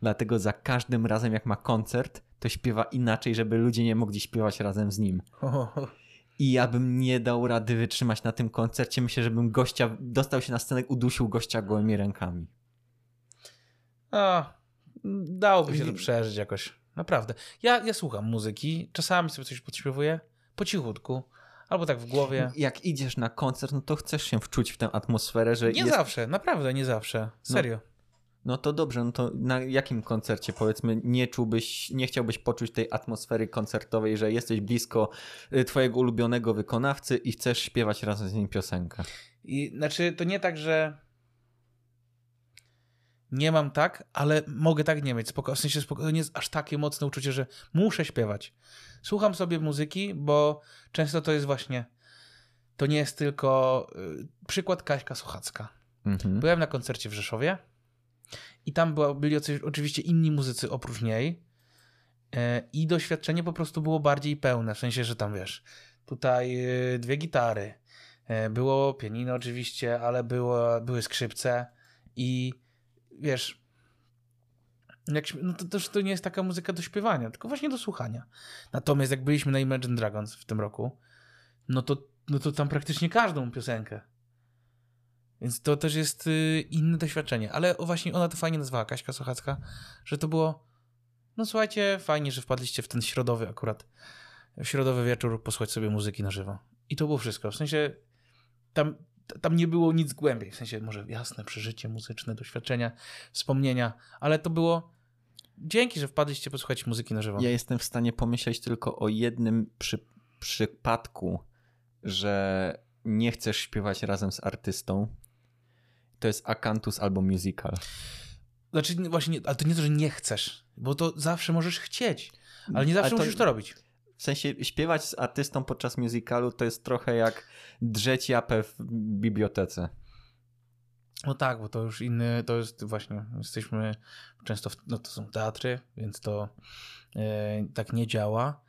Dlatego za każdym razem, jak ma koncert, to śpiewa inaczej, żeby ludzie nie mogli śpiewać razem z nim. I ja bym nie dał rady wytrzymać na tym koncercie. Myślę, że bym gościa, dostał się na scenę, udusił gościa gołymi rękami. A, dałoby się to przeżyć jakoś. Naprawdę. Ja, ja słucham muzyki, czasami sobie coś podśpiewuję, po cichutku, albo tak w głowie. Jak idziesz na koncert, no to chcesz się wczuć w tę atmosferę, że Nie jest... zawsze, naprawdę nie zawsze. Serio. No to dobrze, no to na jakim koncercie powiedzmy nie czułbyś, nie chciałbyś poczuć tej atmosfery koncertowej, że jesteś blisko y, twojego ulubionego wykonawcy i chcesz śpiewać razem z nim piosenkę. I znaczy, to nie tak, że nie mam tak, ale mogę tak nie mieć. Spoko, w sensie spoko, nie jest aż takie mocne uczucie, że muszę śpiewać. Słucham sobie muzyki, bo często to jest właśnie. To nie jest tylko. y, przykład Kaśka Sochacka. Mhm. Byłem na koncercie w Rzeszowie i tam była, byli oczywiście inni muzycy oprócz niej. e, I doświadczenie po prostu było bardziej pełne. W sensie, że tam wiesz, tutaj y, dwie gitary, było pianino oczywiście, ale było, były skrzypce i wiesz, jak, no to też to nie jest taka muzyka do śpiewania, tylko właśnie do słuchania. Natomiast jak byliśmy na Imagine Dragons w tym roku, no to, no to tam praktycznie każdą piosenkę. Więc to też jest y, inne doświadczenie. Ale właśnie ona to fajnie nazwała, Kaśka Sochacka, że to było, no słuchajcie, fajnie, że wpadliście w ten środowy akurat, w środowy wieczór posłuchać sobie muzyki na żywo. I to było wszystko. W sensie tam, tam nie było nic głębiej. W sensie może jasne przeżycie muzyczne, doświadczenia, wspomnienia, ale to było dzięki, że wpadliście posłuchać muzyki na żywo. Ja jestem w stanie pomyśleć tylko o jednym przy, przypadku, że nie chcesz śpiewać razem z artystą. To jest Akantus albo musical. Znaczy nie- właśnie, nie- ale to nie to, że nie chcesz, bo to zawsze możesz chcieć, ale nie zawsze Ale to- musisz to robić. W sensie śpiewać z artystą podczas musicalu to jest trochę jak drzeć japę w bibliotece. No tak, bo to już inny, to jest właśnie, jesteśmy często, w, no to są teatry, więc to e, tak nie działa.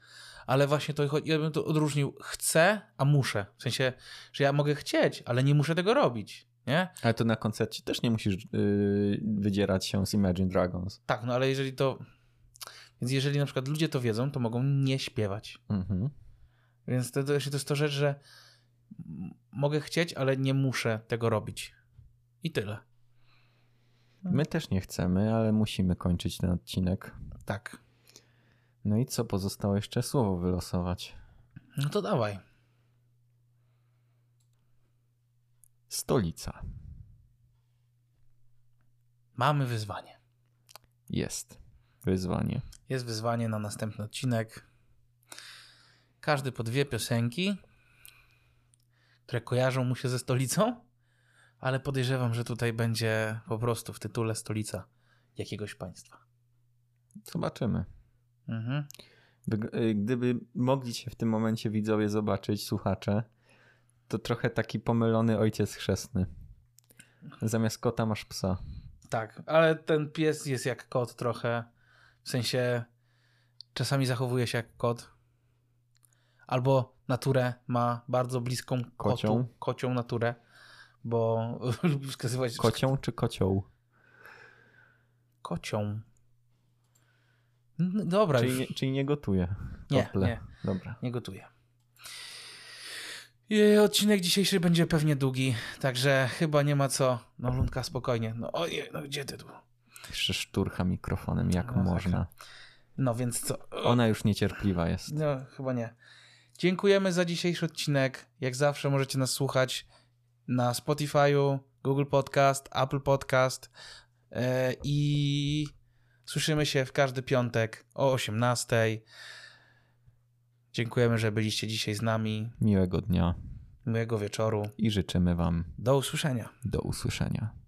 Ale właśnie to ja bym to odróżnił chcę, a muszę. W sensie, że ja mogę chcieć, ale nie muszę tego robić. Nie? Ale to na koncercie też nie musisz yy, wydzierać się z Imagine Dragons. Tak, no ale jeżeli to. Więc jeżeli na przykład ludzie to wiedzą, to mogą nie śpiewać. Mhm. Więc to, to, to jest to rzecz, że mogę chcieć, ale nie muszę tego robić. I tyle. My też nie chcemy, ale musimy kończyć ten odcinek. Tak. No i co, pozostało jeszcze słowo wylosować? No to dawaj. Stolica. Mamy wyzwanie. Jest wyzwanie. Jest wyzwanie na następny odcinek. Każdy po dwie piosenki, które kojarzą mu się ze stolicą, ale podejrzewam, że tutaj będzie po prostu w tytule stolica jakiegoś państwa. Zobaczymy. Mhm. Y, gdyby mogli się w tym momencie widzowie zobaczyć, słuchacze, to trochę taki pomylony ojciec chrzestny. Zamiast kota masz psa. Tak, ale ten pies jest jak kot trochę. W sensie czasami zachowuje się jak kot. Albo naturę ma bardzo bliską kotu, kocią, kocią naturę, bo lubi [LAUGHS] wskazywać... Kocią czy kocioł? Kocią. Dobra. Czyli, nie, czyli nie gotuje. Nie, nie. Dobra. Nie gotuje. I odcinek dzisiejszy będzie pewnie długi, także chyba nie ma co. No Lundka, spokojnie. No ojej, no gdzie ty tu? Szturcha mikrofonem, jak no, można. Tak. No więc co? Ona już niecierpliwa jest. No, chyba nie. Dziękujemy za dzisiejszy odcinek. Jak zawsze możecie nas słuchać na Spotify'u, Google Podcast, Apple Podcast yy, i Słyszymy się w każdy piątek o 18. Dziękujemy, że byliście dzisiaj z nami. Miłego dnia. Miłego wieczoru. I życzymy Wam do usłyszenia. Do usłyszenia.